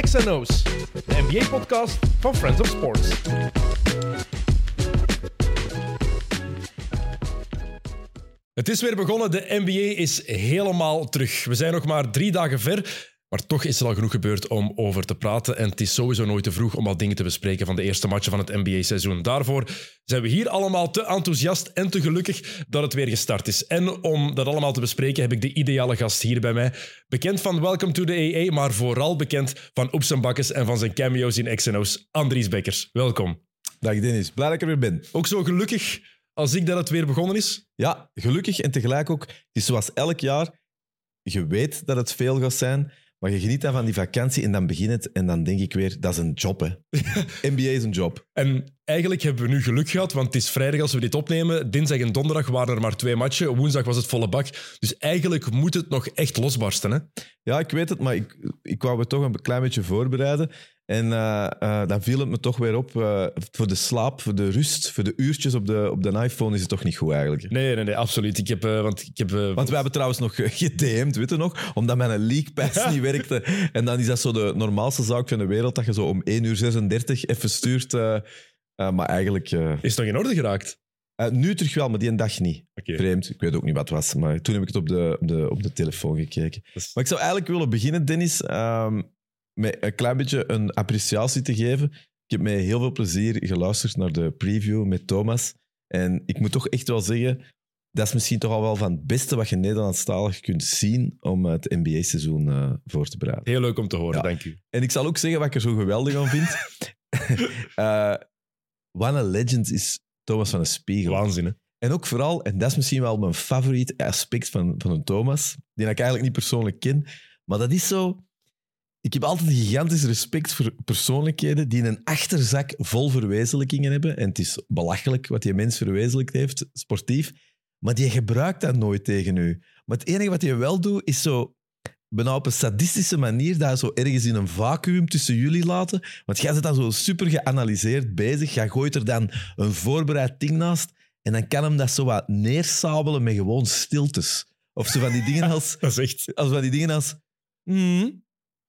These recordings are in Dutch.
XNO's, de NBA-podcast van Friends of Sports. Het is weer begonnen, de NBA is helemaal terug. We zijn nog maar drie dagen ver, maar toch is er al genoeg gebeurd om over te praten. En het is sowieso nooit te vroeg om al dingen te bespreken van de eerste matchen van het NBA-seizoen. Daarvoor zijn we hier allemaal te enthousiast en te gelukkig dat het weer gestart is. En om dat allemaal te bespreken heb ik de ideale gast hier bij mij. Bekend van Welcome to the AA, maar vooral bekend van Oeps en Bakkes en van zijn cameo's in XNO's. Andries Bekkers, welkom. Dag Dennis, blij dat ik er weer ben. Ook zo gelukkig als ik dat het weer begonnen is? Ja, gelukkig en tegelijk ook, het is zoals elk jaar, je weet dat het veel gaat zijn, maar je geniet dan van die vakantie en dan begint het en dan denk ik weer, dat is een job hè. NBA is een job. En eigenlijk hebben we nu geluk gehad, want het is vrijdag als we dit opnemen. Dinsdag en donderdag waren er maar twee matchen. Woensdag was het volle bak. Dus eigenlijk moet het nog echt losbarsten. Hè? Ja, ik weet het, maar ik, ik wou me toch een klein beetje voorbereiden. En uh, uh, dan viel het me toch weer op. Uh, voor de slaap, voor de rust, voor de uurtjes op de, op de iPhone is het toch niet goed eigenlijk. Nee, nee, nee, absoluut. Ik heb, want ik heb, want we hebben trouwens nog gedM'd, weet je nog? Omdat mijn League Pass niet werkte. En dan is dat zo de normaalste zaak van de wereld, dat je zo om 1 uur 36 even stuurt. maar eigenlijk... is het nog in orde geraakt? nu terug wel, maar die een dag niet. Okay. Vreemd, ik weet ook niet wat het was. Maar toen heb ik het op de, op de, op de telefoon gekeken. Is... Maar ik zou eigenlijk willen beginnen, Dennis... Um, met een klein beetje een appreciatie te geven. Ik heb met heel veel plezier geluisterd naar de preview met Thomas. En ik moet toch echt wel zeggen, dat is misschien toch al wel van het beste wat je Nederlandstalig kunt zien om het NBA-seizoen uh, voor te bereiden. Heel leuk om te horen, ja. dank u. En ik zal ook zeggen wat ik er zo geweldig aan vind. uh, what a legend is Thomas van de Spiegel. Waanzin, hè? En ook vooral, en dat is misschien wel mijn favoriet aspect van, van een Thomas, die ik eigenlijk niet persoonlijk ken, maar dat is zo ik heb altijd gigantisch respect voor persoonlijkheden die een achterzak vol verwezenlijkingen hebben. En het is belachelijk wat die mens verwezenlijkt heeft, sportief. Maar die gebruikt dat nooit tegen u. Maar het enige wat je wel doet, is zo bijna op een sadistische manier dat zo ergens in een vacuüm tussen jullie laten. Want jij zit dan zo super geanalyseerd bezig. Jij gooit er dan een voorbereid ding naast. En dan kan hem dat zo wat neersabelen met gewoon stiltes. Of zo van die dingen als... dat is echt... Als van die dingen als... Mm,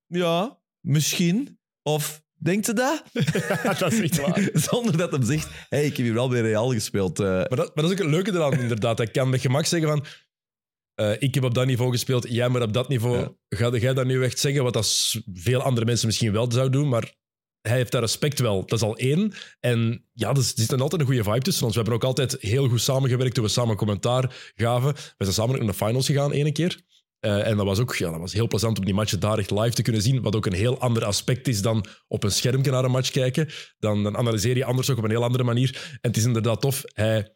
ja, misschien. Of denkt ze dat? dat is echt waar. Zonder dat hem zegt, hey, ik heb hier wel bij Real gespeeld. Uh. Maar, dat, maar dat is ook het leuke eraan, inderdaad. Hij kan met gemak zeggen van... Uh, ik heb op dat niveau gespeeld, jij maar op dat niveau. Ja. Ga jij dat nu echt zeggen, wat dat veel andere mensen misschien wel zouden doen, maar hij heeft daar respect wel. Dat is al één. En ja, er zit dan altijd een goede vibe tussen ons. We hebben ook altijd heel goed samengewerkt toen we samen commentaar gaven. We zijn samen ook naar de finals gegaan, ene keer. Uh, en dat was ook ja, dat was heel plezant om die matchen daar echt live te kunnen zien. Wat ook een heel ander aspect is dan op een schermpje naar een match kijken. Dan, dan analyseer je anders ook op een heel andere manier. En het is inderdaad tof. Hij,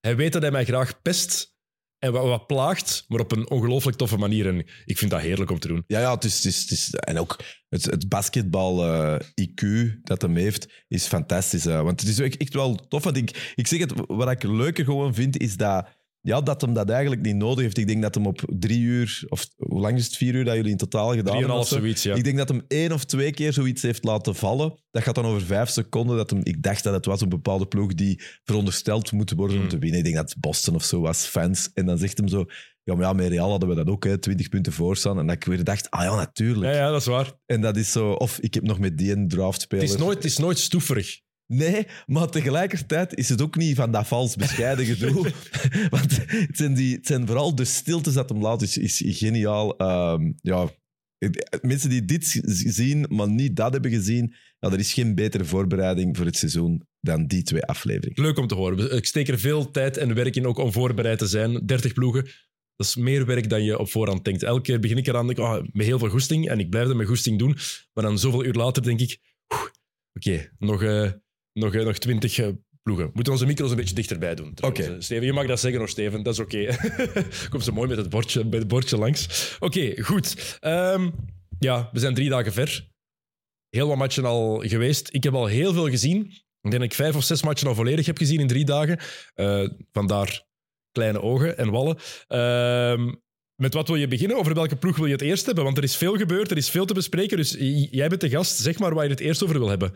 hij weet dat hij mij graag pest en wat, plaagt, maar op een ongelooflijk toffe manier. En ik vind dat heerlijk om te doen. Ja, ja het is, het is, en ook het, het basketbal-IQ uh, dat hem heeft, is fantastisch. Uh, want het is echt, echt wel tof. Want ik, ik zeg het, wat ik leuker gewoon vind, is dat ja, dat hem dat eigenlijk niet nodig heeft. Ik denk dat hem op drie uur, of hoe lang is het, vier uur dat jullie in totaal gedaan hebben? zoiets, ja. Ik denk dat hem één of twee keer zoiets heeft laten vallen. Dat gaat dan over vijf seconden. Dat hem, ik dacht dat het was een bepaalde ploeg die verondersteld moet worden om hmm. te winnen. Ik denk dat het Boston of zo was, fans. En dan zegt hem zo, ja, maar ja, met Real hadden we dat ook, hè, 20 punten voor staan. En dat ik weer dacht, ah ja, natuurlijk. Ja, ja, dat is waar. En dat is zo, of ik heb nog met die een draftspeler... Het is nooit, het is nooit stoeverig. Nee, maar tegelijkertijd is het ook niet van dat vals bescheiden gedoe. Want het zijn, die, het zijn vooral de stiltes dat hem laat, is, is geniaal. Um, ja, mensen die dit zien, maar niet dat hebben gezien, ja, er is geen betere voorbereiding voor het seizoen dan die twee afleveringen. Leuk om te horen. Ik steek er veel tijd en werk in ook om voorbereid te zijn. 30 ploegen. Dat is meer werk dan je op voorhand denkt. Elke keer begin ik eraan denk, oh, met heel veel goesting en ik blijf dat met goesting doen. Maar dan zoveel uur later denk ik, oké, okay, nog... Uh, nog, nog twintig eh, ploegen. We moeten onze micro's een beetje dichterbij doen. Oké. Okay. Eh, Steven, je mag dat zeggen nog, Steven. Dat is oké. Okay. Komt zo mooi met het bordje, bij het bordje langs. Oké, okay, goed. Um, ja, we zijn drie dagen ver. Heel wat matchen al geweest. Ik heb al heel veel gezien. Ik denk dat ik vijf of zes matchen al volledig heb gezien in drie dagen. Uh, vandaar kleine ogen en wallen. Uh, met wat wil je beginnen? Over welke ploeg wil je het eerst hebben? Want er is veel gebeurd, er is veel te bespreken. Dus jij bent de gast. Zeg maar waar je het eerst over wil hebben.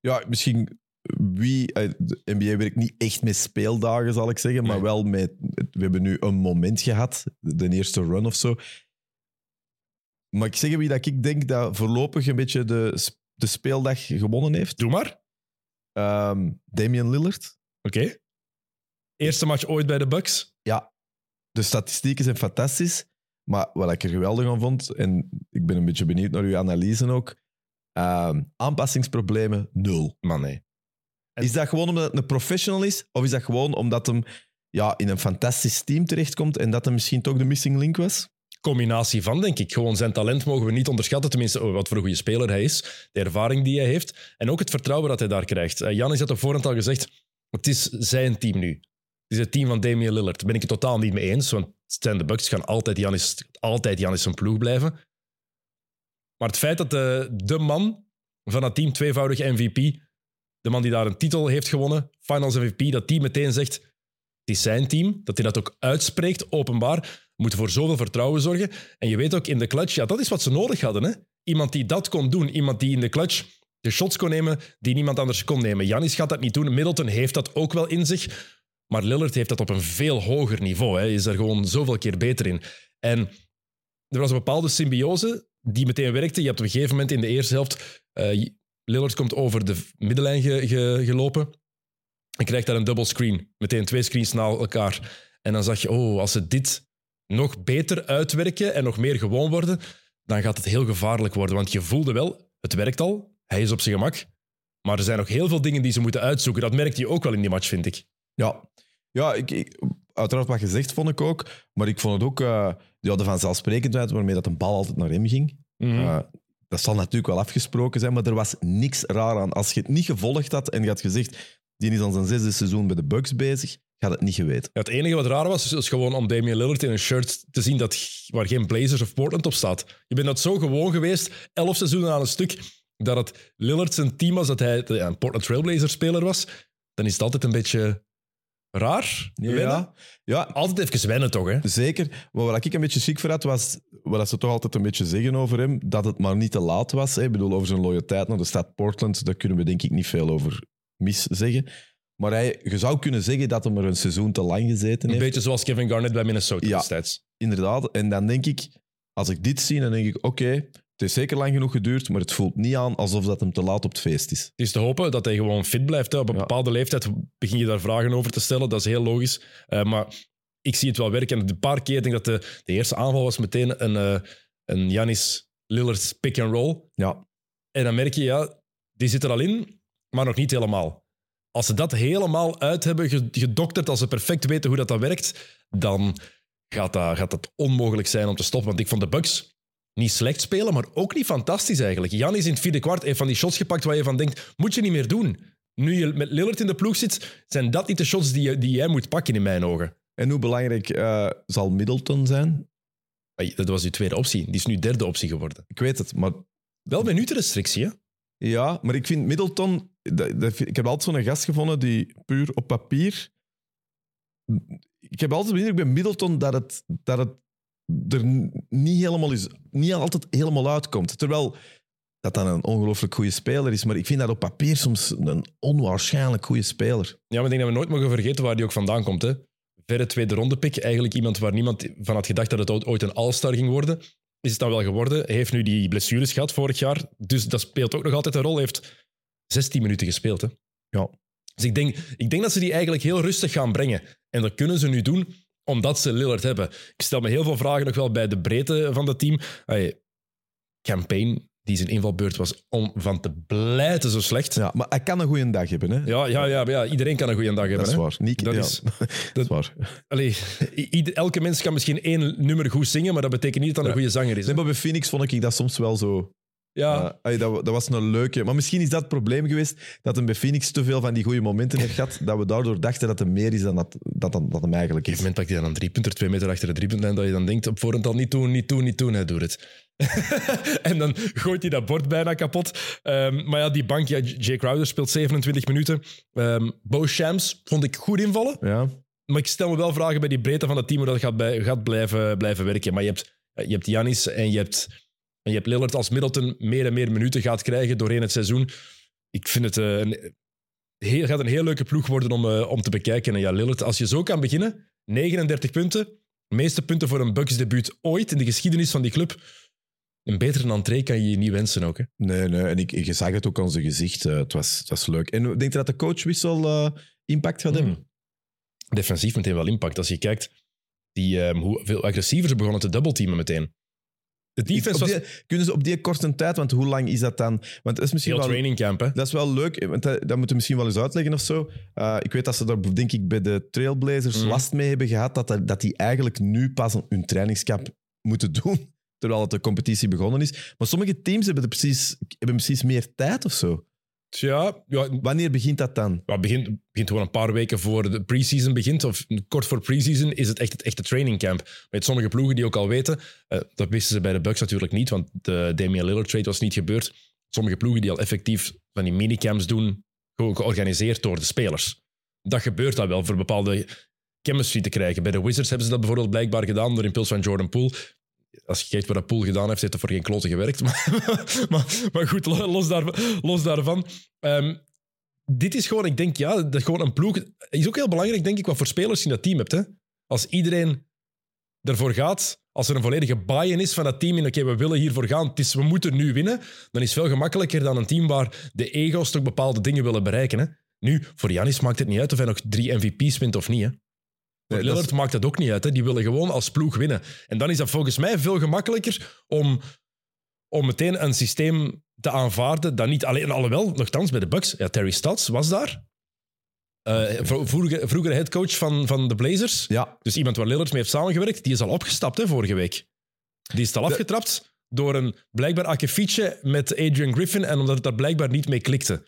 Ja, misschien wie, de NBA werkt niet echt met speeldagen, zal ik zeggen, maar wel met. We hebben nu een moment gehad, de eerste run of zo. mag ik zeggen wie dat ik denk dat voorlopig een beetje de, de speeldag gewonnen heeft? Doe maar. Ehm Damian Lillard. Oké. Eerste match ooit bij de Bucks. Ja, de statistieken zijn fantastisch. Maar wat ik er geweldig aan vond, en ik ben een beetje benieuwd naar uw analyse ook, ehm, aanpassingsproblemen nul. Man, nee. Is dat gewoon omdat het een professional is? Of is dat gewoon omdat hem ja, in een fantastisch team terechtkomt en dat hem misschien toch de missing link was? Combinatie van, denk ik. Gewoon zijn talent mogen we niet onderschatten. Tenminste, oh, wat voor een goede speler hij is. De ervaring die hij heeft. En ook het vertrouwen dat hij daar krijgt. Uh, Janis had op voorhand al gezegd, het is zijn team nu. Het is het team van Damian Lillard. Daar ben ik het totaal niet mee eens. Want zijn de Bucks gaan altijd Janis, altijd zijn ploeg blijven. Maar het feit dat de, de man van het team, tweevoudig MVP, de man die daar een titel heeft gewonnen, Finals MVP, dat die meteen zegt, het is zijn team, dat hij dat ook uitspreekt, openbaar, moet voor zoveel vertrouwen zorgen. En je weet ook in de clutch, ja, dat is wat ze nodig hadden. Hè? Iemand die dat kon doen, iemand die in de clutch de shots kon nemen die niemand anders kon nemen. Janis gaat dat niet doen, Middleton heeft dat ook wel in zich, maar Lillard heeft dat op een veel hoger niveau. Hij is er gewoon zoveel keer beter in. En er was een bepaalde symbiose die meteen werkte. Je hebt op een gegeven moment in de eerste helft... eh, Lillard komt over de middenlijn ge- ge- gelopen en krijgt daar een double screen. Meteen twee screens na elkaar. En dan zag je, oh, als ze dit nog beter uitwerken en nog meer gewoon worden, dan gaat het heel gevaarlijk worden. Want je voelde wel, het werkt al, hij is op zijn gemak. Maar er zijn nog heel veel dingen die ze moeten uitzoeken. Dat merkte je ook wel in die match, vind ik. Ja, ja ik, ik- uiteraard wat gezegd vond ik ook. Maar ik vond het ook eh ja, de vanzelfsprekendheid waarmee dat een bal altijd naar hem ging. Eh, dat zal natuurlijk wel afgesproken zijn, maar er was niks raar aan. Als je het niet gevolgd had en je had gezegd, die is al zijn zesde seizoen bij de Bucks bezig, had het niet geweten. Het enige wat raar was, is gewoon om Damian Lillard in een shirt te zien dat, waar geen Blazers of Portland op staat. Je bent dat zo gewoon geweest, elf seizoenen aan een stuk, dat het Lillard zijn team was, dat hij een Portland Trailblazer speler was. Dan is het altijd een beetje raar. wennen. Ja, ja, Altijd even wennen toch, hè? zeker. Maar wat ik een beetje ziek voor had, was wat ze toch altijd een beetje zeggen over hem, dat het maar niet te laat was. Hè. Ik bedoel, over zijn loyaliteit naar de stad Portland, daar kunnen we denk ik niet veel over mis zeggen. Maar hij, je zou kunnen zeggen dat hij er een seizoen te lang gezeten Een heeft. beetje zoals Kevin Garnett bij Minnesota Ja. destijds. Inderdaad. En dan denk ik, als ik dit zie, dan denk ik, oké, het heeft zeker lang genoeg geduurd, maar het voelt niet aan alsof dat hem te laat op het feest is. Het is te hopen dat hij gewoon fit blijft. Hè. Op een Ja. bepaalde leeftijd begin je daar vragen over te stellen. Dat is heel logisch. Eh, maar ik zie het wel werken. En een paar keer denk ik dat de, de eerste aanval was meteen een, eh een Janis Lillard pick-and-roll. Ja, En dan merk je, ja, die zit er al in, maar nog niet helemaal. Als ze dat helemaal uit hebben ge- gedokterd, als ze perfect weten hoe dat, dat werkt, dan gaat dat, gaat dat onmogelijk zijn om te stoppen. Want ik vond de Bucks niet slecht spelen, maar ook niet fantastisch eigenlijk. Janis in het vierde kwart heeft van die shots gepakt waar je van denkt, moet je niet meer doen. Nu je met Lillard in de ploeg zit, zijn dat niet de shots die, je, die jij moet pakken in mijn ogen. en hoe belangrijk eh, zal Middleton zijn? Dat was uw tweede optie. Die is nu derde optie geworden. Ik weet het, maar Wel minutenrestrictie, hè? ja, maar ik vind Middleton, dat, ik heb altijd zo'n gast gevonden die puur op papier. Ik heb altijd de indruk bij Middleton dat het, dat het er niet helemaal is, niet altijd helemaal uitkomt. Terwijl dat dan een ongelooflijk goede speler is, maar ik vind dat op papier soms een onwaarschijnlijk goede speler. Ja, maar ik denk dat we nooit mogen vergeten waar die ook vandaan komt. Hè. Verre tweede ronde pick. Eigenlijk iemand waar niemand van had gedacht dat het ooit- ooit een all-star ging worden. Is het dan wel geworden. Hij heeft nu die blessures gehad vorig jaar. Dus dat speelt ook nog altijd een rol. Hij heeft 16 minuten gespeeld. Hè. Ja. Dus ik denk, ik denk dat ze die eigenlijk heel rustig gaan brengen. En dat kunnen ze nu doen omdat ze Lillard hebben. Ik stel me heel veel vragen nog wel bij de breedte van het team. Hey, Campaign, die zijn invalbeurt was om van te blijten zo slecht. Ja, maar hij kan een goede dag hebben. Hè? Ja, ja, ja, ja, iedereen kan een goede dag hebben. dat is waar. Niet, Dat ja, is- dat is waar. Allee, elke mens kan misschien één nummer goed zingen, maar dat betekent niet dat hij een goede zanger is. Nee, maar bij Phoenix vond ik dat soms wel zo. Ja, dat, dat was een leuke. Maar misschien is dat het probleem geweest dat hem bij Phoenix te veel van die goede momenten heeft gehad. Dat we daardoor dachten dat hij meer is dan dat, dat, dat, dat hem eigenlijk op is. een gegeven moment pakt hij dan een driepunter, twee meter achter de driepuntlijn, dat je dan denkt op voorhand al niet doen, niet doen, niet doen. Hij doet het. en dan gooit hij dat bord bijna kapot. Ehm, maar ja, die bank, ja, Jay Crowder speelt 27 minuten. Ehm Bo Shams vond ik goed invallen. Ja, Maar ik stel me wel vragen bij die breedte van het team hoe dat gaat, bij, gaat blijven, blijven werken. Maar je hebt, je hebt Janis en je hebt, en je hebt Lillard als Middleton meer en meer minuten gaat krijgen doorheen het seizoen. Ik vind het eh, een, heel, gaat een heel leuke ploeg worden om, eh, om te bekijken. En ja, Lillard, als je zo kan beginnen, 39 punten, meeste punten voor een Bucks debuut ooit in de geschiedenis van die club. Een betere entree kan je je niet wensen ook. Hè? Nee, nee. En ik, je zag het ook aan zijn gezicht. eh, het, was, het was leuk. En denk je dat de coachwissel impact gaat hebben? Hmm. Defensief meteen wel impact. Als je kijkt die, ehm, hoeveel agressiever ze begonnen te dubbelteamen meteen. De defense was die- kunnen ze op die korte tijd, want hoe lang is dat dan? Want dat is misschien heel wel, training camp. Hè? dat is wel leuk, want dat, dat moeten we misschien wel eens uitleggen of zo. Eh, ik weet dat ze daar, denk ik, bij de Trailblazers Mhm. last mee hebben gehad, dat, dat, die eigenlijk nu pas hun trainingskamp moeten doen, terwijl het de competitie begonnen is. Maar sommige teams hebben, er precies, hebben precies meer tijd of zo. Ja, ja, Wanneer begint dat dan? ja, begint, begint gewoon een paar weken voor de preseason begint, of kort voor preseason, is het echt het echte training camp. Met sommige ploegen die ook al weten, eh, dat wisten ze bij de Bucks natuurlijk niet, want de Damian Lillard trade was niet gebeurd. Sommige ploegen die al effectief van die minicamps doen, gewoon georganiseerd door de spelers. Dat gebeurt dan wel voor bepaalde chemistry te krijgen. Bij de Wizards hebben ze dat bijvoorbeeld blijkbaar gedaan door impuls van Jordan Poole. Als je kijkt wat dat Poole gedaan heeft, heeft dat voor geen klote gewerkt. Maar, maar, maar goed, lo- los, daar, los daarvan. Ehm, dit is gewoon, ik denk, ja, dat gewoon een ploeg. Is ook heel belangrijk, denk ik, wat voor spelers je in dat team hebt. Hè? Als iedereen ervoor gaat, als er een volledige buy-in is van dat team in, oké, we willen hiervoor gaan, we moeten nu winnen, dan is het veel gemakkelijker dan een team waar de ego's toch bepaalde dingen willen bereiken. Hè? Nu, voor Janis maakt het niet uit of hij nog drie MVP's wint of niet. Nee, Lillard maakt dat ook niet uit. Hè? Die willen gewoon als ploeg winnen. En dan is dat volgens mij veel gemakkelijker om, om meteen een systeem te aanvaarden dat niet alleen... Alhoewel, nogthans, bij de Bucks, ja, Terry Stotts was daar. Eh, vro- vroeger, vroeger headcoach van, van de Blazers. Ja, Dus iemand waar Lillard mee heeft samengewerkt, die is al opgestapt hè, vorige week. Die is al afgetrapt door een blijkbaar akkefietje met Adrian Griffin en omdat het daar blijkbaar niet mee klikte.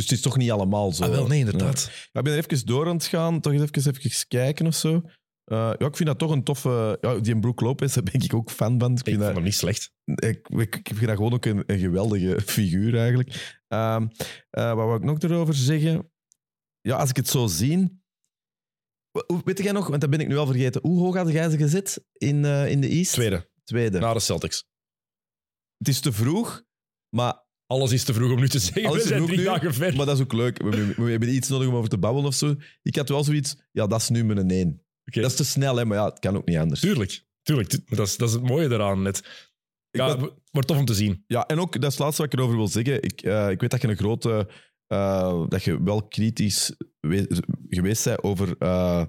Dus het is toch niet allemaal zo. Ah, wel, nee, inderdaad. Ja, ik ben er even door aan het gaan, toch eens even, even kijken of zo. Eh, ja, ik vind dat toch een toffe... Ja, die Brook Lopez, daar ben ik ook fan van. Ik Ik vind dat, hem niet slecht. ik, ik, ik vind dat gewoon ook een, een geweldige figuur eigenlijk. Ehm, eh, wat wou ik nog erover zeggen? Ja, als ik het zo zie... Weet jij nog, want dat ben ik nu al vergeten. Hoe hoog had jij ze gezet in, eh, in de East? Tweede, Tweede. na de Celtics. Het is te vroeg, maar Alles is te vroeg om nu te zeggen. Alles We zijn drie nu, dagen ver. Maar dat is ook leuk. We, we- we hebben iets nodig om over te babbelen of zo. Ik had wel zoiets, ja, dat is nu mijn één. Oké. Dat is te snel, hè, maar ja, het kan ook niet anders. Tuurlijk, tuurlijk. Dat is, dat is het mooie eraan net. Ja, ben- wordt tof om te zien. Ja, en ook, dat is het laatste wat ik erover wil zeggen. Ik, eh, ik weet dat je een grote... eh, dat je wel kritisch we- geweest bent over eh,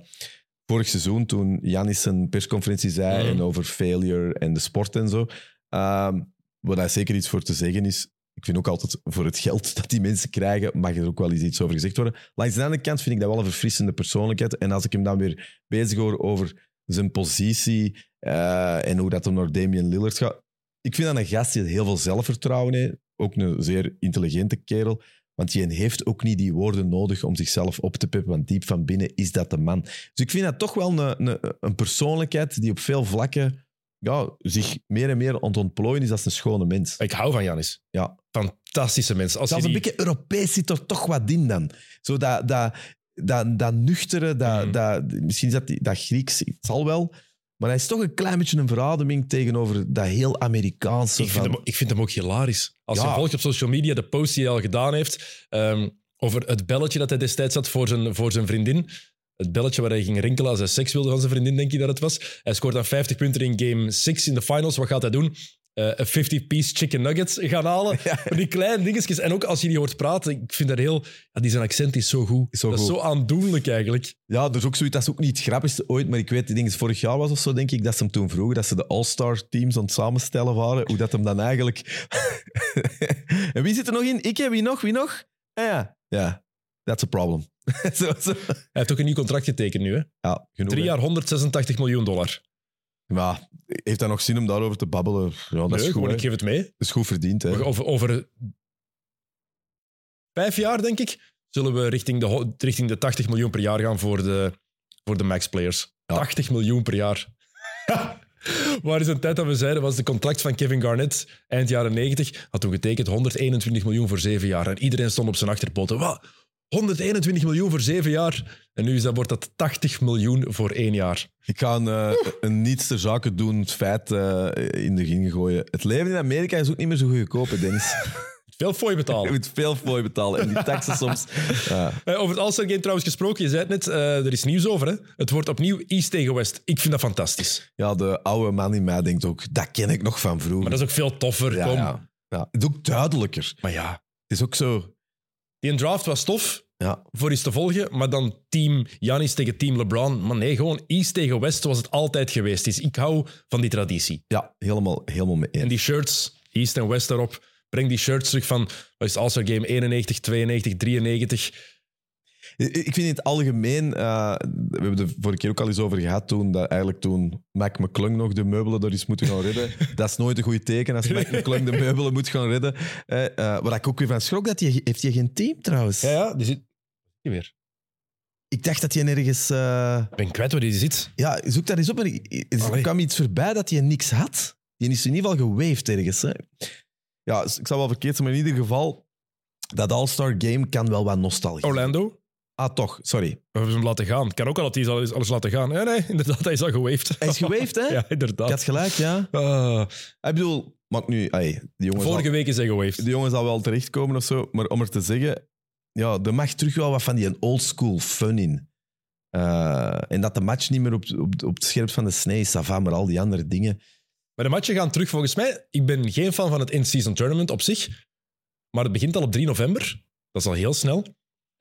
vorig seizoen, toen Janis een persconferentie zei Mhm. en over failure en de sport en zo. Ehm waar daar zeker iets voor te zeggen is, ik vind ook altijd voor het geld dat die mensen krijgen, mag er ook wel eens iets over gezegd worden. Langs de andere kant vind ik dat wel een verfrissende persoonlijkheid. En als ik hem dan weer bezig hoor over zijn positie eh, en hoe dat hem naar Damian Lillard gaat. Ik vind dat een gast die heel veel zelfvertrouwen heeft. Ook een zeer intelligente kerel. Want die heeft ook niet die woorden nodig om zichzelf op te peppen. Want diep van binnen is dat de man. Dus ik vind dat toch wel een, een, een persoonlijkheid die op veel vlakken ja, zich meer en meer aan ontplooien is als een schone mens. Ik hou van Janis. Ja. Fantastische mensen. Als Zelfs een beetje Europees zit er toch wat in dan. Zo dat, dat, dat, dat nuchtere, dat, Mhm. dat, misschien is dat, dat Grieks, het zal wel. Maar hij is toch een klein beetje een verademing tegenover dat heel Amerikaanse. Ik vind, van- hem, ik vind hem ook hilarisch. Als Ja. je volgt op social media de post die hij al gedaan heeft ehm, over het belletje dat hij destijds had voor zijn, voor zijn vriendin. Het belletje waar hij ging rinkelen als hij seks wilde van zijn vriendin, denk ik dat het was. Hij scoort dan 50 punten in game 6 in de finals. Wat gaat hij doen? Eh, Een 50-piece chicken nuggets gaan halen. Die kleine dingetjes. En ook als je die hoort praten, ik vind dat heel... Ja, die zijn accent is zo goed. Zo dat is goed. zo aandoenlijk eigenlijk. Ja, dus ook zoiets, dat is ook niet het grappigste ooit, maar ik weet, ik denk het vorig jaar was of zo, denk ik, dat ze hem toen vroegen, dat ze de All-Star teams aan het samenstellen waren, hoe dat hem dan eigenlijk... en wie zit er nog in? Ik, hè? Wie nog? Wie nog? Ah, ja, ja, that's a problem. zo, zo. Hij heeft ook een nieuw contract getekend nu. Hè? Ja, genoeg. Drie hè. jaar 186 miljoen dollar. Maar heeft dat nog zin om daarover te babbelen? Ja, dat, is, goed, gewoon, hè. ik geef het mee. dat is goed verdiend. Hè. Over, over vijf jaar, denk ik, zullen we richting de, ho- richting de 80 miljoen per jaar gaan voor de, voor de max-players. Ja. 80 miljoen per jaar. Waar is een tijd dat we zeiden, was de contract van Kevin Garnett eind jaren 90, had toen getekend 121 miljoen voor zeven jaar. En iedereen stond op zijn achterpoten. Wat? 121 miljoen voor zeven jaar? En nu is dat, wordt dat 80 miljoen voor één jaar. Ik ga een, eh, een niets ter zake doen, het feit eh, in de ring gooien. Het leven in Amerika is ook niet meer zo goedkoop, hè, Dennis. Veel fooi Je betalen. moet veel je betalen. En die taxen soms... Ja. Eh, over het All-Star Game trouwens gesproken, je zei het net, er is nieuws over. Hè? Het wordt opnieuw East tegen West. Ik vind dat fantastisch. ja, de oude man in mij denkt ook, dat ken ik nog van vroeger. Maar dat is ook veel toffer. ja, kom. ja. Ja, het is ook duidelijker. Maar ja, Het is ook zo... die draft was tof Ja, voor eens te volgen, maar dan team Giannis tegen team LeBron. Maar nee, gewoon East tegen West zoals het altijd geweest is. Ik hou van die traditie. ja helemaal, helemaal mee eens. En die shirts, East en West daarop, breng die shirts terug van wat is het, All-Star Game 91, 92, 93. Ik vind in het algemeen, eh, we hebben het de vorige keer ook al eens over gehad, toen, dat eigenlijk toen Mac McClung nog de meubelen daar is moeten gaan redden. dat is nooit een goed teken als Mac McClung de meubelen moet gaan redden. Eh, eh, waar ik ook weer van schrok, dat hij, heeft hij geen team trouwens? Ja, ja, die zit hier weer. Ik dacht dat hij nergens... Ik ben kwijt waar die zit. ja, zoek daar eens op. maar ik- Er kwam iets voorbij dat hij niks had. Die is in ieder geval gewaved ergens. Hè. Ja, ik zal wel verkeerd zijn, maar in ieder geval, dat All-Star Game kan wel wat nostalgie. Orlando, Ah, toch, sorry. we hebben hem laten gaan. Het kan ook al dat hij alles, alles laten gaan. Ja, nee, inderdaad, hij is al gewaved. Hij is gewaved, hè? ja, Ik inderdaad. had gelijk, ja. Ah, Ik bedoel, maakt nu... Ay, die vorige week is hij gewaved. die jongen zal wel terechtkomen of zo, maar om er te zeggen, ja, er mag terug wel wat van die oldschool fun in. Eh, en dat de match niet meer op, op, op het scherp van de snee is, ça va, maar al die andere dingen. Maar de matchen gaan terug volgens mij. Ik ben geen fan van het in-season tournament op zich. Maar het begint al op 3 november. Dat is al heel snel.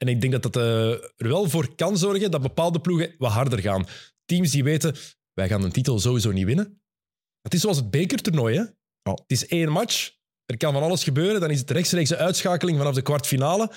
En ik denk dat dat eh, er wel voor kan zorgen dat bepaalde ploegen wat harder gaan. Teams die weten, wij gaan een titel sowieso niet winnen. Het is zoals het bekertoernooi. Hè? Ja. Het is één match. Er kan van alles gebeuren. Dan is het rechtstreekse uitschakeling vanaf de kwartfinale.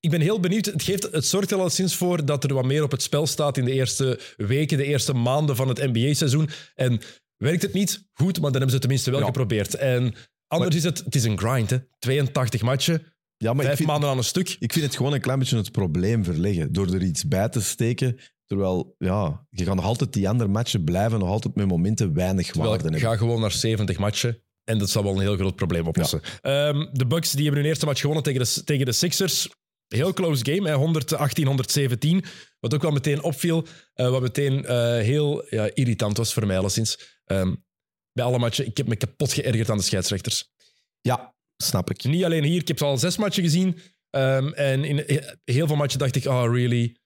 Ik ben heel benieuwd. Het, geeft, het zorgt er al sinds voor dat er wat meer op het spel staat in de eerste weken, de eerste maanden van het NBA-seizoen. En werkt het niet? Goed, maar dan hebben ze het tenminste wel Ja. geprobeerd. En anders is het, het is een grind. Hè? 82 matchen, Ja, maar ik vijf vind, maanden aan een stuk. ik vind het gewoon een klein beetje het probleem verleggen. Door er iets bij te steken. Terwijl, ja, je gaat nog altijd die andere matchen blijven, nog altijd met momenten weinig Terwijl waarde ik hebben. ga gewoon naar 70 matchen. En dat zal wel een heel groot probleem oplossen. Ehm, de Bucks die hebben hun eerste match gewonnen tegen de, tegen de Sixers. Heel close game, hè, 118, 117. Wat ook wel meteen opviel, eh, wat meteen eh, heel ja, irritant was voor mij alleszins. Ehm, bij alle matchen, ik heb me kapot geërgerd aan de scheidsrechters. Ja, snap ik. Niet alleen hier, ik heb al zes matchen gezien. Ehm, en in he- heel veel matchen dacht ik, oh really?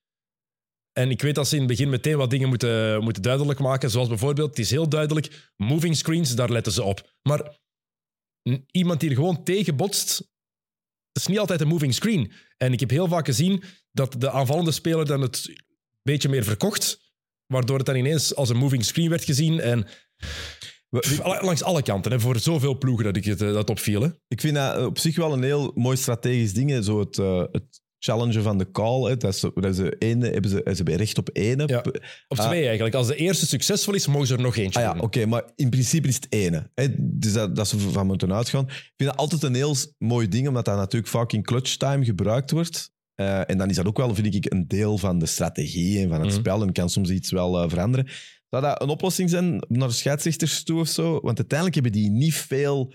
En ik weet dat ze in het begin meteen wat dingen moeten, moeten duidelijk maken. Zoals bijvoorbeeld, het is heel duidelijk, moving screens, daar letten ze op. Maar iemand die er gewoon tegen botst, is niet altijd een moving screen. En ik heb heel vaak gezien dat de aanvallende speler dan het een beetje meer verkocht, waardoor het dan ineens als een moving screen werd gezien. En langs alle kanten, hè, voor zoveel ploegen dat ik het eh, dat opviel. Hè. Ik vind dat op zich wel een heel mooi strategisch ding. hè. Zo het, eh, het challengen van de call. Hè. Dat is, dat de ene, hebben ze, ze hebben recht op. Ja. Of Ah. twee eigenlijk. Als de eerste succesvol is, mogen ze er nog eentje Ah ja, oké, maar in principe is het ene. Hè? Dus dat, dat ze van moeten uitgaan. Ik vind dat altijd een heel mooi ding, omdat dat natuurlijk vaak in clutch time gebruikt wordt. Eh, en dan is dat ook wel, vind ik, een deel van de strategie en van het Mhm. spel en kan soms iets wel veranderen. Zou dat een oplossing zijn naar de scheidsrechters toe of zo? Want uiteindelijk hebben die niet veel...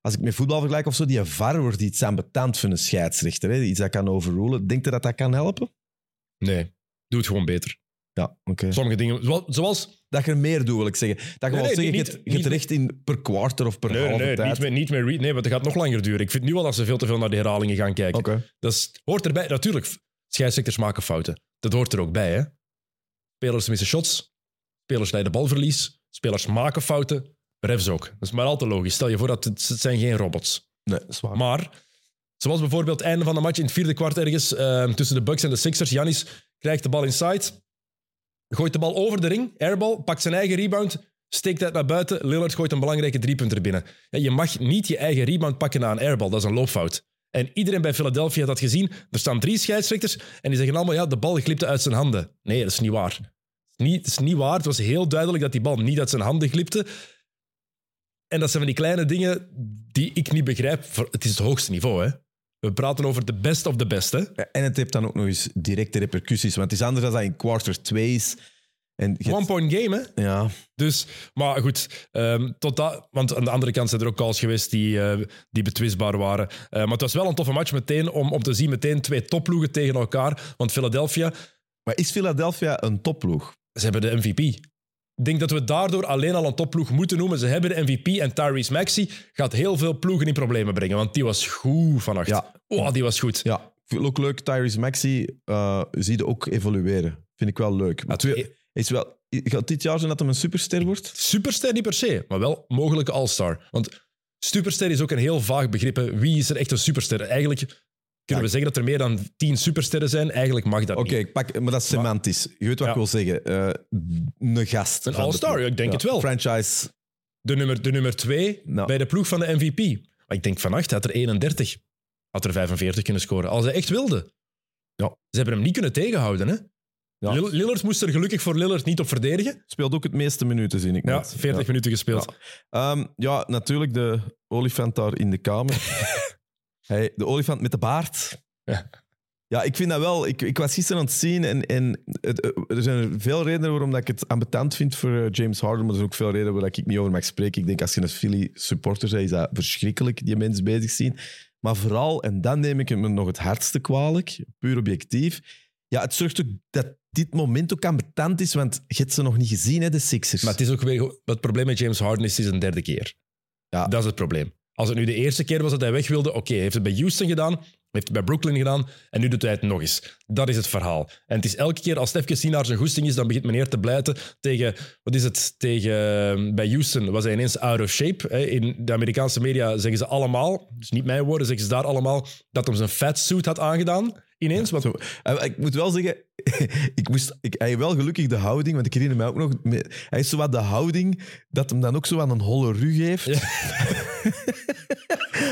Als ik met voetbal vergelijk of zo, die VAR wordt iets aan betand van een scheidsrechter. Hè? Iets dat kan overrulen. Denkt je dat dat kan helpen? Nee, doe het gewoon beter. Ja, oké. Sommige dingen, zoals... Dat je er meer doet, wil ik zeggen. Dat je Nee, wel nee, zeggen, niet- je hebt- recht in per kwartier of per nee, halve nee, tijd. niet meer, niet meer re- nee, want het gaat nog langer duren. Ik vind nu al dat ze veel te veel naar de herhalingen gaan kijken. Oké. Dat is, hoort erbij. Natuurlijk, scheidsrechters maken fouten. Dat hoort er ook bij. Hè? Spelers missen shots. Spelers leiden balverlies. Spelers maken fouten. Refs ook. Dat is maar al te logisch. Stel je voor dat het, het zijn geen robots. Nee, zwaar. Maar, zoals bijvoorbeeld het einde van de match in het vierde kwart ergens eh, tussen de Bucks en de Sixers. Janis krijgt de bal inside, gooit de bal over de ring, airball, pakt zijn eigen rebound, steekt het naar buiten. Lillard gooit een belangrijke driepunter binnen. Ja, je mag niet je eigen rebound pakken na een airball, dat is een loopfout. En iedereen bij Philadelphia had dat gezien. Er staan drie scheidsrechters en die zeggen allemaal, ja, de bal glipte uit zijn handen. Nee, dat is niet waar. Niet, het is niet waar. Het was heel duidelijk dat die bal niet uit zijn handen glipte. En dat zijn van die kleine dingen die ik niet begrijp. Het is het hoogste niveau, hè. We praten over de best of the best, hè. En het heeft dan ook nog eens directe repercussies. Want het is anders dan dat in quarter 2 is. One-point game, hè. ja, Dus, maar goed, ehm, tot dat, want aan de andere kant zijn er ook calls geweest die, eh, die betwistbaar waren. Eh, maar het was wel een toffe match meteen om, om te zien meteen twee topploegen tegen elkaar. Want Philadelphia, maar is Philadelphia een topploeg? Ze hebben de MVP. Ik denk dat we daardoor alleen al een topploeg moeten noemen. Ze hebben de MVP en Tyrese Maxey gaat heel veel ploegen in problemen brengen, want die was goed vannacht. Ja. Oh, die was goed. Ja, ik vind het ook leuk. Tyrese Maxey uh, zie je ook evolueren. Vind ik wel leuk. Maar twee, is wel, gaat dit jaar zijn dat hij een superster wordt? Superster niet per se, maar wel mogelijke all-star. Want superster is ook een heel vaag begrip. Wie is er echt een superster? Eigenlijk kunnen we zeggen dat er meer dan tien supersterren zijn. Eigenlijk mag dat Oké, niet. pak, maar dat is semantisch. Je weet wat Ja. ik wil zeggen. Eh, een gast. Een van de all-star, ploeg. ja, ik denk het wel. Franchise. De nummer, de nummer twee Nou. bij de ploeg van de MVP. Maar ik denk vannacht had er 31. Had er 45 kunnen scoren. Als hij echt wilde. Ja. Ze hebben hem niet kunnen tegenhouden. Hè? Ja. Lill- Lillard moest er gelukkig voor Lillard niet op verdedigen. Speelt ook het meeste minuten, zie ik Ja, net. 40 minuten gespeeld. Ehm, ja, natuurlijk de olifant daar in de kamer. hey, de olifant met de baard. Ja. Ja, ik vind dat wel. Ik, ik was gisteren aan het zien en, en het, eh, er zijn veel redenen waarom dat ik het ambetant vind voor eh, James Harden, maar er zijn ook veel redenen waar ik niet over mag spreken. Ik denk als je een Philly supporter bent, is dat verschrikkelijk, die mensen bezig zien. Maar vooral, en dan neem ik hem nog het hardste kwalijk, puur objectief. Ja, het zorgt ook dat dit moment ook ambetant is, want je hebt ze nog niet gezien, hè, de Sixers. Maar het is ook weer... Het probleem met James Harden is, het is een derde keer. Ja. Dat is het probleem. Als het nu de eerste keer was dat hij weg wilde, oké, heeft het bij Houston gedaan, heeft het bij Brooklyn gedaan en nu doet hij het nog eens. Dat is het verhaal. En het is elke keer als Stef Kessien naar zijn goesting is, dan begint meneer te blijten tegen, wat is het, tegen, eh, bij Houston was hij ineens out of shape. Hè. In de Amerikaanse media zeggen ze allemaal, dus niet mijn woorden, zeggen ze daar allemaal, dat hem zijn fatsuit had aangedaan. Ineens, want eh, ik moet wel zeggen, ik moest, ik, hij wel gelukkig de houding, want ik herinner me ook nog, hij is zo wat de houding dat hem dan ook zo aan een holle rug heeft.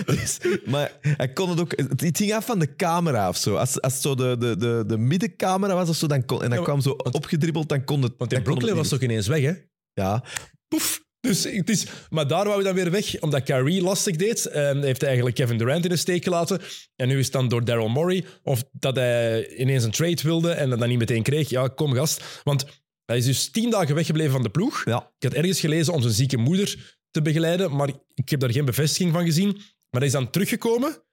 Dus, maar hij kon het ook, het, ging af van de camera of zo. Als, als het zo de, de, de, de middencamera was of zo, dan kon, en dan Ja, kwam zo opgedribbeld, dan kon het. want in Brooklyn was toch ineens weg, hè? Ja, Poef. Dus het is, maar daar wou hij dan weer weg, omdat Kyrie lastig deed. En heeft hij eigenlijk Kevin Durant in de steek gelaten. En nu is het dan door Daryl Morey. Of dat hij ineens een trade wilde en dat dan niet meteen kreeg. Ja, kom gast. Want hij is dus tien dagen weggebleven van de ploeg. ja. Ik had ergens gelezen om zijn zieke moeder te begeleiden, maar ik heb daar geen bevestiging van gezien. Maar hij is dan teruggekomen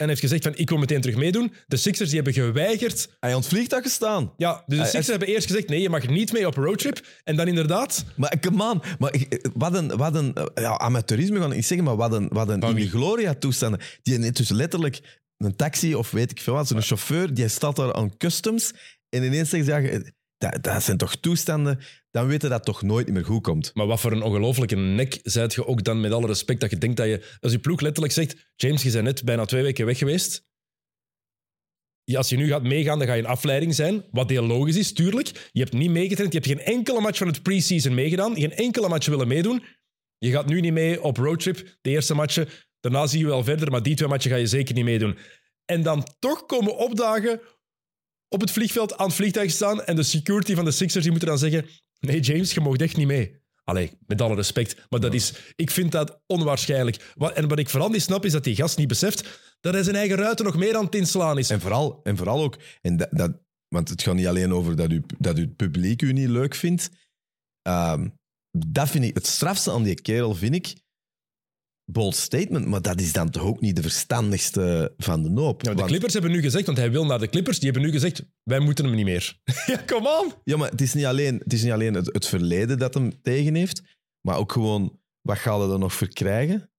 en heeft gezegd van ik wil meteen terug meedoen. De Sixers die hebben geweigerd. Hij ontvliegt dat gestaan. Ja, dus de Sixers hij- hebben eerst gezegd nee, je mag niet mee op een roadtrip. En dan inderdaad... Maar come on, maar ik- wat een, wat een eh, ja, amateurisme kan ik niet zeggen, maar wat een, wat een in wie? die gloria-toestanden. Die neemt dus letterlijk een taxi of weet ik veel wat, zo'n chauffeur, die staat daar aan customs en ineens zeggen ze, ja, eh, dat, dat zijn toch toestanden, dan weten dat toch nooit meer goed komt. Maar wat voor een ongelofelijke nek zijt je ook dan met alle respect dat je denkt dat je... Als je ploeg letterlijk zegt, James, je bent net bijna twee weken weg geweest. Als je nu gaat meegaan, dan ga je een afleiding zijn. Wat heel logisch is, tuurlijk. Je hebt niet meegetraind. Je hebt geen enkele match van het preseason meegedaan. Geen enkele match willen meedoen. Je gaat nu niet mee op roadtrip. De eerste matchen. Daarna zie je wel verder, maar die twee matchen ga je zeker niet meedoen. En dan toch komen opdagen op het vliegveld aan het vliegtuig staan en de security van de Sixers die moeten dan zeggen nee James, je mag echt niet mee. Allee, met alle respect. Maar dat is, ik vind dat onwaarschijnlijk. Wat, en wat ik vooral niet snap, is dat die gast niet beseft dat hij zijn eigen ruiten nog meer aan het inslaan is. En vooral, en vooral ook, en dat, dat, want het gaat niet alleen over dat, u, dat u het publiek u niet leuk vindt. Ehm, dat vind ik, het strafste aan die kerel vind ik, bold statement, maar dat is dan toch ook niet de verstandigste van de noop. Ja, de Want- Clippers hebben nu gezegd, want hij wil naar de Clippers, die hebben nu gezegd, wij moeten hem niet meer. ja, come on. Ja, maar het is niet alleen het, is niet alleen het, het verleden dat hem tegen heeft, maar ook gewoon, wat gaat hij er nog verkrijgen?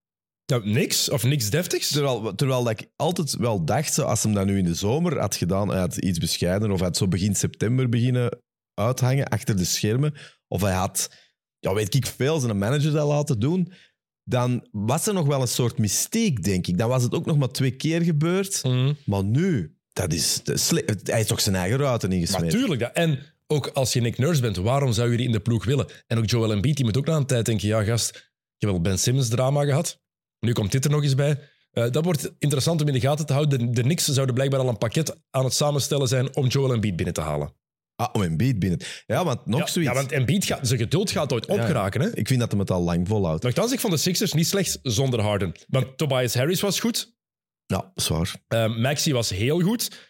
Ja, niks, of niks deftigs. Terwijl, terwijl dat ik altijd wel dacht, zo, als hem dat nu in de zomer had gedaan, hij had iets bescheiden, of hij had zo begin september beginnen uithangen achter de schermen, of hij had, ja, weet ik veel, zijn manager dat laten doen, dan was er nog wel een soort mystiek, denk ik. Dan was het ook nog maar twee keer gebeurd. Mhm. Maar nu, dat is, dat is sle- hij is toch zijn eigen ruiten ingesmeed. Natuurlijk. Dat. En ook als je Nick Nurse bent, waarom zou je die in de ploeg willen? En ook Joel Embiid, die moet ook na een tijd denken, ja gast, ik heb wel Ben Simmons drama gehad. Nu komt dit er nog eens bij. Eh, dat wordt interessant om in de gaten te houden. De, de Knicks zouden blijkbaar al een pakket aan het samenstellen zijn om Joel Embiid binnen te halen. Ah, om een beat binnen. Ja, want nog ja, zoiets. ja, want Embiid gaat, zijn geduld gaat ooit Ja. opgeraken. Hè? Ik vind dat hem het al lang volhoudt. Nochtans, ik vond de Sixers niet slecht zonder Harden. Want Tobias Harris was goed. Ja, zwaar. Eh, Maxi was heel goed.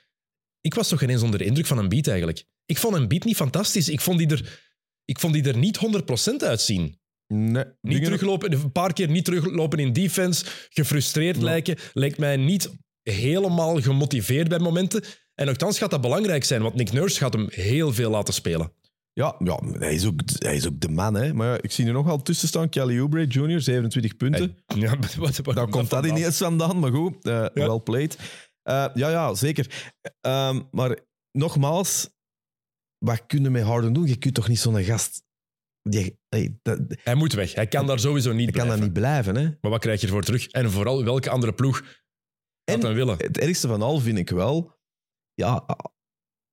Ik was toch geen eens onder de indruk van een beat eigenlijk. Ik vond een beat niet fantastisch. Ik vond die er, ik vond die er niet 100% uitzien. Nee, Niet teruglopen, een paar keer niet teruglopen in defense, gefrustreerd lijken, lijkt mij niet helemaal gemotiveerd bij momenten. En nogthans gaat dat belangrijk zijn, want Nick Nurse gaat hem heel veel laten spelen. Ja, ja hij, is ook, hij is ook de man. Hè. Maar ja, ik zie er nogal tussen staan. Kelly Oubre Jr., 27 punten. Ja, wat, wat, wat Daar komt dat vandaan? ineens vandaan, maar goed. eh Well played. Eh, ja, ja, zeker. Ehm, maar nogmaals, wat kun je met Harden doen? Je kunt toch niet zo'n gast... Die, hey, dat, dat Hij moet weg. Hij kan daar sowieso niet kan dat blijven. niet blijven. Hè? Maar wat krijg je ervoor terug? En vooral, welke andere ploeg gaat En- willen? Het ergste van al vind ik wel... Ja,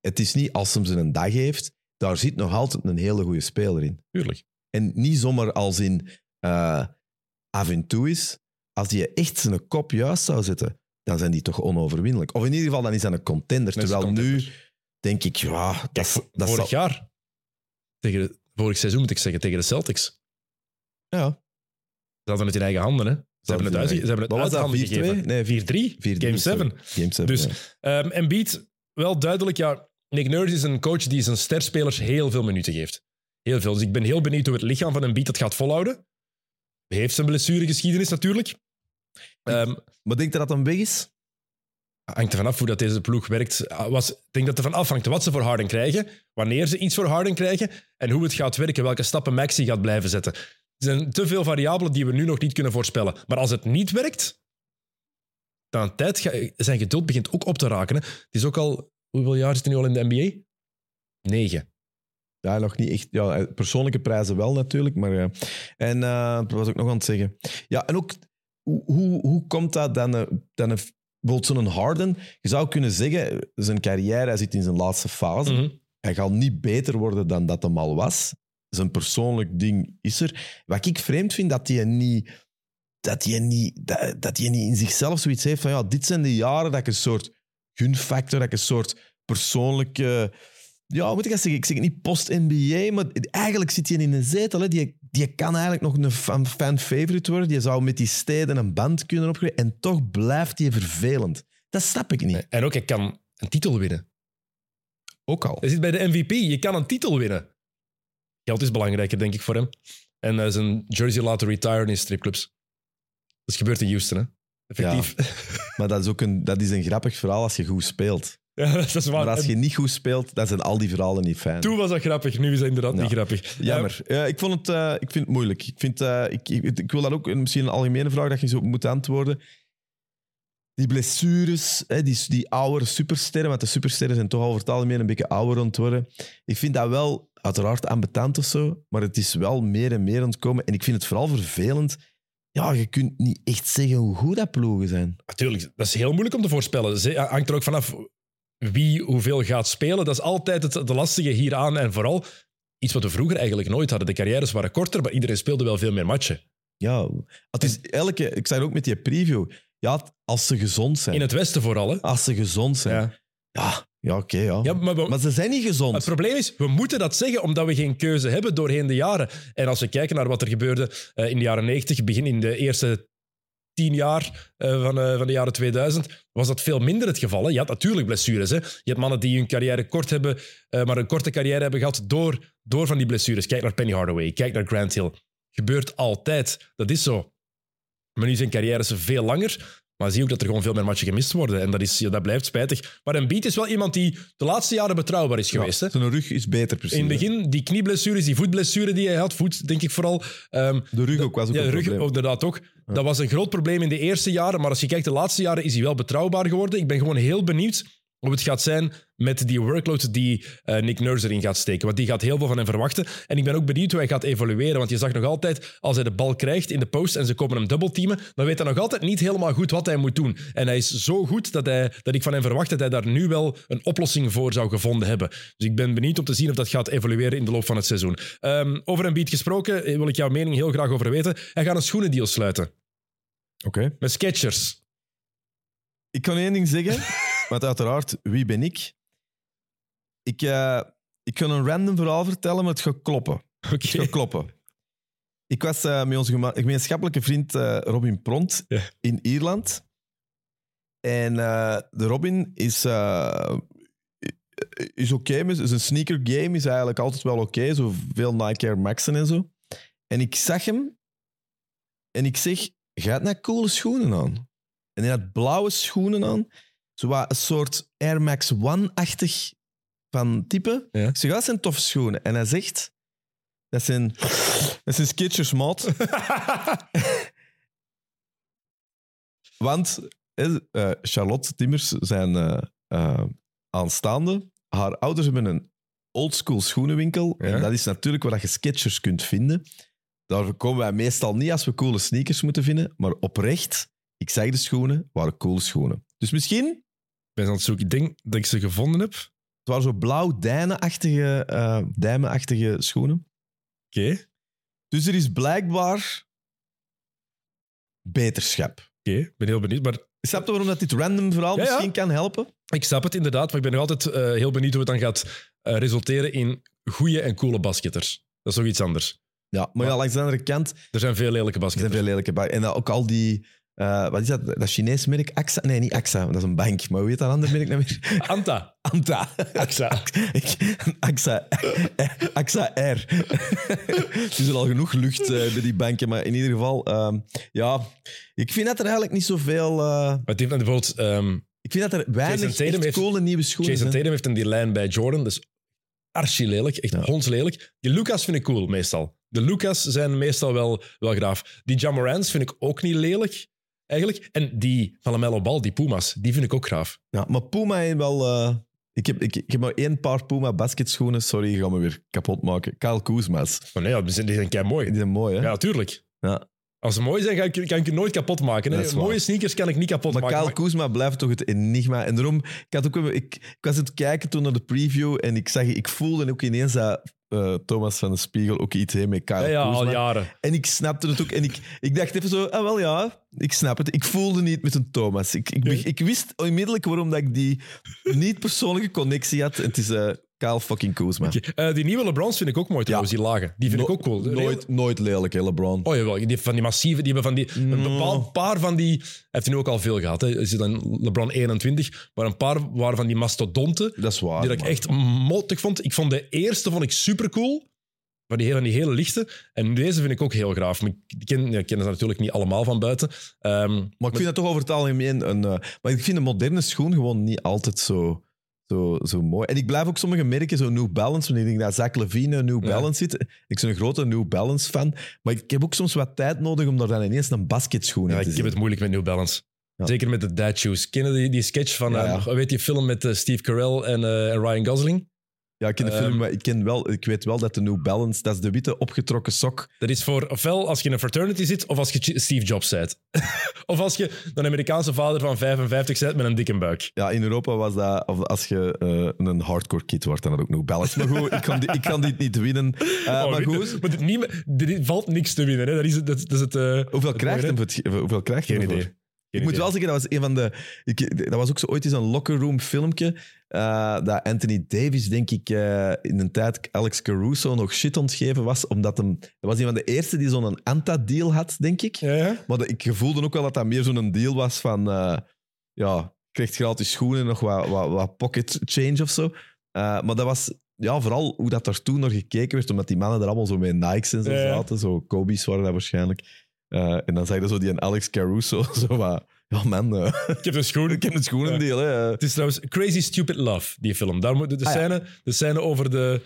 het is niet als hem zijn dag heeft. Daar zit nog altijd een hele goede speler in. Tuurlijk. En niet zomaar als in eh af en toe is. Als die echt zijn kop juist zou zetten, dan zijn die toch onoverwinnelijk. Of in ieder geval, dan is dat een contender. Een Terwijl nu denk ik, ja, dat, Kijk, dat vorig zal- jaar, tegen de, vorig seizoen moet ik zeggen, tegen de Celtics. Ja. Ze hadden het in eigen handen. Hè? Ze hebben het uit, ze hebben het uit handen 4-2? gegeven. Nee, 4-3. 4-3, Game 7. Game 7, Dus- ja. Um, Embiid, wel duidelijk, ja, Nick Nurse is een coach die zijn sterspelers heel veel minuten geeft. Heel veel. Dus ik ben heel benieuwd hoe het lichaam van Embiid dat gaat volhouden. Hij heeft zijn blessuregeschiedenis natuurlijk. Ehm, Maar denk je dat dat weg is? hangt er vanaf hoe dat deze ploeg werkt. Was, ik denk dat er van afhangt wat ze voor Harden krijgen, wanneer ze iets voor Harden krijgen en hoe het gaat werken, welke stappen Maxi gaat blijven zetten. Er zijn te veel variabelen die we nu nog niet kunnen voorspellen. Maar als het niet werkt, dan tijd ga- zijn geduld begint ook op te raken. Hè. Het is ook al, hoeveel jaar zit hij nu al in de NBA? Negen. Ja, nog niet echt. Ja, persoonlijke prijzen wel natuurlijk. Maar, ja. En eh, wat was ik nog aan het zeggen? Ja, en ook, hoe, hoe, komt dat dan? eh, dan een, bijvoorbeeld zo'n Harden, je zou kunnen zeggen, zijn carrière, hij zit in zijn laatste fase. Mhm. Hij gaat niet beter worden dan dat hem al was. Zijn persoonlijk ding is er. Wat ik vreemd vind, dat hij niet, dat hij niet, dat, dat hij niet in zichzelf zoiets heeft van ja, dit zijn de jaren dat ik een soort gunfactor, dat ik een soort persoonlijke... Ja, moet ik dat zeggen? Ik zeg niet post-NBA, maar eigenlijk zit hij in een zetel. Hè. Die, die kan eigenlijk nog een fan- fan-favorite worden. Die zou met die steden een band kunnen opgroeien. En toch blijft hij vervelend. Dat snap ik niet. En ook, hij kan een titel winnen. Ook al. Hij zit bij de MVP. Je kan een titel winnen. Geld is belangrijker, denk ik, voor hem. En eh, zijn jersey laten retiren in stripclubs. Dat is gebeurd in Houston, hè? Effectief. Maar dat is ook een, dat is een grappig verhaal als je goed speelt. Ja, dat is waar. Maar als je niet goed speelt, dan zijn al die verhalen niet fijn. Toen was dat grappig, nu is dat inderdaad Ja. niet grappig. Jammer. Ja, ik, vond het, eh, ik vind het moeilijk. Ik, vind, eh, ik, ik, ik wil dat ook misschien een algemene vraag dat je zo moet antwoorden. Die blessures, hè, die, die oude supersterren, want de supersterren zijn toch al over het algemeen een beetje ouder worden. Ik vind dat wel uiteraard ambetant of zo, maar het is wel meer en meer aan het komen. En ik vind het vooral vervelend. Ja, je kunt niet echt zeggen hoe goed dat ploegen zijn. Natuurlijk, dat is heel moeilijk om te voorspellen. Ze- hangt er ook vanaf wie hoeveel gaat spelen. Dat is altijd het de lastige hieraan. En vooral iets wat we vroeger eigenlijk nooit hadden. De carrières waren korter, maar iedereen speelde wel veel meer matchen. Ja, het is elke, ik zei ook met die preview. Ja, als ze gezond zijn. In het Westen vooral, hè? Als ze gezond zijn. Ja. Ja, ja, oké. ja. Ja, maar we- Maar ze zijn niet gezond. Het probleem is, we moeten dat zeggen omdat we geen keuze hebben doorheen de jaren. En als we kijken naar wat er gebeurde eh, in de jaren 90, begin in de eerste tien jaar eh, van, eh, van de jaren 2000, was dat veel minder het geval. Hè? Je had natuurlijk blessures. Hè? Je hebt mannen die hun carrière kort hebben, maar een korte carrière hebben gehad door, door van die blessures. Kijk naar Penny Hardaway, kijk naar Grant Hill. Gebeurt altijd. Dat is zo. Maar nu zijn carrières veel langer. Maar zie ook dat er gewoon veel meer matchen gemist worden. En dat, is, ja, dat blijft spijtig. Maar Embiid is wel iemand die de laatste jaren betrouwbaar is geweest. Hè? Ja, zijn rug is beter precies. In het begin, die knieblessures, die voetblessure die hij had, voet denk ik vooral. ehm, De rug ook was ook ja, de rug probleem. inderdaad ook. Dat was een groot probleem in de eerste jaren. Maar als je kijkt, de laatste jaren is hij wel betrouwbaar geworden. Ik ben gewoon heel benieuwd hoe het gaat zijn met die workload die eh, Nick Nurse erin gaat steken. Want die gaat heel veel van hem verwachten. En ik ben ook benieuwd hoe hij gaat evolueren. Want je zag nog altijd, als hij de bal krijgt in de post en ze komen hem dubbelteamen, dan weet hij nog altijd niet helemaal goed wat hij moet doen. En hij is zo goed dat, hij, dat ik van hem verwacht dat hij daar nu wel een oplossing voor zou gevonden hebben. Dus ik ben benieuwd om te zien of dat gaat evolueren in de loop van het seizoen. Ehm, over een beat gesproken, eh, wil ik jouw mening heel graag over weten. Hij gaat een schoenendeal sluiten Oké. met Skechers. Ik kan één ding zeggen, want uiteraard, wie ben ik? Ik, eh, ik kan een random verhaal vertellen, maar het gaat kloppen. Oké. Het gaat kloppen. Ik was eh, met onze gemeenschappelijke vriend eh, Robin Pront in Ierland. En de Robin is, is oké. met zijn sneaker game is eigenlijk altijd wel oké. Zo veel Nike Air Maxen en zo. En ik zag hem en ik zeg, gaat naar coole schoenen aan. En hij had blauwe schoenen aan. Zo een soort Air Max One-achtig van type. Ja. Ik zeg, ja, dat zijn toffe schoenen. En hij zegt, dat zijn, dat zijn Skechers, maat. Want eh, Charlotte Timmers zijn eh, eh, aanstaande. Haar ouders hebben een oldschool schoenenwinkel. Ja. En dat is natuurlijk waar je Skechers kunt vinden. Daar komen wij meestal niet als we coole sneakers moeten vinden. Maar oprecht, ik zeg de schoenen, waren coole schoenen. Dus misschien, ben aan het zoeken. Ik denk dat ik ze gevonden heb. Oké. waren zo blauw dijmenachtige eh dijmenachtige schoenen. Dus er is blijkbaar beterschap. Oké, ik ben heel benieuwd. Maar Snap je waarom dat dit random verhaal Ja, ja. misschien kan helpen? ik snap het inderdaad. Maar ik ben nog altijd eh, heel benieuwd hoe het dan gaat eh, resulteren in goede en coole basketters. Dat is nog iets anders. Ja, maar ja, langs de andere kant Er zijn veel lelijke er zijn basketters. veel lelijke. En ook al die... eh, wat is dat? Dat Chinese merk? AXA? Nee, niet AXA. Dat is een bank. Maar hoe heet dat andere merk nou weer? Anta. Anta. AXA. AXA. AXA R. er is al genoeg lucht eh, bij die banken. Maar in ieder geval, ehm, ja, ik vind dat er eigenlijk niet zoveel... eh, Maar het heeft bijvoorbeeld... ehm, ik vind dat er weinig Tatum heeft- coole nieuwe schoenen Jason. Tatum heeft een die lijn bij Jordan. Dus archi lelijk. Echt Ja. hondslelijk. Die Lucas vind ik cool, meestal. De Lucas zijn meestal wel, wel graaf. Die Jamorans vind ik ook niet lelijk, eigenlijk. En die van LaMelo Ball, die Puma's, die vind ik ook graaf. Ja, maar Puma heeft wel... eh, ik, heb, ik, ik heb maar één paar Puma basketschoenen. Sorry, je gaat me weer kapot maken. Kyle Kuzma's. Maar nee, ja, die zijn, die zijn kei mooi. Die zijn mooi, hè? Ja, natuurlijk. Ja. Als ze mooi zijn, kan ik, kan ik je nooit kapot maken. Hè? is. Mooie sneakers kan ik niet kapot Maar maken. Kyle Kuzma blijft toch het enigma. En daarom, ik, had ook, ik, ik was aan het kijken toen naar de preview en ik zag, ik voelde ook ineens dat eh, Thomas van de Spiegel ook iets heeft met Kyle ja, ja, al jaren. En ik snapte het ook. En ik, ik dacht even zo, ah wel ja, ik snap het. Ik voelde niet met een Thomas. Ik, ik, wist onmiddellijk waarom dat ik die niet-persoonlijke connectie had. En het is eh Kyle fucking Kuzma. Oké, eh, die nieuwe LeBrons vind ik ook mooi trouwens, die lage. Die vind ik ook cool. Nooit, nooit lelijk, hè, LeBron. Oh jawel, die van die massieve, die hebben van die, een No. bepaald paar van die, hij heeft er nu ook al veel gehad, hè. is dan LeBron 21, maar een paar waren van die mastodonten, Dat is waar. die dat ik echt mottig vond. Ik vond de eerste vond ik super cool, van die, hele- van die hele lichte, en deze vind ik ook heel graaf. Maar ik ken, ja, ik ken ze natuurlijk niet allemaal van buiten. Ehm, Maar ik vind dat toch over het algemeen een... eh, maar ik vind een moderne schoen gewoon niet altijd zo, zo, zo mooi. En ik blijf ook sommige merken, zo New Balance, wanneer ik denk dat Zach Levine New Ja. Balance zit. Ik ben een grote New Balance fan, maar ik heb ook soms wat tijd nodig om daar dan ineens een basketschoen ja, in ik te heb zien. het moeilijk met New Balance. Ja. Zeker met de dad shoes. Kennen die, die sketch van, Ja, eh, weet je, film met eh, Steve Carell en, eh, en Ryan Gosling? Ja, ik ken de Ehm, film, maar ik, ken wel, ik weet wel dat de New Balance, dat is de witte opgetrokken sok. Dat is voor ofwel als je in een fraternity zit, of als je Steve Jobs bent. of als je een Amerikaanse vader van 55 bent met een dikke buik. Ja, in Europa was dat, of als je eh, een hardcore kid wordt, dan had ook New Balance. Maar goed, ik kan, dit, ik kan dit niet winnen. Oh, maar goed, maar dit, niet, dit valt niks te winnen. Hè. Dat is, het- dat, dat is het, eh, hoeveel het krijgt hem? Hoeveel krijgt hij Geen idee. Ik moet wel zeggen, dat was een van de. Ik, dat was ook zo ooit eens een locker room filmpje. eh, dat Anthony Davis, denk ik, eh, in een tijd Alex Caruso nog shit ontgeven was. Omdat hem. Dat was een van de eerste die zo'n Anta-deal had, denk ik. Ja, ja. Maar ik voelde ook wel dat dat meer zo'n deal was van. eh ja, krijgt gratis schoenen, nog wat, wat, wat pocket change of zo. Maar dat was. Ja, vooral hoe dat er toen naar gekeken werd, omdat die mannen er allemaal zo met Nikes en zo ja. zaten. Zo Kobe's waren dat waarschijnlijk. Eh, en dan zei je zo die een Alex Caruso, zo wat... Ja, man, eh, Ik heb een schoen. ik heb een schoenendeel. Hè. Het is trouwens Crazy Stupid Love, die film. Daar moet de, de, Ah, ja. scène, de scène over de,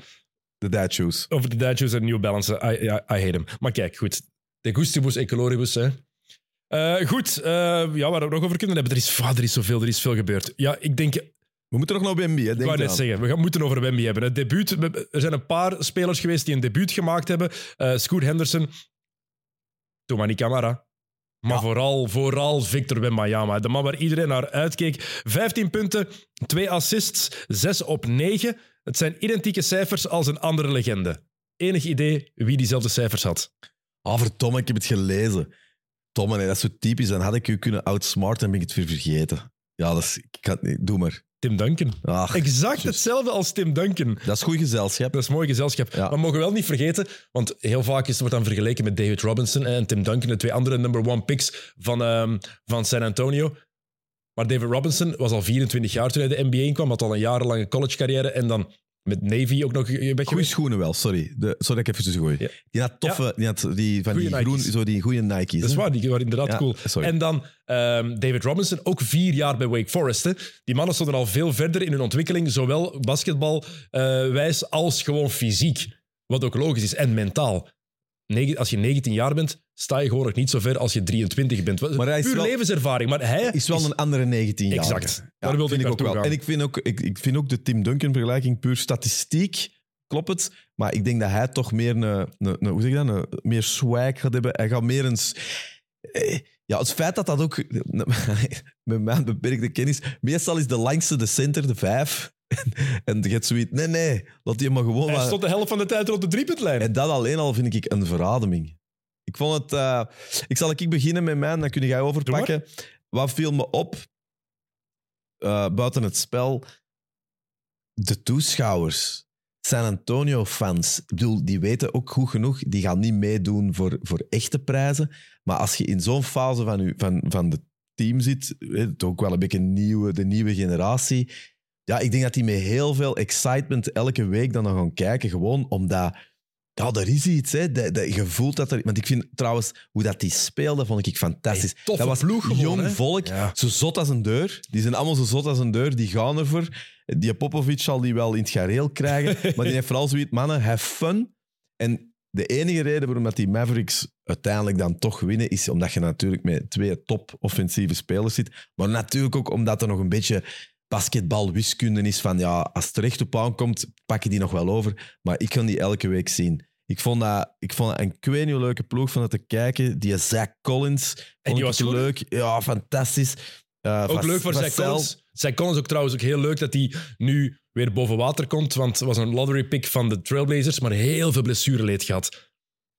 De dad shoes. over de dad shoes en New Balance. I, I, I hate hem. Maar kijk, goed. De gustibus e coloribus, hè. Eh, goed, ja, waar we nog over kunnen hebben. Er is, ah, er is zoveel, er is veel gebeurd. Ja, ik denk, We moeten nog naar Wemby, hè. Ik Denk wou net zeggen, we gaan moeten over Wemby hebben. Het debuut, er zijn een paar spelers geweest die een debuut gemaakt hebben. Eh Scoot Henderson, Tomani Camara. Maar Ja. vooral, vooral Victor Wembanyama. De man waar iedereen naar uitkeek. 15 punten, 2 assists, 6 op 9. Het zijn identieke cijfers als een andere legende. Enig idee wie diezelfde cijfers had? Ah, verdomme, ik heb het gelezen. Nee, dat is zo typisch. Dan had ik u kunnen outsmarten en ben ik het weer vergeten. Ja, dat is... Ik kan het niet... Doe maar. Tim Duncan. Ach, Exact hetzelfde als Tim Duncan. Dat is goed gezelschap. Dat is mooi gezelschap. Ja. Maar we mogen wel niet vergeten, want heel vaak is, wordt dan vergeleken met David Robinson en Tim Duncan, de twee andere number one picks van, ehm, van San Antonio. Maar David Robinson was al 24 jaar toen hij de NBA inkwam, had al een jarenlange collegecarrière en dan met Navy ook nog Goeie geweest. schoenen wel, sorry. De, sorry dat ik even tussen gooi. Ja. Die had toffe, die had die van Goeie die groen, Nike's. zo die goede Nike's. Dat is waar, die waren inderdaad Ja, cool. sorry. En dan ehm, David Robinson, ook vier jaar bij Wake Forest. Hè. Die mannen stonden al veel verder in hun ontwikkeling, zowel basketbalwijs als gewoon fysiek. Wat ook logisch is, en mentaal. Negen- als je 19 jaar bent, sta je gewoon nog niet zo ver als je 23 bent. Maar hij is Puur wel- levenservaring, maar hij is wel een andere 19 jaar. Exact. Daar wilde vind ik ook naartoe wel. gaan. En ik vind ook, ik, ik vind ook de Tim Duncan vergelijking puur statistiek. Klopt het? Maar ik denk dat hij toch meer een, een, een- hoe zeg je dat? Een, meer swag gaat hebben. Hij gaat meer een... s- eh, Ja, het feit dat dat ook... Met mijn beperkte kennis... Meestal is de langste de center, de vijf. En je hebt zoiets... Nee, nee. Laat die maar gewoon... hij maar- stond de helft van de tijd rond de driepuntlijn. en dat alleen al vind ik een verademing. Ik vond het... eh, ik zal ik beginnen met mij, dan kun jij overpakken. Wat viel me op, eh, buiten het spel, de toeschouwers. San Antonio-fans, ik bedoel, die weten ook goed genoeg, die gaan niet meedoen voor, voor echte prijzen. Maar als je in zo'n fase van, u, van, van de team zit, het ook wel een beetje nieuwe, de nieuwe generatie, ja, ik denk dat die met heel veel excitement elke week dan nog gaan kijken, gewoon omdat... Ja, er is iets, hè. Je voelt dat er... Want ik vind trouwens, hoe dat die speelde, vond ik fantastisch. Hey, toffe dat was ploeg gewoon, jong hè? volk, Ja. zo zot als een deur. Die zijn allemaal zo zot als een deur, die gaan ervoor. Die Popovic zal die wel in het gareel krijgen, maar die heeft vooral zoiets, mannen, have fun. En de enige reden waarom dat die Mavericks uiteindelijk dan toch winnen, is omdat je natuurlijk met twee top offensieve spelers zit. Maar natuurlijk ook omdat er nog een beetje basketbalwiskunde is van ja, als het er echt op aankomt, pak je die nog wel over. Maar ik kan die elke week zien. Ik vond dat, ik vond dat een kwenio leuke ploeg van het te kijken. Die Zach Collins vond die was goed, leuk. Ja, fantastisch. Eh, Ook leuk voor Zach. Collins. Zach Collins ook trouwens ook heel leuk dat hij nu weer boven water komt. Want het was een lottery pick van de Trailblazers, maar heel veel blessureleed gehad.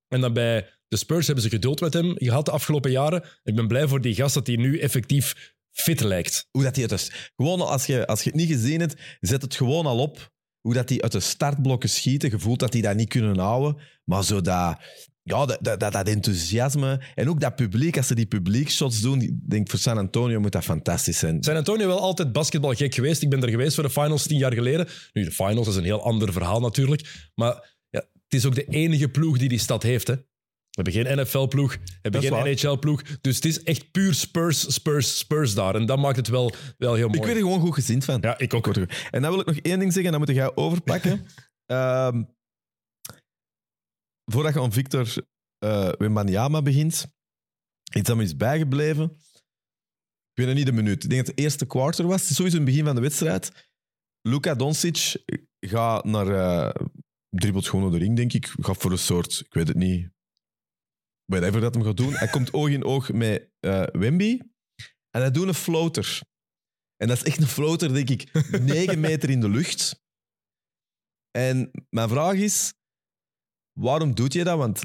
En dan bij de Spurs hebben ze geduld met hem gehad de afgelopen jaren. Ik ben blij voor die gast dat hij nu effectief fit lijkt. Hoe dat hij het is. Gewoon als je, als je het niet gezien hebt, zet het gewoon al op. Hoe dat die uit de startblokken schieten. Je voelt dat die dat niet kunnen houden. Maar zo dat, ja, dat, dat, dat, dat enthousiasme. En ook dat publiek, als ze die publiekshots doen. Ik denk voor San Antonio moet dat fantastisch zijn. San Antonio wel altijd basketbalgek geweest. Ik ben er geweest voor de finals tien jaar geleden. Nu, de finals is een heel ander verhaal natuurlijk. Maar ja, het is ook de enige ploeg die die stad heeft. Hè. We hebben geen NFL-ploeg, we hebben geen NHL-ploeg. Dus het is echt puur Spurs, Spurs, Spurs daar. En dat maakt het wel, wel heel mooi. Ik werd er gewoon goed gezind van. Ja, ik ook. En dan wil ik nog één ding zeggen, dan moet jij overpakken. Ehm, voordat je aan Victor eh Wembanyama begint, iets dat me is bijgebleven. Ik weet het niet de minuut. Ik denk dat het eerste quarter was. Het is sowieso in het begin van de wedstrijd. Luka Doncic gaat naar... eh dribbelt gewoon naar de ring, denk ik. Gaat voor een soort... Ik weet het niet. Whatever dat hem gaat doen. Hij komt oog in oog met eh, Wemby. En hij doet een floater. En dat is echt een floater, denk ik, 9 meter in de lucht. En mijn vraag is, waarom doet je dat? Want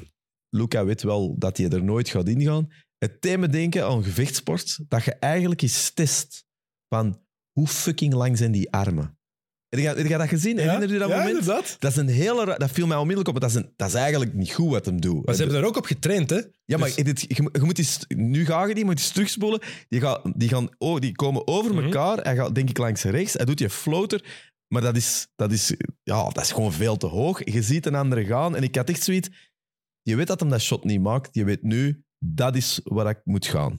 Luca weet wel dat hij er nooit gaat ingaan. Het thema denken aan gevechtsport, dat je eigenlijk eens test van hoe fucking lang zijn die armen. Heb je dat gezien? Herinner je dat ja, moment? inderdaad. Dat is een hele... ra- Dat viel mij onmiddellijk op. Dat is, een, dat is eigenlijk niet goed wat hem doet. Maar ze hebben daar ook op getraind, hè? Ja, maar Dus- dit, je, moet- je moet eens, nu ga je die, moet eens terugspoelen. Die, gaan, die, gaan, oh, die komen over Mhm. elkaar. Hij gaat denk ik langs rechts. Hij doet je floater. Maar dat is, dat, is, ja, dat is gewoon veel te hoog. Je ziet een andere gaan. En ik had echt zoiets... Je weet dat hem dat shot niet maakt. Je weet nu, dat is waar ik moet gaan.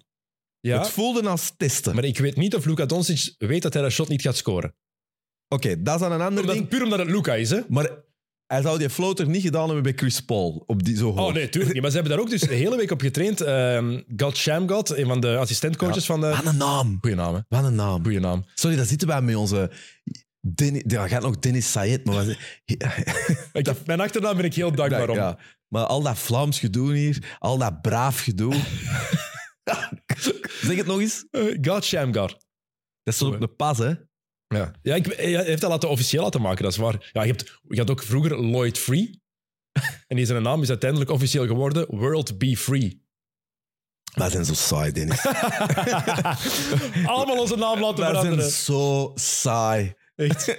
Ja, Het voelde als testen. maar ik weet niet of Luka Doncic weet dat hij dat shot niet gaat scoren. Oké, dat is dan een ander Omdat, ding. puur omdat het Luka is, hè? Maar hij zou die floater niet gedaan hebben bij Chris Paul. Op die zo hoog. Oh nee, tuurlijk niet. Maar ze hebben daar ook dus de hele week op getraind. Ehm God een van de assistentcoaches van de... Wat een naam. Goeie naam, hè? Wat een naam. Goeie naam. Sorry, daar zitten wij met onze... Dennis, ja, gaat nog Dennis Sayed, maar... wat- Ik mijn achternaam ben ik heel dankbaar om. Ja, maar al dat Vlaams gedoe hier, al dat braaf gedoe. zeg het nog eens. Eh, God Shamgod. Dat is de pas, hè? Ja, ja ik, hij heeft dat laten officieel laten maken, dat is waar. Ja, je, hebt, je had ook vroeger Lloyd Free. en die zijn naam is uiteindelijk officieel geworden World Be Free. Wij zijn zo saai, Dennis. Allemaal onze naam laten Wij zijn veranderen. zo saai. Echt.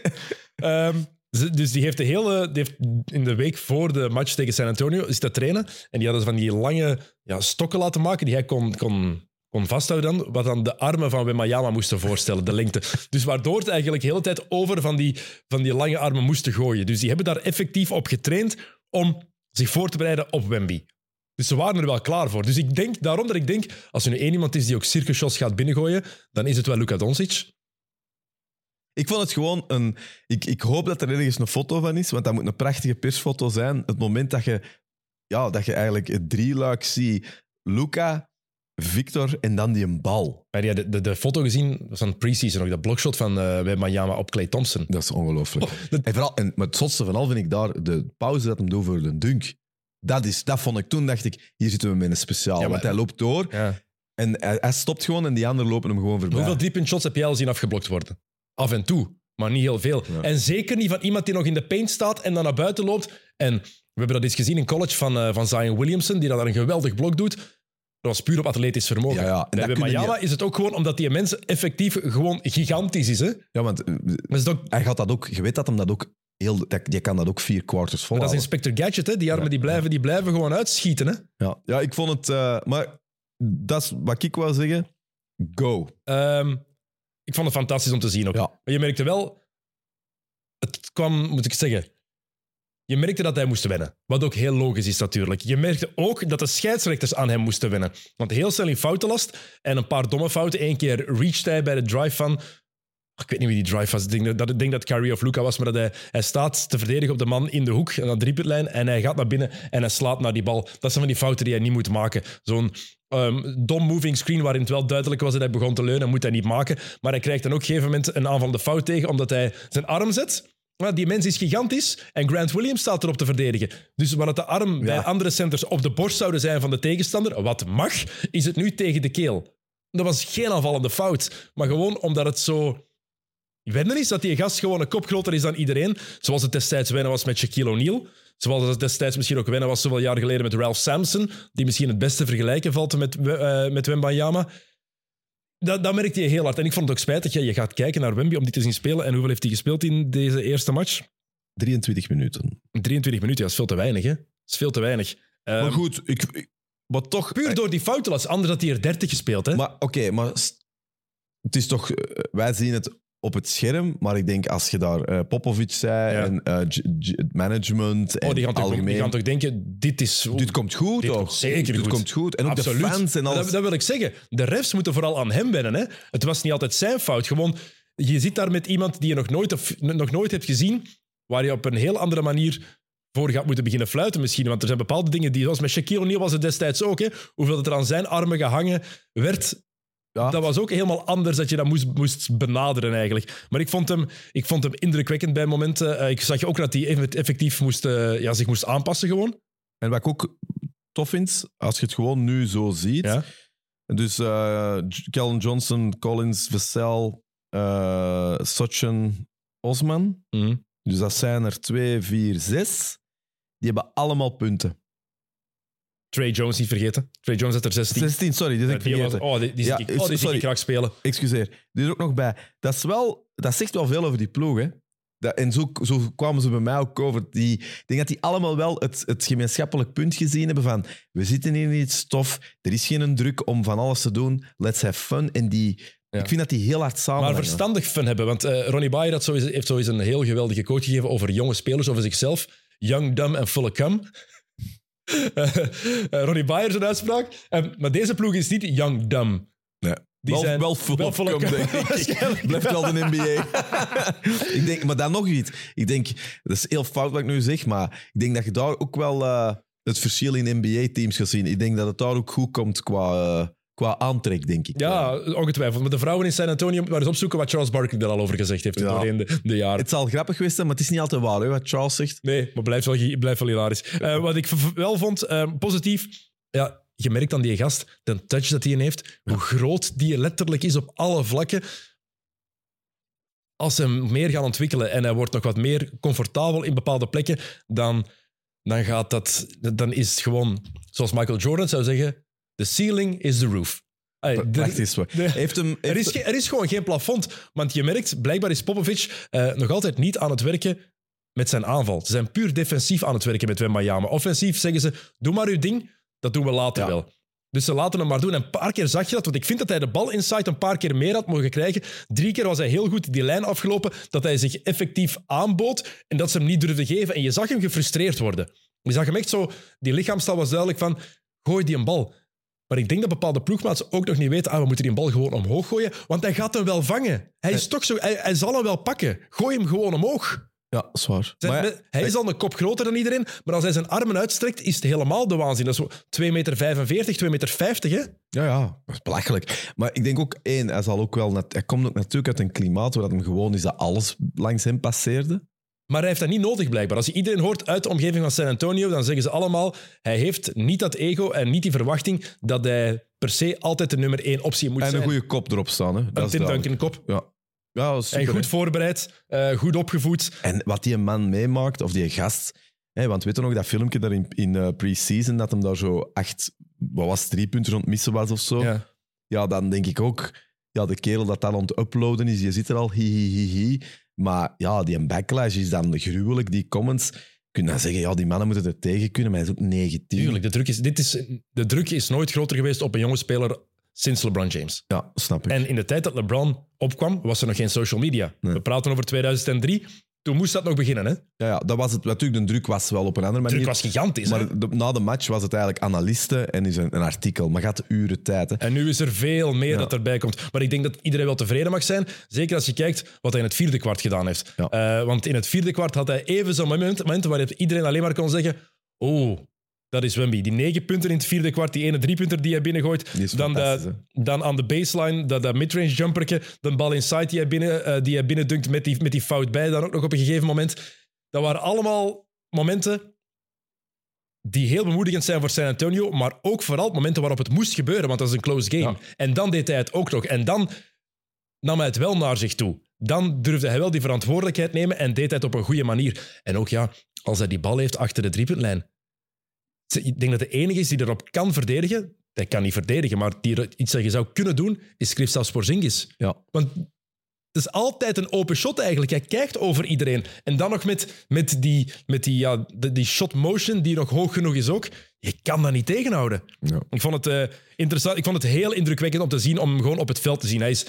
Ehm, dus die heeft, de hele, die heeft in de week voor de match tegen San Antonio is dat trainen. En die hadden van die lange ja, stokken laten maken die hij kon, kon kon vasthouden dan, wat dan de armen van Wembayama moesten voorstellen, de lengte. Dus waardoor het eigenlijk de hele tijd over van die, van die lange armen moesten gooien. Dus die hebben daar effectief op getraind om zich voor te bereiden op Wemby. Dus ze waren er wel klaar voor. Dus ik denk, daarom dat ik denk, als er nu één iemand is die ook circusshots gaat binnengooien, dan is het wel Luka Doncic. Ik vond het gewoon een... Ik, ik hoop dat er ergens een foto van is, want dat moet een prachtige persfoto zijn. Het moment dat je, ja, dat je eigenlijk het drieluik ziet. Luca, Victor en dan die een bal. Heb je de, de, de foto gezien van pre-season, nog dat blokshot van uh, bij Miami op Clay Thompson? Dat is ongelooflijk. Oh, dat- En, vooral, en maar het zotste van al vind ik daar de pauze dat hem doet voor de dunk. Dat, is, dat vond ik toen, dacht ik, hier zitten we met een speciaal. Ja, maar- want hij loopt door Ja. en hij, hij stopt gewoon en die anderen lopen hem gewoon voorbij. Hoeveel driepunt shots heb jij al zien afgeblokt worden? Af en toe, maar niet heel veel. Ja. En zeker niet van iemand die nog in de paint staat en dan naar buiten loopt. En we hebben dat eens gezien in college van, eh, van Zion Williamson, die dat een geweldig blok doet. Dat was puur op atletisch vermogen. Ja, ja. En Bij Mayama is het ook gewoon omdat die mensen effectief gewoon gigantisch is. Hè? Ja, want eh, is ook, hij gaat dat ook... Je weet dat hem dat ook heel... Dat, je kan dat ook vier quarters dat is Inspector Gadget, hè? die armen die blijven, die blijven gewoon uitschieten. Hè? Ja, ja, ik vond het... eh, maar dat is wat ik wou zeggen. Go. Ehm, ik vond het fantastisch om te zien ook. Ja. Maar je merkte wel, het kwam, moet ik zeggen, je merkte dat hij moest winnen. Wat ook heel logisch is natuurlijk. Je merkte ook dat de scheidsrechters aan hem moesten winnen. Want heel snel in foutenlast en een paar domme fouten. Eén keer reached hij bij de drive van... Ik weet niet wie die drive was. Ik denk dat, ik denk dat Kyrie of Luca was, maar dat hij, hij staat te verdedigen op de man in de hoek, aan de driepuntlijn, en hij gaat naar binnen en hij slaat naar die bal. Dat zijn van die fouten die hij niet moet maken. Zo'n ehm, dom moving screen waarin het wel duidelijk was dat hij begon te leunen, moet hij niet maken. Maar hij krijgt dan ook op een gegeven moment een aanvallende fout tegen, omdat hij zijn arm zet. Maar die mens is gigantisch en Grant Williams staat erop te verdedigen. Dus waar het de arm bij andere centers op de borst zouden zijn van de tegenstander, wat mag, is het nu tegen de keel. Dat was geen aanvallende fout, maar gewoon omdat het zo wennen is dat die gast gewoon een kop groter is dan iedereen. Zoals het destijds wennen was met Shaquille O'Neal. Zoals het destijds misschien ook wennen was zoveel jaar geleden met Ralph Sampson, die misschien het beste vergelijken valt met, eh met Wembanyama. Dat, dat merkte je heel hard. En ik vond het ook spijtig. Ja, je gaat kijken naar Wemby om die te zien spelen. En hoeveel heeft hij gespeeld in deze eerste match? 23 minuten. 23 minuten, ja, dat is veel te weinig. Hè? Dat is veel te weinig. Maar goed, ik, ik- maar toch... puur door die foutenlast. Anders had hij er 30 gespeeld. Hè? Maar oké, maar het is toch... eh, Wij zien het op het scherm, maar ik denk als je daar eh, Popovic zei Ja. en eh, het management en oh, die gaan, toch, algemeen... die gaan toch denken, dit is... dit komt goed, Dit toch? komt zeker dit goed. komt goed. En ook Absoluut. de fans en alles. Dat, dat wil ik zeggen. De refs moeten vooral aan hem wennen. Hè? Het was niet altijd zijn fout. Gewoon, je zit daar met iemand die je nog nooit, of, nog nooit hebt gezien, waar je op een heel andere manier voor gaat moeten beginnen fluiten misschien. Want er zijn bepaalde dingen die, zoals met Shaquille O'Neal was het destijds ook, hè? hoeveel het er aan zijn armen gehangen werd. Ja. Dat was ook helemaal anders dat je dat moest, moest benaderen eigenlijk. Maar ik vond hem, ik vond hem indrukwekkend bij momenten. Eh, ik zag ook dat hij even- effectief moest, eh, ja, zich moest aanpassen gewoon. En wat ik ook tof vind, als je het gewoon nu zo ziet. Ja. Dus Kellen Johnson, Collins, Vassell, Sachin, Osman. Mhm. Dus dat zijn er twee, vier, zes. Die hebben allemaal punten. Trey Jones niet vergeten. Trey Jones had er 16. 16, sorry, die is ik was- vergeten. oh, die, die Ja, ik, oh, die sorry. ik graag spelen. Excuseer. Die is er ook nog bij. Dat, is wel, dat zegt wel veel over die ploeg, hè. Dat, en zo, zo kwamen ze bij mij ook over. Die, ik denk dat die allemaal wel het, het gemeenschappelijk punt gezien hebben van we zitten hier niet stof, er is geen druk om van alles te doen, let's have fun. En die, Ja. ik vind dat die heel hard samen Maar verstandig fun hebben. Want eh, Ronnie Bayer had heeft sowieso een heel geweldige quote gegeven over jonge spelers, over zichzelf. Young, dumb en full of cum. Eh, Ronnie Bayer zijn uitspraak. Maar deze ploeg is niet young, dumb. Nee. Die wel, zijn wel full wel of full of cum, cum. denk ik. Waarschijnlijk Blijft wel de NBA. ik denk, maar dan nog iets. Ik denk, dat is heel fout wat ik nu zeg, maar ik denk dat je daar ook wel eh, het verschil in NBA-teams gaat zien. Ik denk dat het daar ook goed komt qua, eh, qua aantrek, denk ik. Ja, ongetwijfeld. Maar de vrouwen in San Antonio maar eens opzoeken wat Charles Barkley er al over gezegd heeft Ja. doorheen de, de jaren. Het zal grappig geweest zijn, maar het is niet altijd waar, hè, wat Charles zegt. Nee, maar blijft wel, blijft wel hilarisch. Eh, wat ik wel vond, eh, positief, ja, je merkt aan die gast, de touch dat hij heeft, hoe groot die letterlijk is op alle vlakken. Als ze hem meer gaan ontwikkelen en hij wordt nog wat meer comfortabel in bepaalde plekken, dan, dan gaat dat, dan is het gewoon, zoals Michael Jordan zou zeggen, the ceiling is the roof. Ay, Echt is de- Heeft hem, er is, ge- er is gewoon geen plafond. Want je merkt, blijkbaar is Popovic eh, nog altijd niet aan het werken met zijn aanval. Ze zijn puur defensief aan het werken met Wembanyama. Offensief zeggen ze, doe maar uw ding, dat doen we later Ja. wel. Dus ze laten hem maar doen. En een paar keer zag je dat, want ik vind dat hij de bal inside een paar keer meer had mogen krijgen. Drie keer was hij heel goed die lijn afgelopen, dat hij zich effectief aanbood en dat ze hem niet durfden geven. En je zag hem gefrustreerd worden. Je zag hem echt zo, die lichaamstaal was duidelijk van, gooi die een bal. Maar ik denk dat bepaalde ploegmaats ook nog niet weten, ah, we moeten die bal gewoon omhoog gooien, want hij gaat hem wel vangen. Hij is toch zo, hij, hij zal hem wel pakken. Gooi hem gewoon omhoog. Ja, zwaar. Zijn- Maar ja, hij is al een kop groter dan iedereen, maar als hij zijn armen uitstrekt, is het helemaal de waanzin. Dat is zo 2,45 meter, 2,50 meter, hè? Ja, ja, dat is belachelijk. Maar ik denk ook, één, hij, zal ook wel net, hij komt ook natuurlijk uit een klimaat waar het hem gewoon is dat alles langs hem passeerde. Maar hij heeft dat niet nodig blijkbaar. Als je iedereen hoort uit de omgeving van San Antonio, dan zeggen ze allemaal, hij heeft niet dat ego en niet die verwachting dat hij per se altijd de nummer één optie moet En zijn. een goede kop erop staan. Hè. Dat een Tim. Duncan kop. Ja, ja dat is En super, goed hè. voorbereid, eh, goed opgevoed. En wat die man meemaakt, of die gast... Hè, want weet je nog dat filmpje daar in, in eh, pre-season, dat hem daar zo acht, wat was drie punten rond missen was of zo? Ja. Ja, dan denk ik ook, ja, de kerel dat dan aan het uploaden is, je zit er al, hi, hi, hi, hi. Maar ja, die backlash is dan gruwelijk, die comments. Je kunt dan zeggen, ja, die mannen moeten er tegen kunnen, maar hij is ook 19. Tuurlijk, de druk, is, dit is, de druk is nooit groter geweest op een jonge speler sinds LeBron James. Ja, snap ik. En in de tijd dat LeBron opkwam, was er nog geen social media. Nee. We praten over 2003. Toen moest dat nog beginnen. Hè? De Ja, ja, dat was het. Natuurlijk, de druk was wel op een andere manier. druk was gigantisch. hè? maar de- na de match was het eigenlijk analisten en is een, een artikel. Maar gaat uren tijd. Hè. En nu is er veel meer dat erbij komt. Maar ik denk dat iedereen wel tevreden mag zijn. Zeker als je kijkt wat hij in het vierde kwart gedaan heeft. Ja. Eh, want in het vierde kwart had hij even zo'n moment, momenten waar iedereen alleen maar kon zeggen: Oh, dat is Wemby. Die negen punten in het vierde kwart, die ene driepunter die hij binnengooit. Dan, de, dan aan de baseline, dat, dat midrange jumperke. De bal inside die hij, binnen, eh, die hij binnendunkt met die, met die fout bij. Dan ook nog op een gegeven moment. Dat waren allemaal momenten die heel bemoedigend zijn voor San Antonio, maar ook vooral momenten waarop het moest gebeuren, want dat is een close game. Ja. En dan deed hij het ook nog. En dan nam hij het wel naar zich toe. Dan durfde hij wel die verantwoordelijkheid nemen en deed hij het op een goede manier. En ook ja, als hij die bal heeft achter de driepuntlijn. Ik denk dat de enige is die erop kan verdedigen. Hij kan niet verdedigen, maar die iets dat je zou kunnen doen, is Kristaps Porzingis. Ja. Want het is altijd een open shot eigenlijk. Hij kijkt over iedereen. En dan nog met, met, die, met die, ja, die, die shot motion die nog hoog genoeg is ook. Je kan dat niet tegenhouden. Ja. Ik vond het eh, interessant. Ik vond het heel indrukwekkend om te zien, om hem gewoon op het veld te zien. Hij is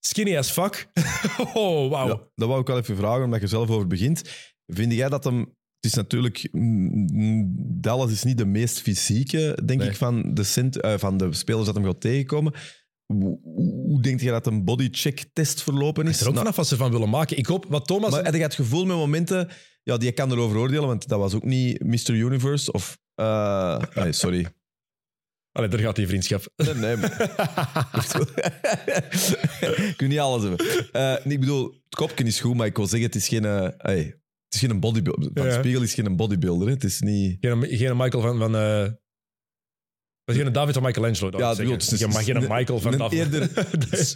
skinny as fuck. oh, wauw. Ja, dat wou ik wel even vragen, omdat je zelf over begint. Vind jij dat hem... Het is natuurlijk... Dallas is niet de meest fysieke, denk Nee. ik, van de, cent, eh, van de spelers dat hem gaat tegenkomen. Hoe, hoe denk je dat een bodycheck-test verlopen is? is er ook Nou, vanaf wat ze van willen maken. Ik hoop, wat Thomas... Maar heb je het gevoel met momenten... Ja, die kan erover oordelen, want dat was ook niet Mr. Universe of... eh, nee, sorry. Allee, daar gaat die vriendschap. Nee, nee. ik wil niet alles hebben. Eh, ik bedoel, het kopje is goed, maar ik wil zeggen, het is geen... hey, het is geen bodybuilder. Van Ja. Spiegel is geen bodybuilder. Hè. Het is niet... Geen, geen Michael van... van eh, dat is geen David van Michelangelo. dat Ja, bedoel, het is- geen, geen Michael van David. eerder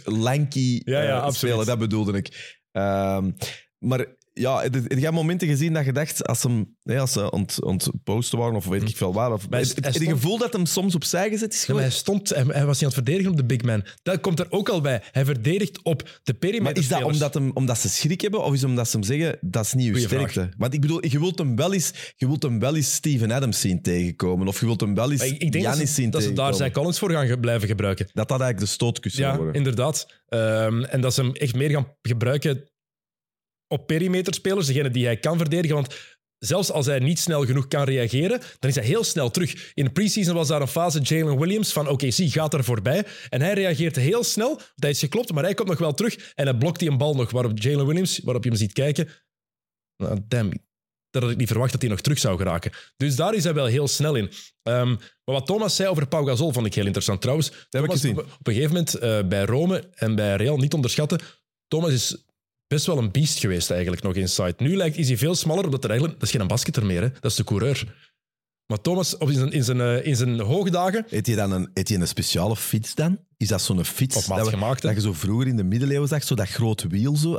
lanky Ja, ja, eh, absoluut. speler, dat bedoelde ik. Ehm, maar ja, heb heb momenten gezien dat je dacht, als, hem, nee, als ze ont, ontposten waren, of weet ik veel waar, of, Maar het gevoel dat hem soms opzij gezet is? Ja, maar hij, stond, hij, hij was niet aan het verdedigen op de big man. Dat komt er ook al bij. Hij verdedigt op de perimeter. Maar is dat omdat, hem, omdat ze schrik hebben, of is het omdat ze hem zeggen, dat is niet uw Goeie vraag. sterkte? Want ik bedoel, je wilt hem wel eens, je wilt hem wel eens Steven Adams zien tegenkomen, of je wilt hem wel eens Maar ik, ik denk dat ze, zien dat ze daar tegenkomen. zijn Collins voor gaan blijven gebruiken. Dat dat eigenlijk de stootkussen Ja, worden. inderdaad. Ehm, en dat ze hem echt meer gaan gebruiken op perimeterspelers, degene die hij kan verdedigen. Want zelfs als hij niet snel genoeg kan reageren, dan is hij heel snel terug. In de preseason was daar een fase Jalen Williams van OKC gaat er voorbij. En hij reageert heel snel. Dat is geklopt, maar hij komt nog wel terug. En hij blokt die een bal nog waarop Jalen Williams, waarop je hem ziet kijken. Nou, damn, dat had ik niet verwacht dat hij nog terug zou geraken. Dus daar is hij wel heel snel in. Ehm, maar wat Thomas zei over Pau Gasol vond ik heel interessant trouwens. heb ik Thomas, gezien. Op, op een gegeven moment eh, bij Rome en bij Real niet onderschatten. Thomas is best wel een beest geweest eigenlijk nog inside. Nu lijkt is hij veel smaller, omdat er eigenlijk... Dat is geen basketter meer, hè. dat is de coureur. Maar Thomas, op in zijn, in zijn, eh, in zijn hoogdagen... Eet je dan een, eet je een speciale fiets dan? Is dat zo'n fiets Op maat dat, we- gemaakt, dat je zo vroeger in de middeleeuwen zag, zo dat grote wiel zo?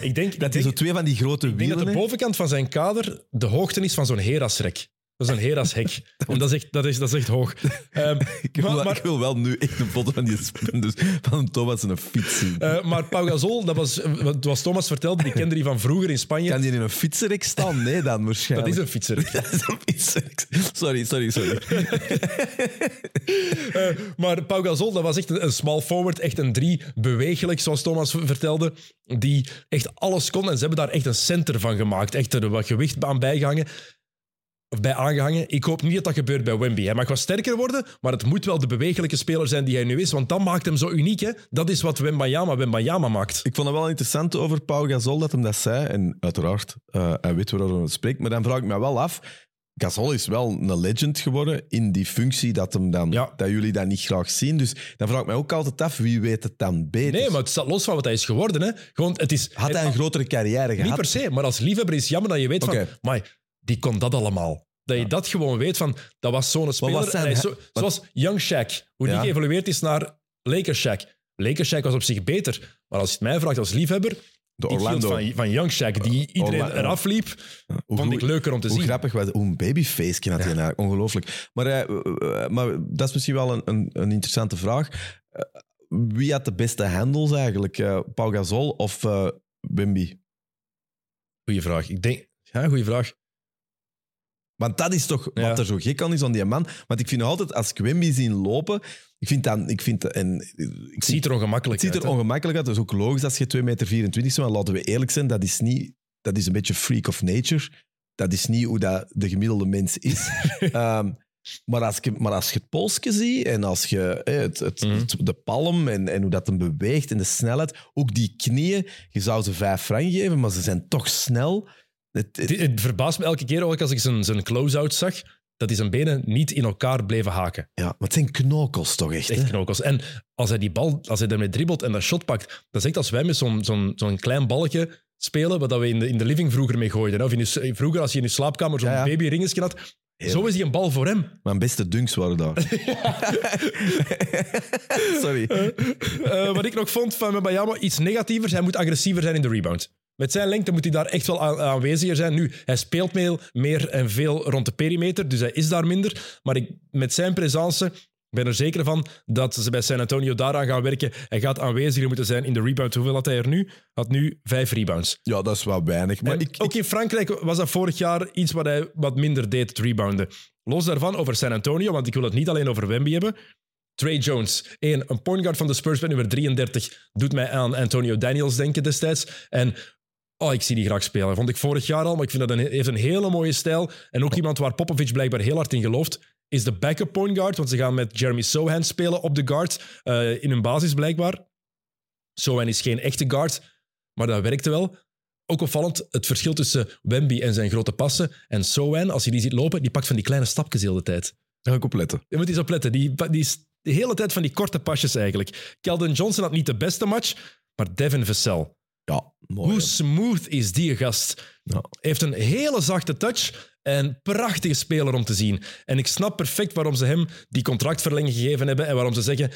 Ik denk, dat ik hij zo twee van die grote ik denk wielen dat de bovenkant van zijn kader de hoogte is van zo'n Herasrek. Dat is een Heras hek. En dat is echt, dat is, dat is echt hoog. Um, ik, wil, maar, ik, wil, wel nu echt een foto van die dus van Thomas en een fiets zien. Uh, maar Pau Gasol, dat was, was Thomas vertelde, die kende die van vroeger in Spanje. Kan die in een fietsenrek staan? Nee, dan waarschijnlijk. Dat is een fietsenrek. dat is een fietsenrek. Sorry, sorry, sorry. uh, maar Pau Gasol, dat was echt een, een small forward, echt een drie, bewegelijk, zoals Thomas vertelde, die echt alles kon. En ze hebben daar echt een center van gemaakt. Echt er wat gewicht aan bijgehangen of bij aangehangen. Ik hoop niet dat dat gebeurt bij Wemby. Hij mag wat sterker worden, maar het moet wel de bewegelijke speler zijn die hij nu is, want dat maakt hem zo uniek. Hè? Dat is wat Wembayama Wembayama maakt. Ik vond het wel interessant over Pau Gasol dat hem dat zei. En uiteraard, uh, hij weet waarover het spreekt. Maar dan vraag ik me wel af... Gasol is wel een legend geworden in die functie dat, hem dan, dat jullie dat niet graag zien. Dus dan vraag ik me ook altijd af, wie weet het dan beter? Nee, maar het staat los van wat hij is geworden. Hè. Gewoon, het is, Had hij een grotere carrière gehad? Niet per se, maar als liefhebber is het jammer dat je weet van... Maar die kon dat allemaal. Dat je dat gewoon weet van, dat was zo'n speler. Zijn, zo, zoals Young Shaq, hoe die geëvolueerd is naar Lakers Shaq. Lakers Shaq was op zich beter, maar als je het mij vraagt als liefhebber, de Orlando. Van, van Young Shaq, die iedereen Orla eraf liep, vond ik leuker om te hoe zien. Hoe grappig, hoe een babyface had hij ja. Ongelooflijk. Maar, uh, maar dat is misschien wel een, een, een interessante vraag. Uh, wie had de beste handles eigenlijk? Uh, Pau Gasol of uh, Wimby? Goeie vraag. Ik denk... Ja, goeie vraag. Want dat is toch wat er zo gek aan is aan die man. Want ik vind altijd, als ik Wemby zie lopen, ik vind dat... Ik vind, en, ik het ziet er ongemakkelijk uit. Het ziet er ongemakkelijk uit. Dat is ook logisch als je 2,24 meter bent. Maar laten we eerlijk zijn, dat is, niet, dat is een beetje freak of nature. Dat is niet hoe dat de gemiddelde mens is. um, maar als, je, maar als je het polsje ziet en als je het, het, mm -hmm. de palm en, en hoe dat hem beweegt en de snelheid, ook die knieën, je zou ze vijf frank geven, maar ze zijn toch snel. Het, het, het, verbaast me elke keer ook als ik zijn, zijn close-out zag, dat hij zijn benen niet in elkaar bleven haken. Ja, maar het zijn knokels toch echt? Echt knokels. En als hij die bal, als hij daarmee dribbelt en dat shot pakt, dat is echt als wij met zo'n zo'n zo'n klein balletje spelen, wat we in de, in de living vroeger mee gooiden. Of in je, vroeger, als je in je slaapkamer zo'n ja, had, Zo is hij een bal voor hem. Mijn beste dunks waren daar. Sorry. Uh, uh, wat ik nog vond van Bayama, iets negatievers. Hij moet agressiever zijn in de rebound. Met zijn lengte moet hij daar echt wel aanweziger zijn. Nu, hij speelt meer, meer en veel rond de perimeter, dus hij is daar minder. Maar ik, met zijn presence ben er zeker van dat ze bij San Antonio daaraan gaan werken. Hij gaat aanweziger moeten zijn in de rebound. Hoeveel had hij er nu? Had nu vijf rebounds. Ja, dat is wel weinig. Maar ik, ook in Frankrijk was dat vorig jaar iets wat hij wat minder deed, het rebounden. Los daarvan over San Antonio, want ik wil het niet alleen over Wemby hebben. Trey Jones, één, een point guard van de Spurs bij nummer 33, doet mij aan Antonio Daniels denken destijds. En Oh, ik zie die graag spelen. Vond ik vorig jaar al, maar ik vind dat hij heeft een hele mooie stijl. En ook iemand waar Popovic blijkbaar heel hard in gelooft, is de backup point guard. Want ze gaan met Jeremy Sohan spelen op de guard. Uh, in hun basis blijkbaar. Sohan is geen echte guard, maar dat werkte wel. Ook opvallend, het verschil tussen Wemby en zijn grote passen. En Sohan, als je die ziet lopen, die pakt van die kleine stapjes de hele tijd. Daar ga ik op letten. Je moet eens op letten. Die, die is de hele tijd van die korte pasjes eigenlijk. Keldon Johnson had niet de beste match, maar Devin Vassell ja, mooi. Hoe smooth is die gast? Ja. Heeft een hele zachte touch en prachtige speler om te zien. En ik snap perfect waarom ze hem die contractverlenging gegeven hebben en waarom ze zeggen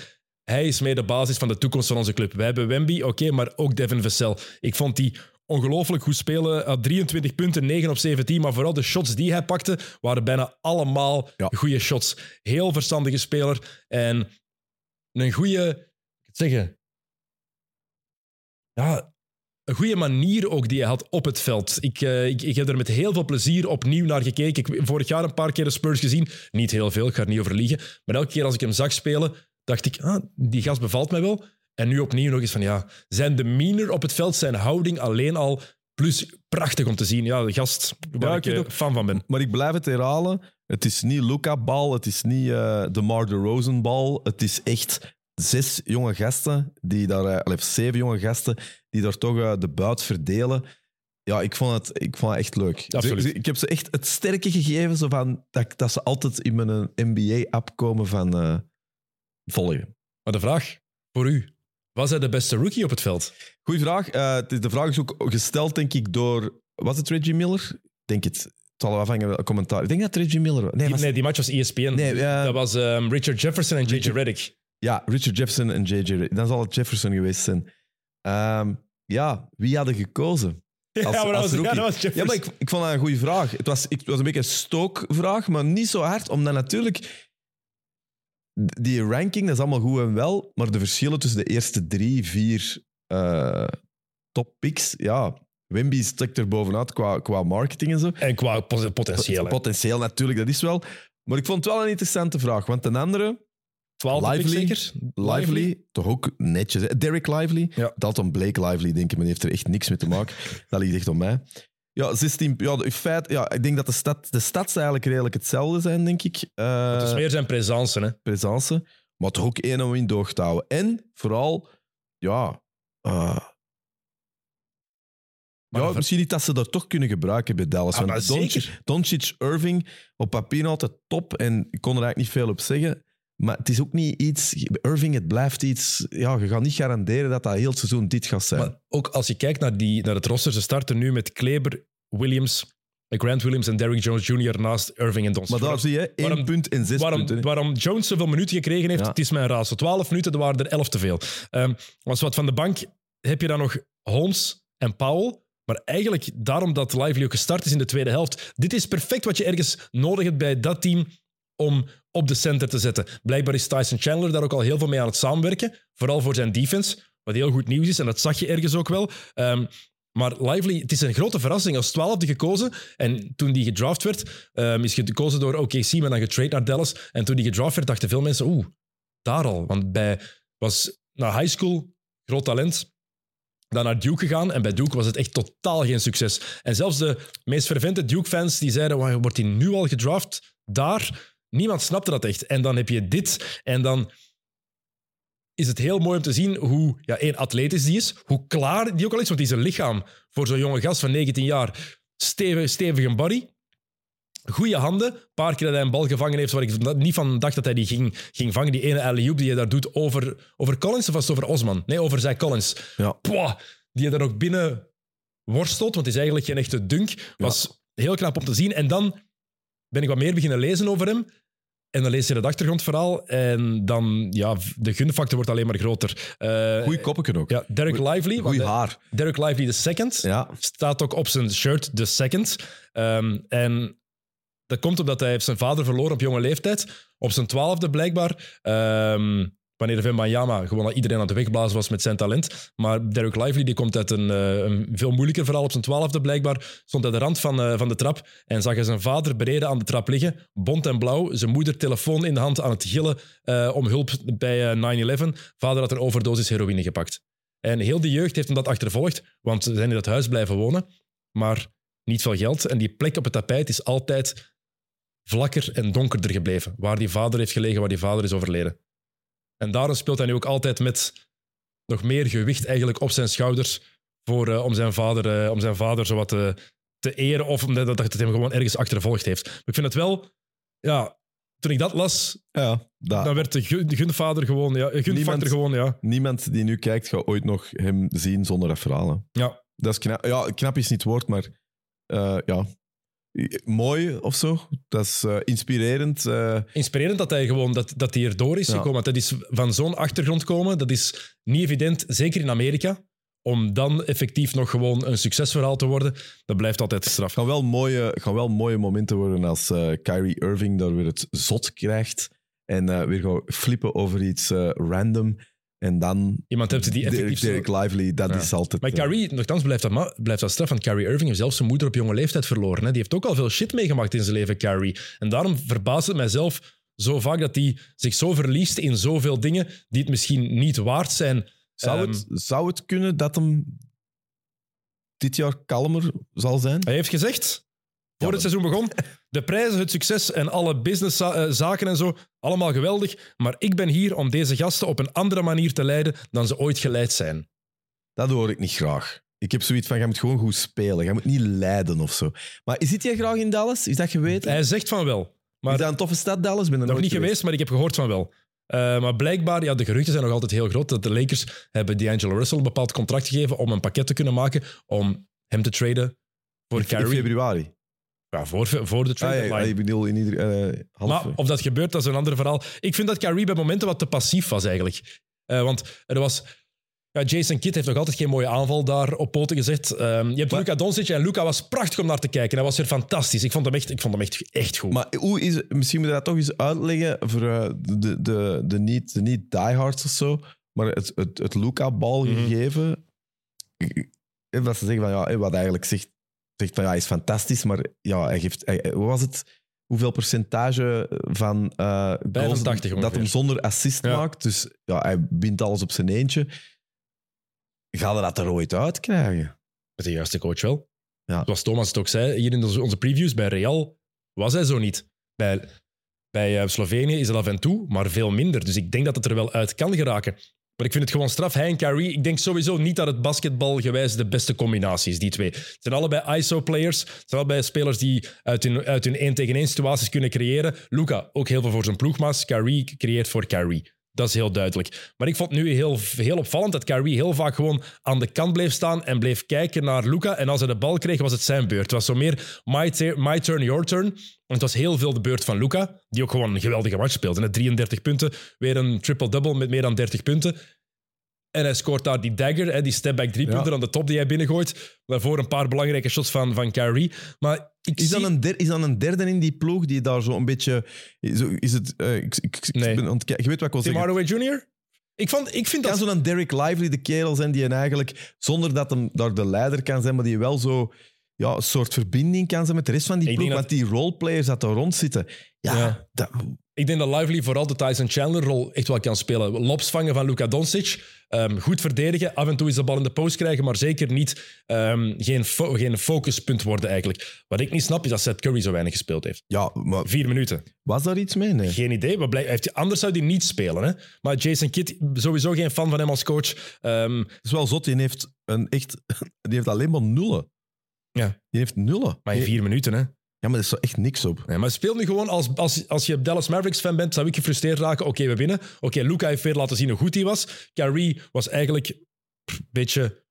hij is mee de basis van de toekomst van onze club. Wij hebben Wemby, oké, maar ook Devin Vassell. Ik vond die ongelooflijk goed spelen. Had 23 punten, 9 op 17. Maar vooral de shots die hij pakte, waren bijna allemaal ja. goede shots. Heel verstandige speler. En een goede... Ik zeggen... Ja, een goede manier ook die hij had op het veld. Ik, uh, ik, ik heb er met heel veel plezier opnieuw naar gekeken. Ik heb vorig jaar een paar keer de Spurs gezien. Niet heel veel, ik ga er niet over liegen. Maar elke keer als ik hem zag spelen, dacht ik, ah, die gast bevalt mij wel. En nu opnieuw nog eens van, ja, zijn demeanor op het veld, zijn houding alleen al, plus prachtig om te zien. Ja, de gast waar ja, ik, ik fan van ben. Maar ik blijf het herhalen. Het is niet Luca-bal, het is niet uh, de Mar de Rosen-bal. Het is echt zes jonge gasten, die daar, uh, zeven jonge gasten, die daar toch uh, de buit verdelen. Ja, ik vond het, ik vond het echt leuk. Absoluut. ik heb ze echt het sterke gegeven, zo van, dat, dat ze altijd in mijn NBA-app komen van uh, volgen. Maar de vraag voor u, was hij de beste rookie op het veld? Goeie vraag. de vraag is ook gesteld, denk ik, door... Was het Reggie Miller? Denk het. Het zal afhangen van commentaar. Ik denk dat Reggie Miller... Nee, die, nee, die match was ESPN. Nee, dat was um, Richard Jefferson en J.J. Reddick. Ja, Richard Jefferson en J.J. Dan zal het Jefferson geweest zijn. Um, ja, wie hadden gekozen? Ja, Als- maar dat als was, ja, dat was. Ja, maar ik, ik vond dat een goede vraag. Het was, ik, het was een beetje een stookvraag, maar niet zo hard, omdat natuurlijk... Die ranking, dat is allemaal goed en wel, maar de verschillen tussen de eerste drie, vier eh top picks, ja, Wemby stikt er bovenuit qua, qua marketing en zo. En qua pot- potentieel. Potentieel natuurlijk, dat is wel. Maar ik vond het wel een interessante vraag, want een andere, 12 pick Lively. zeker? Lively, toch ook netjes. Derek Lively, Ja. Dalton Blake Lively, denk ik, maar die heeft er echt niks mee te maken. dat ligt echt op mij. Ja, 16, ja, in feite, ja, ik denk dat de, stad, de stats eigenlijk redelijk hetzelfde zijn, denk ik. Eh, Het is meer zijn presence. Hè. presence, maar toch ook één om in doog te houden. En vooral, ja, eh, Maar ja misschien niet dat ze dat toch kunnen gebruiken bij Dallas. Ah. Doncic, Irving, op papier altijd top en ik kon er eigenlijk niet veel op zeggen. Maar het is ook niet iets... Irving, het blijft iets... Ja, je gaat niet garanderen dat dat heel het seizoen dit gaat zijn. Maar ook als je kijkt naar, die, naar het roster, ze starten nu met Kleber, Williams, Grant Williams en Derrick Jones Jr. naast Irving en Doncic. Maar daar zie je, één waarom- punt en zes waarom, punten. waarom Jones zoveel minuten gekregen heeft, Ja. het is mijn raadsel. 12 minuten, er waren er 11 te veel. Ehm als wat van de bank heb je dan nog Holmes en Powell. Maar eigenlijk daarom dat Lively ook gestart is in de tweede helft. Dit is perfect wat je ergens nodig hebt bij dat team om op de center te zetten. Blijkbaar is Tyson Chandler daar ook al heel veel mee aan het samenwerken. Vooral voor zijn defense, wat heel goed nieuws is. En dat zag je ergens ook wel. Ehm, maar Lively, het is een grote verrassing. Als twaalfde gekozen. En toen die gedraft werd, ehm, is gekozen door OKC, maar dan getrade naar Dallas. En toen die gedraft werd, dachten veel mensen, oeh, daar al. Want bij was naar high school, groot talent. Dan naar Duke gegaan. En bij Duke was het echt totaal geen succes. En zelfs de meest fervente Duke-fans die zeiden, "Wauw, wordt hij nu al gedraft? Daar? Niemand snapte dat echt. En dan heb je dit. En dan is het heel mooi om te zien hoe, ja, één, atletisch die is. Hoe klaar die ook al is. Want die is een lichaam voor zo'n jonge gast van 19 jaar. Stevig, stevige body. Goeie handen. Een paar keer dat hij een bal gevangen heeft waar ik niet van dacht dat hij die ging, ging vangen. Die ene alley-oop die hij daar doet over, over Collins of was het over Osman? Nee, over Zach Collins. Ja. Pwah, die je daar ook binnen worstelt, want het is eigenlijk geen echte dunk. Was heel knap om te zien. En dan ben ik wat meer beginnen lezen over hem. En dan lees je het achtergrondverhaal. En dan, ja, de gunfactor wordt alleen maar groter. Eh, Goeie koppeken ook. Ja, Derek Lively. Goeie de- haar. Derek Lively the second. Ja. Staat ook op zijn shirt the second. Ehm, en dat komt omdat hij heeft zijn vader verloren op jonge leeftijd. Op zijn twaalfde blijkbaar. Ehm, wanneer Wembanyama gewoon al iedereen aan de wegblazen was met zijn talent. Maar Derek Lively die komt uit een, eh, een veel moeilijker verhaal. Op zijn twaalfde blijkbaar stond hij de rand van, eh, van de trap en zag hij zijn vader beneden aan de trap liggen, bont en blauw, zijn moeder telefoon in de hand aan het gillen eh, om hulp bij eh, 9-11. Vader had een overdosis heroïne gepakt. En heel de jeugd heeft hem dat achtervolgd, want ze zijn in dat huis blijven wonen, maar niet veel geld. En die plek op het tapijt is altijd vlakker en donkerder gebleven, waar die vader heeft gelegen, waar die vader is overleden. En daarom speelt hij nu ook altijd met nog meer gewicht eigenlijk op zijn schouders voor, eh, om, zijn vader, eh, om zijn vader zowat te, te eren of omdat dat het hem gewoon ergens achtervolgd heeft. Maar ik vind het wel... Ja, toen ik dat las, Ja, dat. dan werd de, gun, de gunvader gewoon... Ja, gunfactor Niemand- gewoon, ja. Niemand die nu kijkt, gaat ooit nog hem zien zonder dat verhaal. hè. ja. Dat is knap. Ja, knap is niet het woord, maar eh, ja. Mooi of zo. Dat is eh, inspirerend. eh, Inspirerend dat hij gewoon dat, dat hij erdoor is Ja. gekomen. Want dat is van zo'n achtergrond komen, dat is niet evident, zeker in Amerika. Om dan effectief nog gewoon een succesverhaal te worden, dat blijft altijd straf. gaan, wel mooie, gaan wel mooie momenten worden als eh, Kyrie Irving daar weer het zot krijgt. En weer gaan flippen over iets random. En dan Iemand hebt die effectief Derek, Lively, dat Ja. is altijd... Maar eh, Kyrie, nogthans, blijft dat, blijft dat straf. Want Kyrie Irving heeft zelfs zijn moeder op jonge leeftijd verloren. Hè. Die heeft ook al veel shit meegemaakt in zijn leven, Kyrie. En daarom verbaast het mijzelf zo vaak dat hij zich zo verliest in zoveel dingen die het misschien niet waard zijn. zou, Ehm, het, zou het kunnen dat hem dit jaar kalmer zal zijn? Hij heeft gezegd, voor het seizoen begon, de prijzen, het succes en alle businesszaken en zo, allemaal geweldig. Maar ik ben hier om deze gasten op een andere manier te leiden dan ze ooit geleid zijn. Dat hoor ik niet graag. Ik heb zoiets van, je moet gewoon goed spelen. Je moet niet leiden of zo. Maar zit jij graag in Dallas? Is dat geweten? Hij zegt van wel. Maar is dat een toffe stad, Dallas? Ben er Nog niet geweest, maar ik heb gehoord van wel. Eh, maar blijkbaar, ja, de geruchten zijn nog altijd heel groot. Dat de Lakers hebben D'Angelo Russell een bepaald contract gegeven om een pakket te kunnen maken om hem te traden voor In Kyrie. februari. Ja, voor, voor de Ah, trade ja, deadline. ik bedoel, in ieder... eh, half... Maar of dat gebeurt, dat is een ander verhaal. Ik vind dat Kyrie bij momenten wat te passief was eigenlijk. Eh, want er was... Ja, Jason Kidd heeft nog altijd geen mooie aanval daar op poten gezet. Ehm, je hebt Maar- Luka Doncic en Luka was prachtig om naar te kijken. Hij was weer fantastisch. Ik vond hem echt, ik vond hem echt, echt goed. Maar hoe is, misschien moet je dat toch eens uitleggen voor eh, de, de, de, niet, de niet diehards of zo, maar het, het, het Luca-bal Mhm. gegeven. Wat ze zeggen van ja, wat eigenlijk zegt, zegt van ja, hij is fantastisch, maar ja, hij geeft, hij, hoe was het? Hoeveel percentage van goals 85 dat hem zonder assist Ja. maakt? Dus ja, hij bindt alles op zijn eentje. Ga je dat er ooit uitkrijgen? Met de juiste coach wel. Ja. Zoals Thomas het ook zei, hier in onze, onze previews bij Real was hij zo niet. Bij, bij eh, Slovenië is dat af en toe, maar veel minder. Dus ik denk dat het er wel uit kan geraken. Maar ik vind het gewoon straf. Hij en Kyrie, ik denk sowieso niet dat het basketbalgewijs de beste combinatie is, die twee. Het zijn allebei ISO-players. Het zijn allebei spelers die uit hun, uit hun 1 tegen 1 situaties kunnen creëren. Luca, ook heel veel voor zijn ploegmaats. Kyrie creëert voor Kyrie. Dat is heel duidelijk. Maar ik vond nu heel, heel opvallend dat Kyrie heel vaak gewoon aan de kant bleef staan en bleef kijken naar Luca. En als hij de bal kreeg, was het zijn beurt. Het was zo meer my, my turn, your turn. En het was heel veel de beurt van Luca, die ook gewoon een geweldige match speelde. Net 33 punten, weer een triple-double met meer dan 30 punten. En hij scoort daar die dagger, hè, die step-back drie-punter Ja. aan de top die hij binnengooit. Daarvoor een paar belangrijke shots van, van Kyrie. Maar ik Is zie... dan, een der, is dan een derde in die ploeg die daar zo een beetje... Zo, is het... eh, ik, ik, ik Nee. ben je weet wat ik wil Tim zeggen. Hardaway Jr.? Ik, vond, ik vind kan dat... zo'n Derek Lively de kerel zijn die eigenlijk, zonder dat hem daar de leider kan zijn, maar die wel zo ja, een soort verbinding kan zijn met de rest van die ploeg. Want die roleplayers dat daar rond zitten, ja, Ja. dat- Ik denk dat Lively vooral de Tyson Chandler-rol echt wel kan spelen. Lobs vangen van Luka Doncic. ehm, goed verdedigen. Af en toe is de bal in de post krijgen, maar zeker niet ehm, geen, fo- geen focuspunt worden eigenlijk. Wat ik niet snap is dat Seth Curry zo weinig gespeeld heeft. ja, maar Vier minuten. was daar iets mee? Nee. Geen idee. Maar heeft, anders zou hij niet spelen. Hè? Maar Jason Kidd, sowieso geen fan van hem als coach. Ehm, Het is wel zot, die heeft, een echt, die heeft alleen maar nullen. Ja. Die heeft nullen. maar in vier minuten, hè? Ja, maar er is echt niks op. Nee, maar speel nu gewoon als, als, als je Dallas Mavericks fan bent, zou ik gefrustreerd raken. Oké, we winnen. Oké, Luca heeft weer laten zien hoe goed hij was. Kyrie was eigenlijk een beetje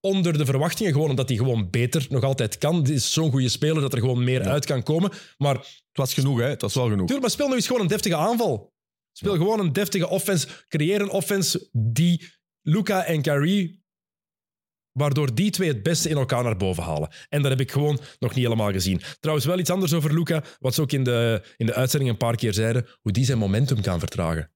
onder de verwachtingen, gewoon omdat hij gewoon beter nog altijd kan. Hij is zo'n goede speler dat er gewoon meer Ja. uit kan komen. Maar, Het was genoeg, hè? Het was wel genoeg. tuurlijk, maar speel nu eens gewoon een deftige aanval. Speel gewoon een deftige offense. Creëer een offense die Luca en Kyrie waardoor die twee het beste in elkaar naar boven halen. En dat heb ik gewoon nog niet helemaal gezien. Trouwens, wel iets anders over Luca, wat ze ook in de, in de uitzending een paar keer zeiden, hoe die zijn momentum kan vertragen.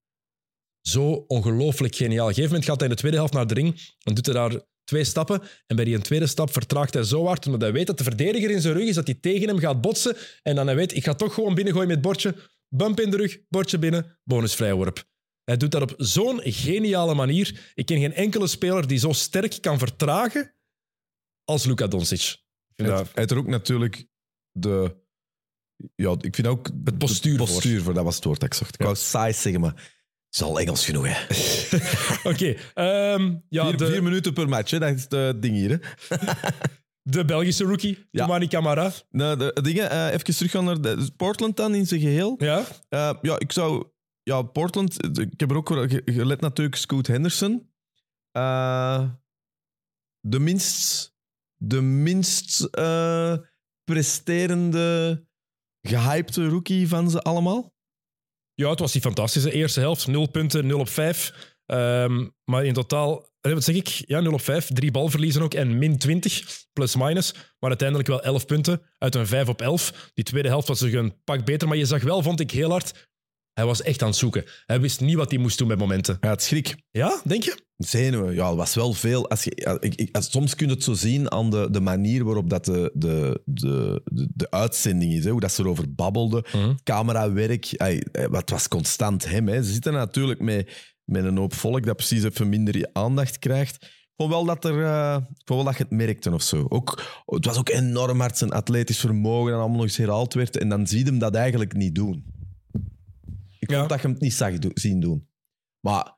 Zo ongelooflijk geniaal. Op een gegeven moment gaat hij in de tweede helft naar de ring en doet hij daar twee stappen. En bij die tweede stap vertraagt hij zo hard, omdat hij weet dat de verdediger in zijn rug is, dat hij tegen hem gaat botsen. En dan hij weet, ik ga toch gewoon binnengooien met het bordje. Bump in de rug, bordje binnen, bonusvrijworp. Hij doet dat op zo'n geniale manier. Ik ken geen enkele speler die zo sterk kan vertragen als Luka Doncic. Hij heeft er ook natuurlijk de... Ja, ik vind ook... Het postuur voor. Dat was het woord dat ik zocht. Ik Ja. wou size zeggen, maar het is al Engels genoeg, hè. Oké, ehm, ja, vier, de, vier minuten per match, hè. dat is het ding hier. Hè. de Belgische rookie, Ja. Toumani Camara. Nou, de, dingen, eh, even teruggaan naar de, Portland dan in zijn geheel. Ja, Eh, ja, ik zou... Ja, Portland, ik heb er ook gelet natuurlijk Scoot Henderson. Eh, de minst, de minst eh, presterende, gehypte rookie van ze allemaal. Ja, het was die fantastische eerste helft. 0 punten, 0 op 5. Ehm, maar in totaal, wat zeg ik? Ja, 0 op 5. Drie balverliezen ook en min 20, plus minus. Maar uiteindelijk wel 11 punten uit een 5 op 11. Die tweede helft was zich een pak beter. Maar je zag wel, vond ik heel hard, hij was echt aan het zoeken. Hij wist niet wat hij moest doen met momenten. Ja, het schrik. Ja, denk je? Zenuwen, ja, het was wel veel. Als je, ik, als- soms kun je het zo zien aan de, de manier waarop dat de, de, de, de, de uitzending is. Hè, hoe dat ze erover babbelden. Camerawerk, ey, eh, wat was constant hem. Hè. Ze zitten natuurlijk met, met een hoop volk dat precies even minder aandacht krijgt. Vond wel dat, er, vond wel dat je het merkte of zo. Ook, het was ook enorm hard zijn atletisch vermogen en allemaal nog eens herhaald werd. En dan zie je hem dat eigenlijk niet doen. Ik vond dat je hem het niet zag zien doen. Maar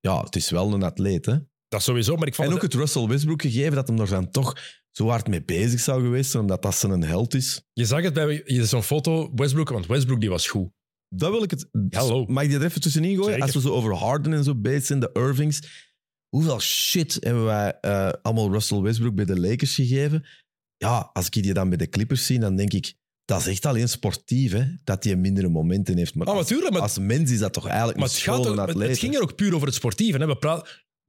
ja, het is wel een atleet, hè. Dat sowieso, maar ik vond En ook het- Russell Westbrook gegeven dat hem er dan toch zo hard mee bezig zou geweest zijn, omdat dat zijn held is. je zag het bij zo'n foto, Westbrook, want Westbrook die was goed. Dat wil ik het. Hallo. Mag ik die er even tussenin gooien? Zeker. Als we zo over Harden en zo bezig zijn, de Irvings. Hoeveel shit hebben wij eh, allemaal Russell Westbrook bij de Lakers gegeven? Ja, als ik die dan bij de Clippers zie, dan denk ik, dat is echt alleen sportief, hè, dat hij mindere momenten heeft. Maar, Ah, als, natuurlijk, maar, als mens is dat toch eigenlijk maar het, gaat ook, het, het ging er ook puur over het sportieve. Hè? We praten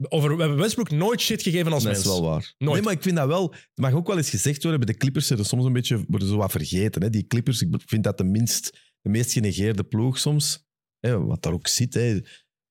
Over, we hebben Westbrook nooit shit gegeven als Dat mens. is wel waar. Nooit. Nee, maar ik vind dat wel... Het mag ook wel eens gezegd worden, bij de Clippers er soms een beetje worden zo wat vergeten. Hè. Die Clippers, ik vind dat de, minst, de meest genegeerde ploeg soms. Hè, wat daar ook zit, hè.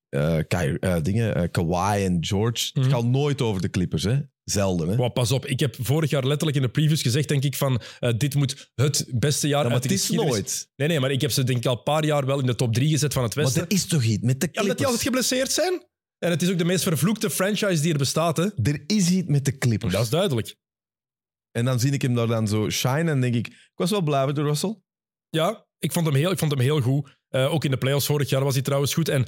Eh, Ky- eh, dingen, eh, Kawhi en George. Mhm. Het gaat nooit over de Clippers, hè. Zelden, hè. Wow, pas op, ik heb vorig jaar letterlijk in de previews gezegd, denk ik, van eh, dit moet het beste jaar Ja, maar uit het is nooit. Nee, nee, maar ik heb ze denk ik al een paar jaar wel in de top drie gezet van het Maar Westen. er is toch iets met de Ja, omdat die Clippers? altijd geblesseerd zijn. En het is ook de meest vervloekte franchise die er bestaat. Hè? Er is iets met de Clippers. Dat is duidelijk. En dan zie ik hem daar dan zo shine en denk ik... Ik was wel blij met de Russell. Ja, ik vond hem heel, ik vond hem heel goed. Eh, ook in de playoffs vorig jaar was hij trouwens goed. En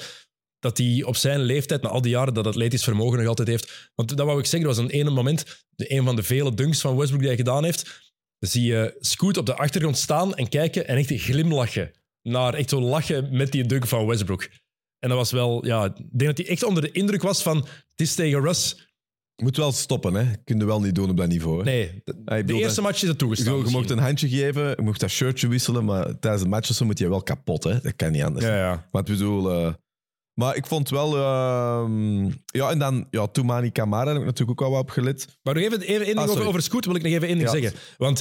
dat hij op zijn leeftijd, na al die jaren, dat atletisch vermogen nog altijd heeft. Want dat wou ik zeggen, er was een ene moment, de, een van de vele dunks van Westbrook die hij gedaan heeft. Dan zie je Scoot op de achtergrond staan en kijken en echt glimlachen. Naar echt zo lachen met die dunk van Westbrook. En dat was wel, ja, ik denk dat hij echt onder de indruk was van, het is tegen Russ. Moet wel stoppen, hè. Kun je wel niet doen op dat niveau. Hè. Nee, de, Ah, de eerste dat- match is het toegestaan. bedoel, je mocht een handje geven, je mocht dat shirtje wisselen, maar tijdens de match of zo moet je wel kapot. Hè? Dat kan niet anders. Ja, ja. Maar ik bedoel... eh, maar ik vond wel... ehm, ja, en dan... Ja, Toumani Kamara heb ik natuurlijk ook wel wat op gelet. Maar nog even, even één ding Ah, over, sorry. over Scoot wil ik nog even één ding Ja. zeggen. Want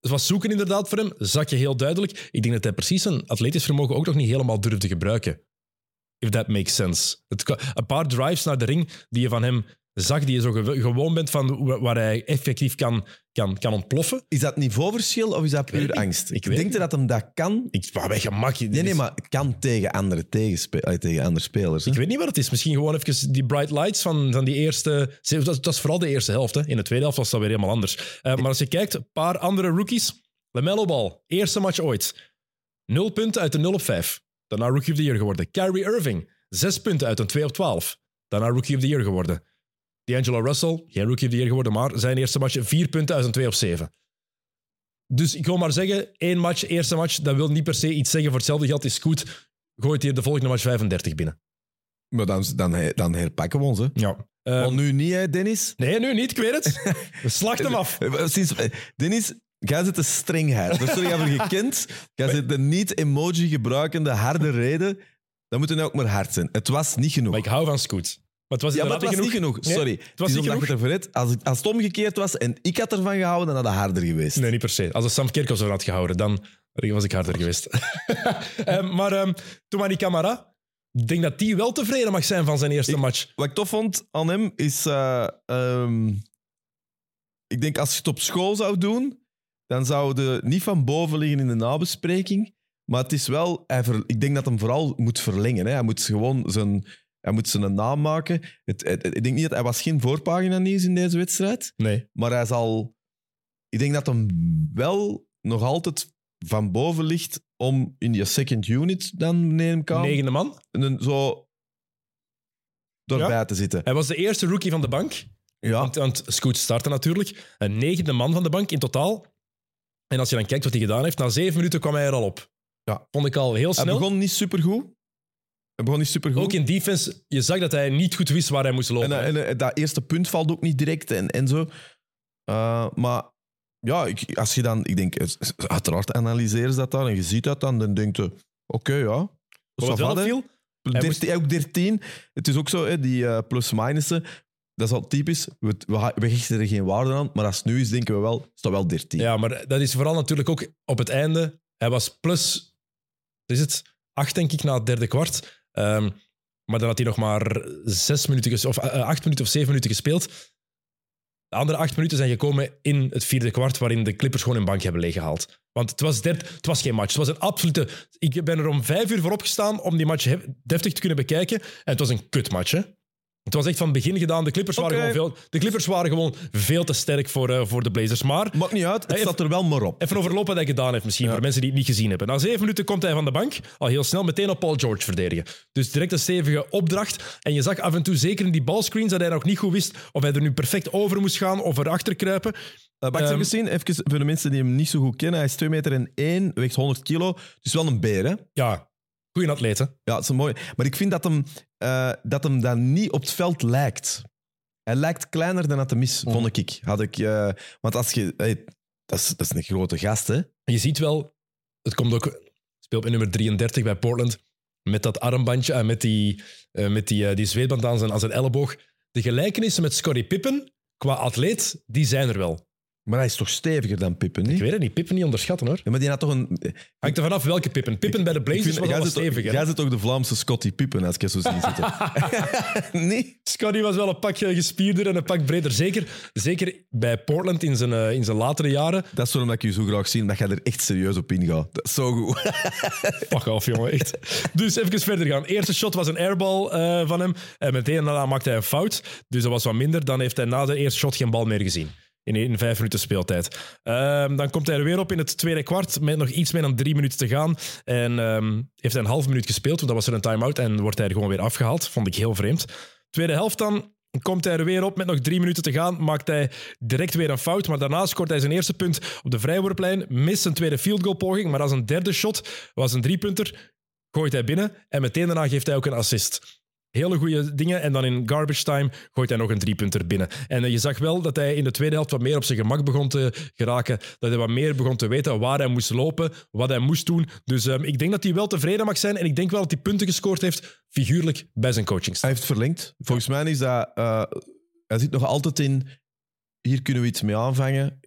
het was zoeken inderdaad voor hem, zag je heel duidelijk. Ik denk dat hij precies zijn atletisch vermogen ook nog niet helemaal durfde gebruiken. If that makes sense. Het, kwa- een paar drives naar de ring die je van hem zag, die je zo gew- gewoon bent van wa- waar hij effectief kan, kan, kan ontploffen. Is dat niveauverschil of is dat puur angst? Ik denk dat hem dat kan. Ik, maar bij gemak. Nee, nee, maar kan tegen andere, tegenspe- tegen andere spelers. Hè? Ik weet niet wat het is. Misschien gewoon even die bright lights van, van die eerste... Dat, dat is vooral de eerste helft. Hè. In de tweede helft was dat weer helemaal anders. Eh, maar als je kijkt, een paar andere rookies. LaMelo Ball, eerste match ooit. Nul punten uit de 0 op 5. Daarna Rookie of the Year geworden. Kyrie Irving, zes punten uit een 2 op 12. Daarna Rookie of the Year geworden. D'Angelo Russell, geen Rookie of the Year geworden, maar zijn eerste match vier punten uit een 2 op 7. Dus ik wil maar zeggen, één match, eerste match, dat wil niet per se iets zeggen. Voor hetzelfde geld is goed. Gooit hier de volgende match 35 binnen. Maar dan, dan, dan herpakken we ons. Hè. Ja. Want nu niet, hè, Dennis? Nee, nu niet, ik weet het. We slachten hem af. Eh, Sinds, Dennis, jij zit de strengheid. Zit je voor gekend. Jij zit de niet-emoji gebruikende harde reden. Dan moet het nou ook maar hard zijn. Het was niet genoeg. Maar ik hou van Scoot. Maar het was ja, maar het was niet genoeg. Nee, Sorry. het was niet genoeg. het ervoor hebt. Als, het- als het omgekeerd was en ik had ervan gehouden, dan had het harder geweest. Nee, niet per se. Als het Sam Kerkhoffs ervan had gehouden, dan was ik harder geweest. Eh, maar um, Toumani Camara, ik denk dat die wel tevreden mag zijn van zijn eerste Ik- match. Wat ik tof vond aan hem is... eh, ehm, ik denk, als je het op school zou doen, dan zou je niet van boven liggen in de nabespreking. Maar het is wel... Hij ver- ik denk dat hem vooral moet verlengen. Hè. Hij moet gewoon zijn... Hij moet zijn naam maken. Het, het- ik denk niet dat hij was geen voorpagina nieuws in deze wedstrijd. Nee. Maar hij zal... Ik denk dat hem wel nog altijd van boven ligt om in je second unit dan neem ik aan, Negende man. een- zo erbij Ja. te zitten. Hij was de eerste rookie van de bank. Ja, Want, want Scoot startte natuurlijk. Een negende man van de bank in totaal. En als je dan kijkt wat hij gedaan heeft, na zeven minuten kwam hij er al op. Ja. Vond ik al heel hij snel. begon niet supergoed. Hij begon niet supergoed. Ook in defense, je zag dat hij niet goed wist waar hij moest lopen. En, en, dat eerste punt valt ook niet direct en, en zo. Eh, maar ja, ik, als je dan... Ik denk, eh, uiteraard analyseren ze dat dan en je ziet dat dan, dan denk je... Oké, ja. Wat wel 13, ook 13. Het is ook zo, hè, die eh, plus-minussen. Dat is al typisch. We, we, hechten er geen waarde aan, maar als het nu is, denken we wel, is dat wel 13. Ja, maar dat is vooral natuurlijk ook op het einde. Hij was plus, is het, acht denk ik na het derde kwart. Ehm, maar dan had hij nog maar zes minuten, of eh, acht minuten of zeven minuten gespeeld. De andere acht minuten zijn gekomen in het vierde kwart, waarin de Clippers gewoon hun bank hebben leeggehaald. Want het was, het was geen match. Het was een absolute... Ik ben er om vijf uur voor opgestaan om die match deftig te kunnen bekijken. En het was een kutmatch, hè. Het was echt van het begin gedaan. De Clippers, waren, gewoon veel, de Clippers waren gewoon veel te sterk voor, eh, voor de Blazers. Maar Maakt niet uit, het Hij staat er wel maar op. Even overlopen wat hij gedaan heeft, misschien, voor mensen die het niet gezien hebben. Na zeven minuten komt hij van de bank, al heel snel meteen op Paul George verdedigen. Dus direct een stevige opdracht. En je zag af en toe, zeker in die balscreens, dat hij nog niet goed wist of hij er nu perfect over moest gaan of erachter kruipen. Uh, Max, Ehm, even zien, even voor de mensen die hem niet zo goed kennen. Hij is 2 meter en 1, weegt 100 kilo. Dus wel een beer, hè? Ja, goeie atleet, hè? Ja, het is een mooi. Maar ik vind dat hem, eh, dat hem dan niet op het veld lijkt. Hij lijkt kleiner dan dat hem is, vond ik. Had ik eh, want als je... hey, dat, is, dat is een grote gast, hè? Je ziet wel, het komt ook, speelt met nummer 33 bij Portland, met dat armbandje, en met die, eh, met die, eh, die zweetband aan zijn, aan zijn elleboog. de gelijkenissen met Scottie Pippen qua atleet, die zijn er wel. Maar hij is toch steviger dan Pippen, Ik niet? weet het niet, Pippen niet onderschatten hoor. Ja, maar die had toch een... Hangt er vanaf welke Pippen. Pippen bij de Ik Blazers was jij al zit toch- stevig. hè? Jij zit toch de Vlaamse Scottie Pippen, als ik je zo zie zitten? nee? Scotty was wel een pak gespierder en een pak breder. Zeker, zeker bij Portland in zijn, eh, in zijn latere jaren. Dat is waarom ik je zo graag zie, dat jij er echt serieus op ingaat. Dat is zo goed. Fuck off, jongen, echt. Dus even verder gaan. Eerste shot was een airball eh, van hem. En meteen daarna maakte hij een fout. Dus dat was wat minder. Dan heeft hij na de eerste shot geen bal meer gezien. In, in vijf minuten speeltijd. Ehm, dan komt hij er weer op in het tweede kwart. Met nog iets meer dan drie minuten te gaan. En ehm, heeft hij een half minuut gespeeld. Want dat was er een time-out. En wordt hij er gewoon weer afgehaald. Vond ik heel vreemd. Tweede helft dan. Komt hij er weer op met nog drie minuten te gaan. Maakt hij direct weer een fout. Maar daarna scoort hij zijn eerste punt op de vrijworplijn. Mist een tweede field goal poging. Maar als een derde shot was een driepunter. Gooit hij binnen. En meteen daarna geeft hij ook een assist. Hele goede dingen. En dan in garbage time gooit hij nog een driepunter binnen. En eh, je zag wel dat hij in de tweede helft wat meer op zijn gemak begon te geraken. Dat hij wat meer begon te weten waar hij moest lopen, wat hij moest doen. Dus ehm, ik denk dat hij wel tevreden mag zijn. En ik denk wel dat hij punten gescoord heeft, figuurlijk, bij zijn coaching. Hij heeft verlengd. Volgens mij is dat... eh, hij zit nog altijd in... Hier kunnen we iets mee aanvangen.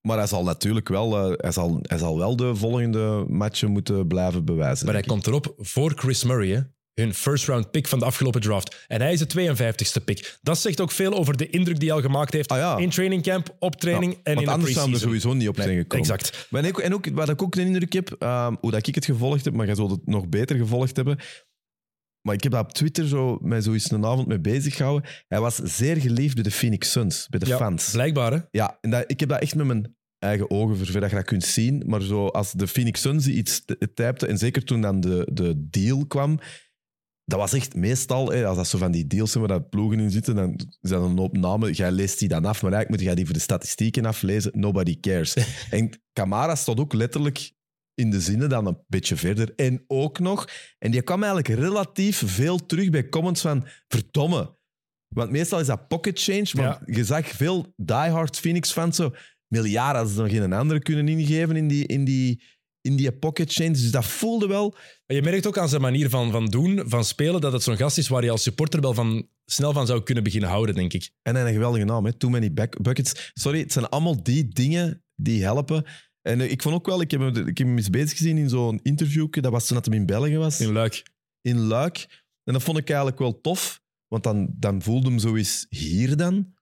Maar hij zal natuurlijk wel, eh, hij zal, hij zal wel de volgende matchen moeten blijven bewijzen. Maar hij komt erop voor Chris Murray, hè? Hun first round pick van de afgelopen draft. En hij is de 52ste pick. Dat zegt ook veel over de indruk die hij al gemaakt heeft Ah, ja. in training camp, op training Ja, en in de anders zou hij er preseason. sowieso niet op zijn gekomen. Exact. Maar en ook, en ook, wat ik ook een indruk heb, ehm, hoe dat ik het gevolgd heb, maar jij zult het nog beter gevolgd hebben. Maar ik heb daar op Twitter zo, mij zo eens een avond mee bezig gehouden. Hij was zeer geliefd bij de Phoenix Suns, bij de Ja, fans. Blijkbaar, hè? Ja, en dat, ik heb dat echt met mijn eigen ogen, voor zover dat je dat kunt zien. Maar zo, als de Phoenix Suns iets typte, en zeker toen dan de, de deal kwam, dat was echt meestal, hè, als dat zo van die deals zijn waar dat ploegen in zitten, dan is dat een hoop namen. Jij leest die dan af, maar eigenlijk moet jij die voor de statistieken aflezen. Nobody cares. en Camara stond ook letterlijk in de zinnen dan een beetje verder. En ook nog, en die kwam eigenlijk relatief veel terug bij comments van verdomme. Want meestal is dat pocket change, want je zag veel diehard Phoenix-fans zo miljard als ze nog geen andere kunnen ingeven in die, in die, in die pocket change. Dus dat voelde wel. Maar je merkt ook aan zijn manier van, van doen, van spelen, dat het zo'n gast is waar je als supporter wel van, snel van zou kunnen beginnen houden, denk ik. En hij een geweldige naam, hè? Too Many back Buckets. Sorry, het zijn allemaal die dingen die helpen. En eh, ik vond ook wel, ik heb hem, ik heb hem eens bezig gezien in zo'n interview, dat was toen dat hem in België was, In Luik. in Luik. En dat vond ik eigenlijk wel tof, want dan, dan voelde hem zo eens hier dan.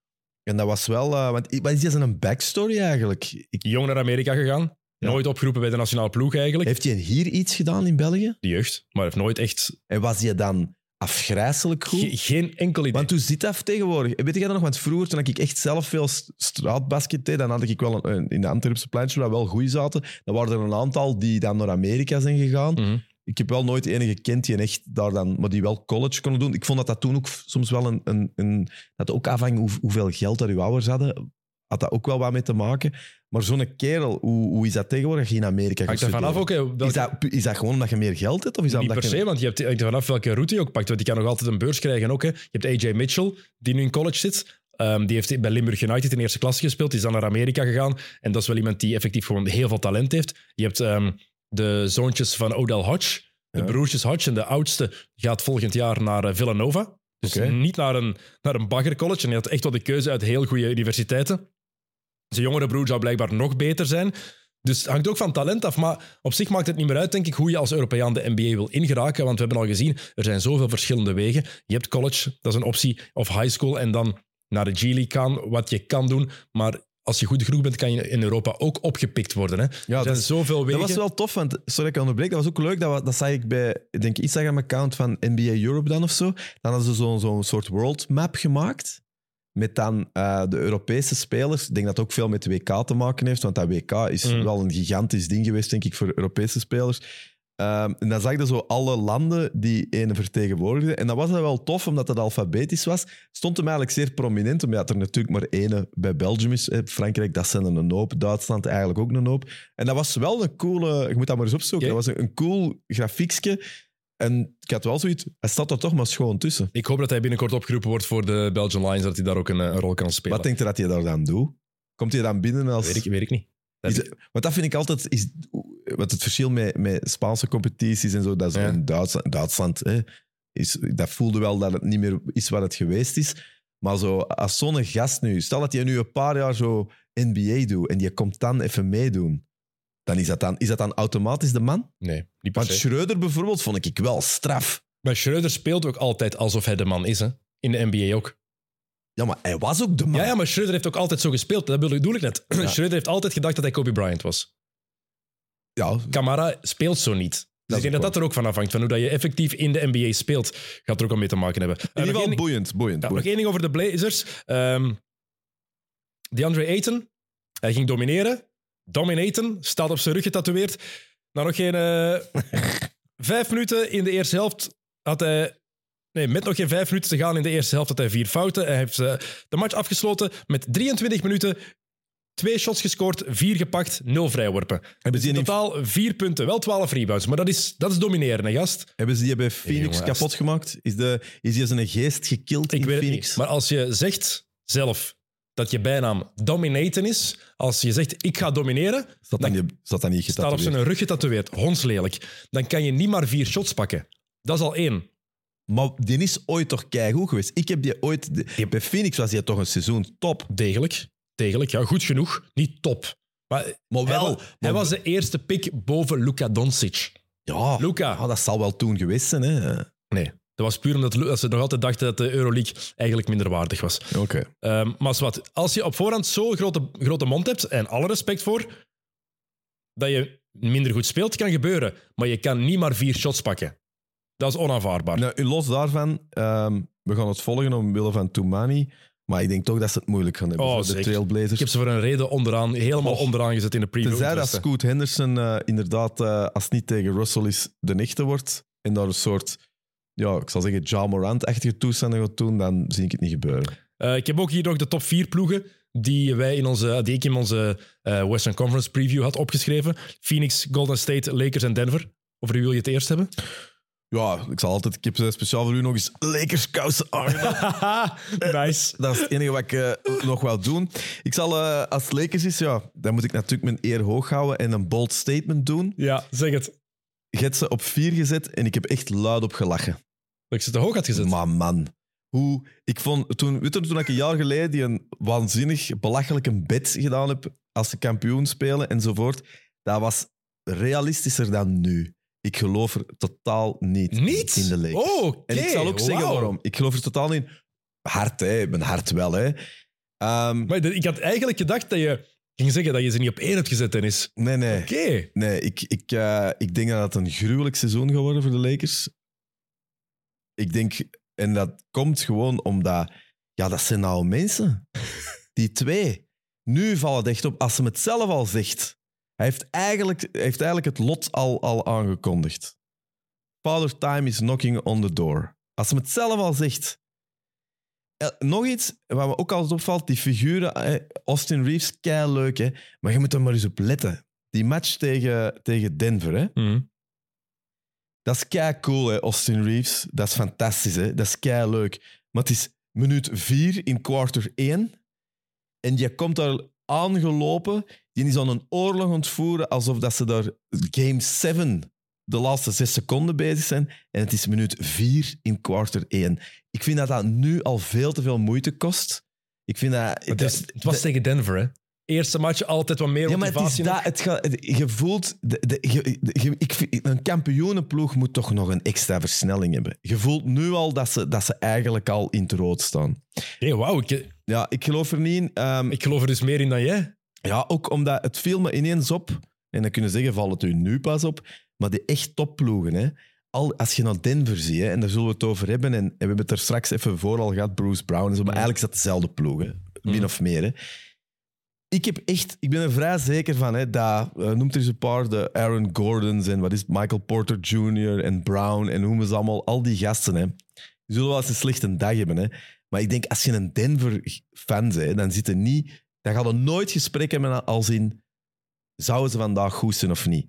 En dat was wel... eh, want wat is zijn een backstory eigenlijk? Ik, Jong naar Amerika gegaan. Ja. Nooit opgeroepen bij de nationale ploeg eigenlijk. heeft hij hier iets gedaan in België? De jeugd. Maar heeft nooit echt... En was hij dan afgrijzelijk goed? ge- geen enkel idee. Want hoe zit dat tegenwoordig? Weet jij dat nog? Want vroeger, toen ik echt zelf veel st- straatbasket deed, dan had ik wel een, in de Antwerpse pleintjes waar wel goed zaten. Dan waren er een aantal die dan naar Amerika zijn gegaan. Mhm. Ik heb wel nooit enige gekend die echt daar dan, maar die wel college konden doen. Ik vond dat dat toen ook soms wel een, een, een dat ook afhang hoe, hoeveel geld dat uw ouders hadden, had dat ook wel wat mee te maken. Maar zo'n kerel, hoe, hoe is dat tegenwoordig je in Amerika Hangt gaat er vanaf ook. hè, welke- Is dat, is dat gewoon omdat je meer geld hebt? Of is dat Niet omdat per je- se, want je hebt, hangt er vanaf welke route je ook pakt. Want die kan nog altijd een beurs krijgen ook. Hè. Je hebt AJ Mitchell, die nu in college zit. Ehm, die heeft bij Limburg United in eerste klasse gespeeld. Die is dan naar Amerika gegaan. En dat is wel iemand die effectief gewoon heel veel talent heeft. Je hebt ehm, de zoontjes van Odell Hodge. De Ja. broertjes Hodge. En de oudste gaat volgend jaar naar eh, Villanova. Dus Oké. niet naar een, naar een baggercollege. En hij had echt wel de keuze uit heel goede universiteiten. Zijn jongere broer zou blijkbaar nog beter zijn. Dus het hangt ook van talent af. Maar op zich maakt het niet meer uit, denk ik, hoe je als Europeaan de NBA wil ingeraken. Want we hebben al gezien, er zijn zoveel verschillende wegen. Je hebt college, dat is een optie, of high school. En dan naar de G-League gaan, wat je kan doen. Maar als je goed genoeg bent, kan je in Europa ook opgepikt worden. Hè? Ja, er dat zijn is- zoveel Dat wegen. was wel tof, want sorry dat ik onderbreek, dat was ook leuk. Dat, dat zag ik bij, ik denk Instagram-account van NBA Europe dan of zo. Dan hadden ze zo'n zo'n soort world map gemaakt. Met dan eh, de Europese spelers. Ik denk dat het ook veel met de WK te maken heeft, want dat WK is Mm. wel een gigantisch ding geweest, denk ik, voor Europese spelers. Ehm, en dan zag je zo alle landen die ene vertegenwoordigden. En dat was dan wel tof, omdat het alfabetisch was. Stond hem eigenlijk zeer prominent, omdat er natuurlijk maar ene bij Belgium is. Frankrijk, dat zijn er een hoop. Duitsland eigenlijk ook een hoop. En dat was wel een coole... Je moet dat maar eens opzoeken. Dat was een, een cool grafiekje. En ik had wel zoiets... Hij staat er toch maar schoon tussen. Ik hoop dat hij binnenkort opgeroepen wordt voor de Belgian Lions, dat hij daar ook een, eh, een rol kan spelen. Wat denkt je dat hij daar dan doet? Komt hij dan binnen als... weet, ik, weet ik niet. Dat Is want dat vind ik altijd... Is, wat het verschil met, met Spaanse competities en zo, dat is Ja. in Duitsland... Duitsland hè, is, dat voelde wel dat het niet meer is wat het geweest is. Maar zo, als zo'n gast nu, stel dat je nu een paar jaar zo NBA doet en je komt dan even meedoen, dan is dat dan, is dat dan automatisch de man? Nee, niet per Want se. Schreuder bijvoorbeeld vond ik wel straf. Maar Schreuder speelt ook altijd alsof hij de man is. Hè? In de NBA ook. Ja, maar hij was ook de man. Ja, ja, maar Schreuder heeft ook altijd zo gespeeld. Dat bedoel ik net. Ja. Schreuder heeft altijd gedacht dat hij Kobe Bryant was. Ja, Camara speelt zo niet. Dus ik denk dat dat er ook van afhangt. Van hoe dat je effectief in de NBA speelt, gaat er ook al mee te maken hebben. in Eh, ieder geval boeiend. boeiend, Ja, nog boeiend. één ding over de Blazers. Ehm DeAndre Ayton, hij ging domineren. Dominaten, staat op zijn rug getatoeëerd. Na nog geen eh, vijf minuten in de eerste helft had hij... Nee, met nog geen vijf minuten te gaan in de eerste helft had hij vier fouten. Hij heeft eh, de match afgesloten met 23 minuten. Twee shots gescoord, vier gepakt, nul vrijworpen. Hebben ze In totaal vier punten, wel 12 rebounds. Maar dat is, dat is domineren, hè, gast. hebben ze die bij Phoenix kapot gemaakt? Is, de, is die zijn geest gekild Ik in weet het Phoenix? niet. Maar als je zegt zelf dat je bijnaam dominaten is, als je zegt ik ga domineren, Staat staat dat niet staat op zijn rug getatoeëerd, hondslelijk, dan kan je niet maar vier shots pakken. Dat is al één. Maar die is ooit toch keigoed geweest. Ik heb die ooit... de- bij Phoenix was hij toch een seizoen top. Degelijk. Degelijk, ja, goed genoeg. Niet top. Maar Maar hij, wel... hij was de eerste pick boven Luka Doncic. Ja, Luka. ah, dat zal wel toen geweest zijn. Hè. Nee, was puur omdat dat ze nog altijd dachten dat de Euroleague eigenlijk minder waardig was. Oké. Ehm, maar wat, als je op voorhand zo'n grote, grote mond hebt, en alle respect voor, dat je minder goed speelt, kan gebeuren. Maar je kan niet maar vier shots pakken. Dat is onaanvaardbaar. Nou, los daarvan, ehm, we gaan het volgen omwille van Toumani. Maar ik denk toch dat ze het moeilijk gaan hebben Oh, voor de zeker. Trailblazers. Ik heb ze voor een reden onderaan, helemaal Och. onderaan gezet in de preview. Tenzij dat. Scoot Henderson eh, inderdaad, eh, als het niet tegen Russell is, de echte wordt. En daar een soort, ja, ik zal zeggen, Ja Morant-achtige toestanden gaat doen, dan zie ik het niet gebeuren. Eh, ik heb ook hier nog de top vier ploegen die, wij in onze, die ik in onze eh, Western Conference preview had opgeschreven. Phoenix, Golden State, Lakers en Denver. Over wie wil je het eerst hebben? Ja, ik zal altijd, ik heb eh, speciaal voor u nog eens Lakers kousen aangedaan. nice. Dat is het enige wat ik eh, nog wil doen. Ik zal, eh, als het Lakers is, ja, dan moet ik natuurlijk mijn eer hoog houden en een bold statement doen. Ja, zeg het. Je hebt ze op vier gezet en ik heb echt luid op gelachen. Dat ik ze te hoog had gezet. Maar man, hoe, ik vond, toen, weet je, toen ik een jaar geleden die een waanzinnig belachelijke bet gedaan heb als ze kampioen spelen enzovoort, dat was realistischer dan nu. Ik geloof er totaal niet, Niet? in de Lakers. Oh, oké. En ik zal ook zeggen waarom. Ik geloof er totaal niet in. Hard, hè. Mijn hart wel, hè. Ehm, Maar ik had eigenlijk gedacht dat je ging zeggen dat je ze niet op één hebt gezet, Dennis. nee, nee. Oké. Nee, ik, ik, eh, ik denk dat het een gruwelijk seizoen gaat worden voor de Lakers. Ik denk, en dat komt gewoon omdat, ja, dat zijn nou mensen. Die twee. Nu valt het echt op, als ze het zelf al zegt. Hij heeft eigenlijk, hij heeft eigenlijk het lot al, al aangekondigd. Father Time is knocking on the door. Als ze het zelf al zegt. Eh, nog iets wat me ook altijd opvalt, die figuren, eh, Austin Reeves, kei leuk, hè. Maar je moet er maar eens op letten. Die match tegen, tegen Denver, hè. Mhm. Dat is kei cool, hè, Austin Reeves. Dat is fantastisch, hè. Dat is kei leuk. Maar het is minuut vier in quarter één. En je komt daar aangelopen. Die is aan een oorlog ontvoeren alsof dat ze daar game 7 de laatste zes seconden bezig zijn. En het is minuut vier in quarter één. Ik vind dat dat nu al veel te veel moeite kost. Ik vind dat... Het, is, het was tegen Denver, hè. Eerste match altijd wat meer Ja, maar het is dat, het gaat, het- je voelt, de, de, je- je- ik, vind- een kampioenenploeg moet toch nog een extra versnelling hebben. Je voelt nu al dat ze, dat ze eigenlijk al in het rood staan. Nee, wauw. Ik, Ja, ik geloof er niet in. Ehm, ik geloof er dus meer in dan jij. ja, ook omdat het viel me ineens op, en dan kunnen zeggen, valt het u nu pas op, maar die echt topploegen, hè, al, als je naar Denver ziet, hè, en daar zullen we het over hebben, en, en we hebben het er straks even voor al gehad, Bruce Brown en zo, maar eigenlijk is dat dezelfde ploeg, hè, min Mm. of meer. Hè. Ik, heb echt, ik ben er vrij zeker van, hè, dat, eh, noemt er eens een paar, de Aaron Gordons en wat is het, Michael Porter Jr. en Brown en noemen ze allemaal, al die gasten, hè, die zullen wel eens een slechte dag hebben. Hè. Maar ik denk, als je een Denver-fan bent, dan zit er niet... Dan gaat er nooit gesprek hebben als in... Zouden ze vandaag goed zijn of niet?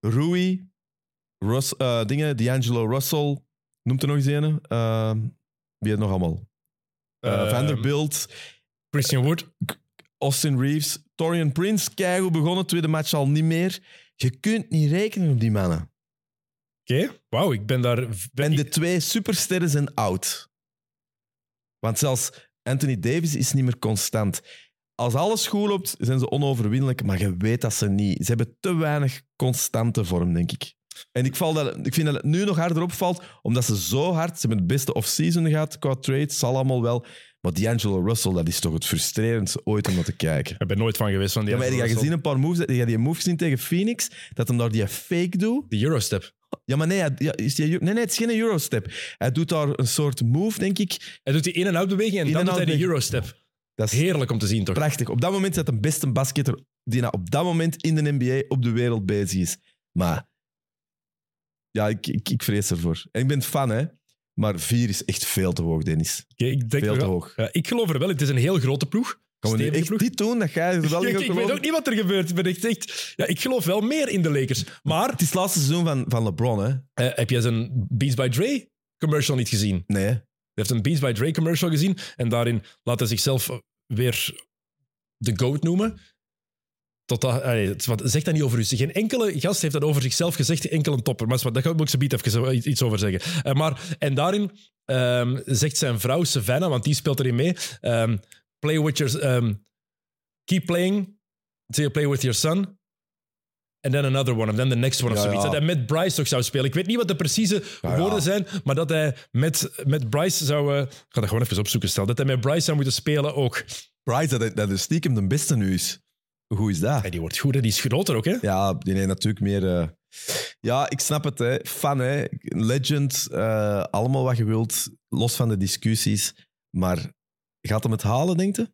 Rui, Rus, eh, dingen, D'Angelo Russell, noemt er nog eens een. Uh, wie het nog allemaal? Eh, Ehm, Vanderbilt, Christian Wood. Austin Reeves, Torian Prince, keigoed begonnen, tweede match al niet meer. Je kunt niet rekenen op die mannen. Oké, wauw. Ik ben daar... Ben En de twee supersterren zijn oud. Want zelfs Anthony Davis is niet meer constant. Als alles goed loopt, zijn ze onoverwinnelijk, maar je weet dat ze niet. Ze hebben te weinig constante vorm, denk ik. En ik, val dat, ik vind dat het nu nog harder opvalt, omdat ze zo hard... Ze hebben het beste off-season gehad qua trades, zal allemaal wel. Maar D'Angelo Russell, dat is toch het frustrerendste ooit om naar te kijken. Ik ben nooit van geweest van die Ja, maar heb je gezien een paar moves? Heb je die move gezien tegen Phoenix? Dat hem daar die fake doet? De Eurostep. Ja, maar nee, hij- ja, is die, nee, nee, het is geen Eurostep. Hij doet daar een soort move, denk ik. Hij doet die beweging en In- dan en doet hij de Eurostep. Dat is Heerlijk om te zien, toch? prachtig. Op dat moment is hij de beste basketter die nou op dat moment in de NBA op de wereld bezig is. Maar ja, ik, ik, ik vrees ervoor. En ik ben fan, hè. Maar vier is echt veel te hoog, Dennis. Oké, ik denk Veel te hoog. Ja, ik geloof er wel. Het is een heel grote ploeg. Gaan we nu echt ploeg. dit doen? Dat er wel ik, weet ook niet wat er gebeurt. Ik ben echt, echt- ja, ik geloof wel meer in de Lakers. Maar Het is het laatste seizoen van, van LeBron, hè? eh, heb jij zijn Beats by Dre commercial niet gezien? Nee. Hij heeft een Beats by Dre commercial gezien en daarin laat hij zichzelf weer de GOAT noemen. Tot dat, allee, is wat, zeg dat niet over u. Geen enkele gast heeft dat over zichzelf gezegd, enkel een topper. Maar is wat, daar moet ik ze biedt even zo- iets over zeggen. Eh, maar, en daarin ehm, zegt zijn vrouw Savannah, want die speelt erin mee, ehm, play with your, ehm, keep playing until you play with your son. And then another one, and then the next one of Ja, zoiets. ja. Dat hij met Bryce toch zou spelen. Ik weet niet wat de precieze Ja, woorden zijn, maar dat hij met, met Bryce zou... eh, ik ga dat gewoon even opzoeken, stel. Dat hij met Bryce zou moeten spelen ook. Bryce, dat, dat de stiekem de beste nu is. Hoe is dat? Hey, die wordt goed, hè? die is groter ook, hè? Ja, die heeft natuurlijk meer... eh, Ja, ik snap het. Hè. Fan, hè. Legend. eh, allemaal wat je wilt. Los van de discussies. Maar gaat hem het halen, denk je?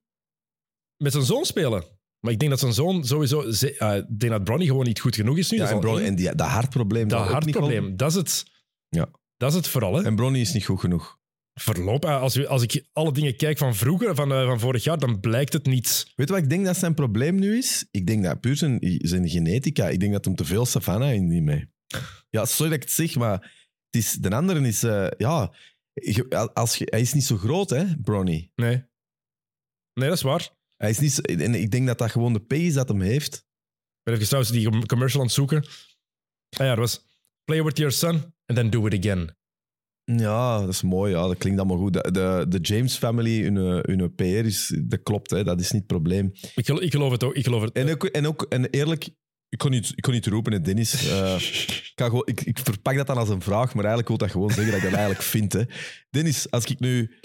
Met zijn zoon spelen. Maar ik denk dat zijn zoon sowieso... ze- ik denk dat Bronny gewoon niet goed genoeg is nu. Ja, dat en, is al Bron, één. en die, dat hartprobleem. dat hartprobleem, dat is het... Ja. Dat is het vooral, hè? En Bronny is niet goed genoeg. Verloop, eh, als, we- als ik alle dingen kijk van vroeger, van, eh, van vorig jaar, dan blijkt het niet. Weet je wat ik denk dat zijn probleem nu is? Ik denk dat puur zijn, zijn genetica. Ik denk dat hem te veel savannah in die mee. Ja, sorry dat ik het zeg, maar het is, de andere is... eh, ja, als je, hij is niet zo groot, hè, Bronny. Nee. Nee, dat is waar. Hij is niet zo- en ik denk dat dat gewoon de pace dat hem heeft. Ik ben even trouwens die commercial aan het zoeken. Ah ja, dat was... Play with your son, and then do it again. Ja, dat is mooi. Ja, dat klinkt allemaal goed. De, de, de James family, hun, hun PR, is, dat klopt. Hè, dat is niet het probleem. Ik, gel- ik geloof het ook. Ik geloof het. En ook, en ook en eerlijk, ik kon niet, ik kon niet roepen, hè, Dennis. Eh, ik, ga gewoon, ik, ik verpak dat dan als een vraag, maar eigenlijk wil dat gewoon zeggen dat ik dat eigenlijk vind. Hè. Dennis, als ik nu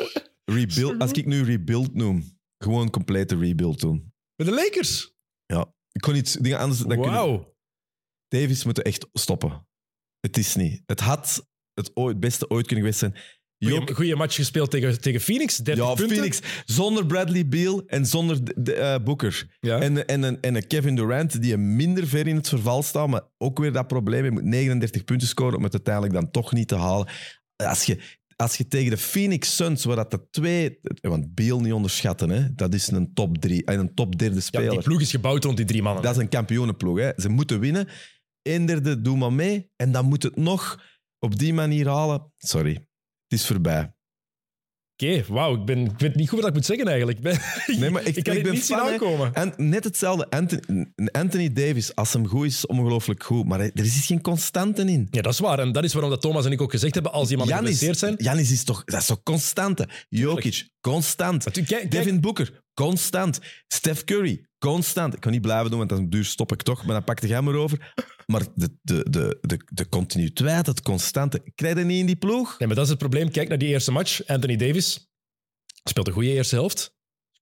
rebuild, als ik nu rebuild noem, gewoon een complete rebuild doen. Met de Lakers. Ik kon niet dingen anders. Wauw. Davis moet echt stoppen. Het is niet. Het had het ooit, beste ooit kunnen geweest zijn. Goeie match gespeeld tegen, tegen Phoenix. 30 Ja, punten. Phoenix. Zonder Bradley Beal en zonder de- de, eh, Booker. Ja. En, en, en, en een Kevin Durant die minder ver in het verval staat, maar ook weer dat probleem. Je moet 39 punten scoren om het uiteindelijk dan toch niet te halen. Als je, als je tegen de Phoenix Suns, waar dat de twee... Want Beal niet onderschatten, hè, dat is een top drie, en een top derde ja, speler. die ploeg is gebouwd rond die drie mannen. Dat is een kampioenenploeg. Hè. Ze moeten winnen. Eén derde, doe maar mee. En dan moet het nog op die manier halen. Sorry, het is voorbij. Oké, wauw. Ik, ben, ik weet niet goed wat ik moet zeggen eigenlijk. Ik, ben, Nee, maar ik- ik kan ik ben niet fan, aankomen. En net hetzelfde. Anthony, Anthony Davis, als hem goed is, ongelooflijk goed. Maar er is geen constante in. Ja, dat is waar. En dat is waarom dat Thomas en ik ook gezegd hebben, als iemand geblesseerd zijn... Giannis is toch, dat is toch constante. Jokic, constant. Kijk, kijk, Devin Booker, constant. Steph Curry, constant. Ik kan niet blijven doen, want dan duur stop ik toch. Maar dan pakte jij maar over. Maar de, de, de, de, de continuïteit, het constante, krijg je niet in die ploeg? Nee, maar dat is het probleem. Kijk naar die eerste match. Anthony Davis speelt een goede eerste helft.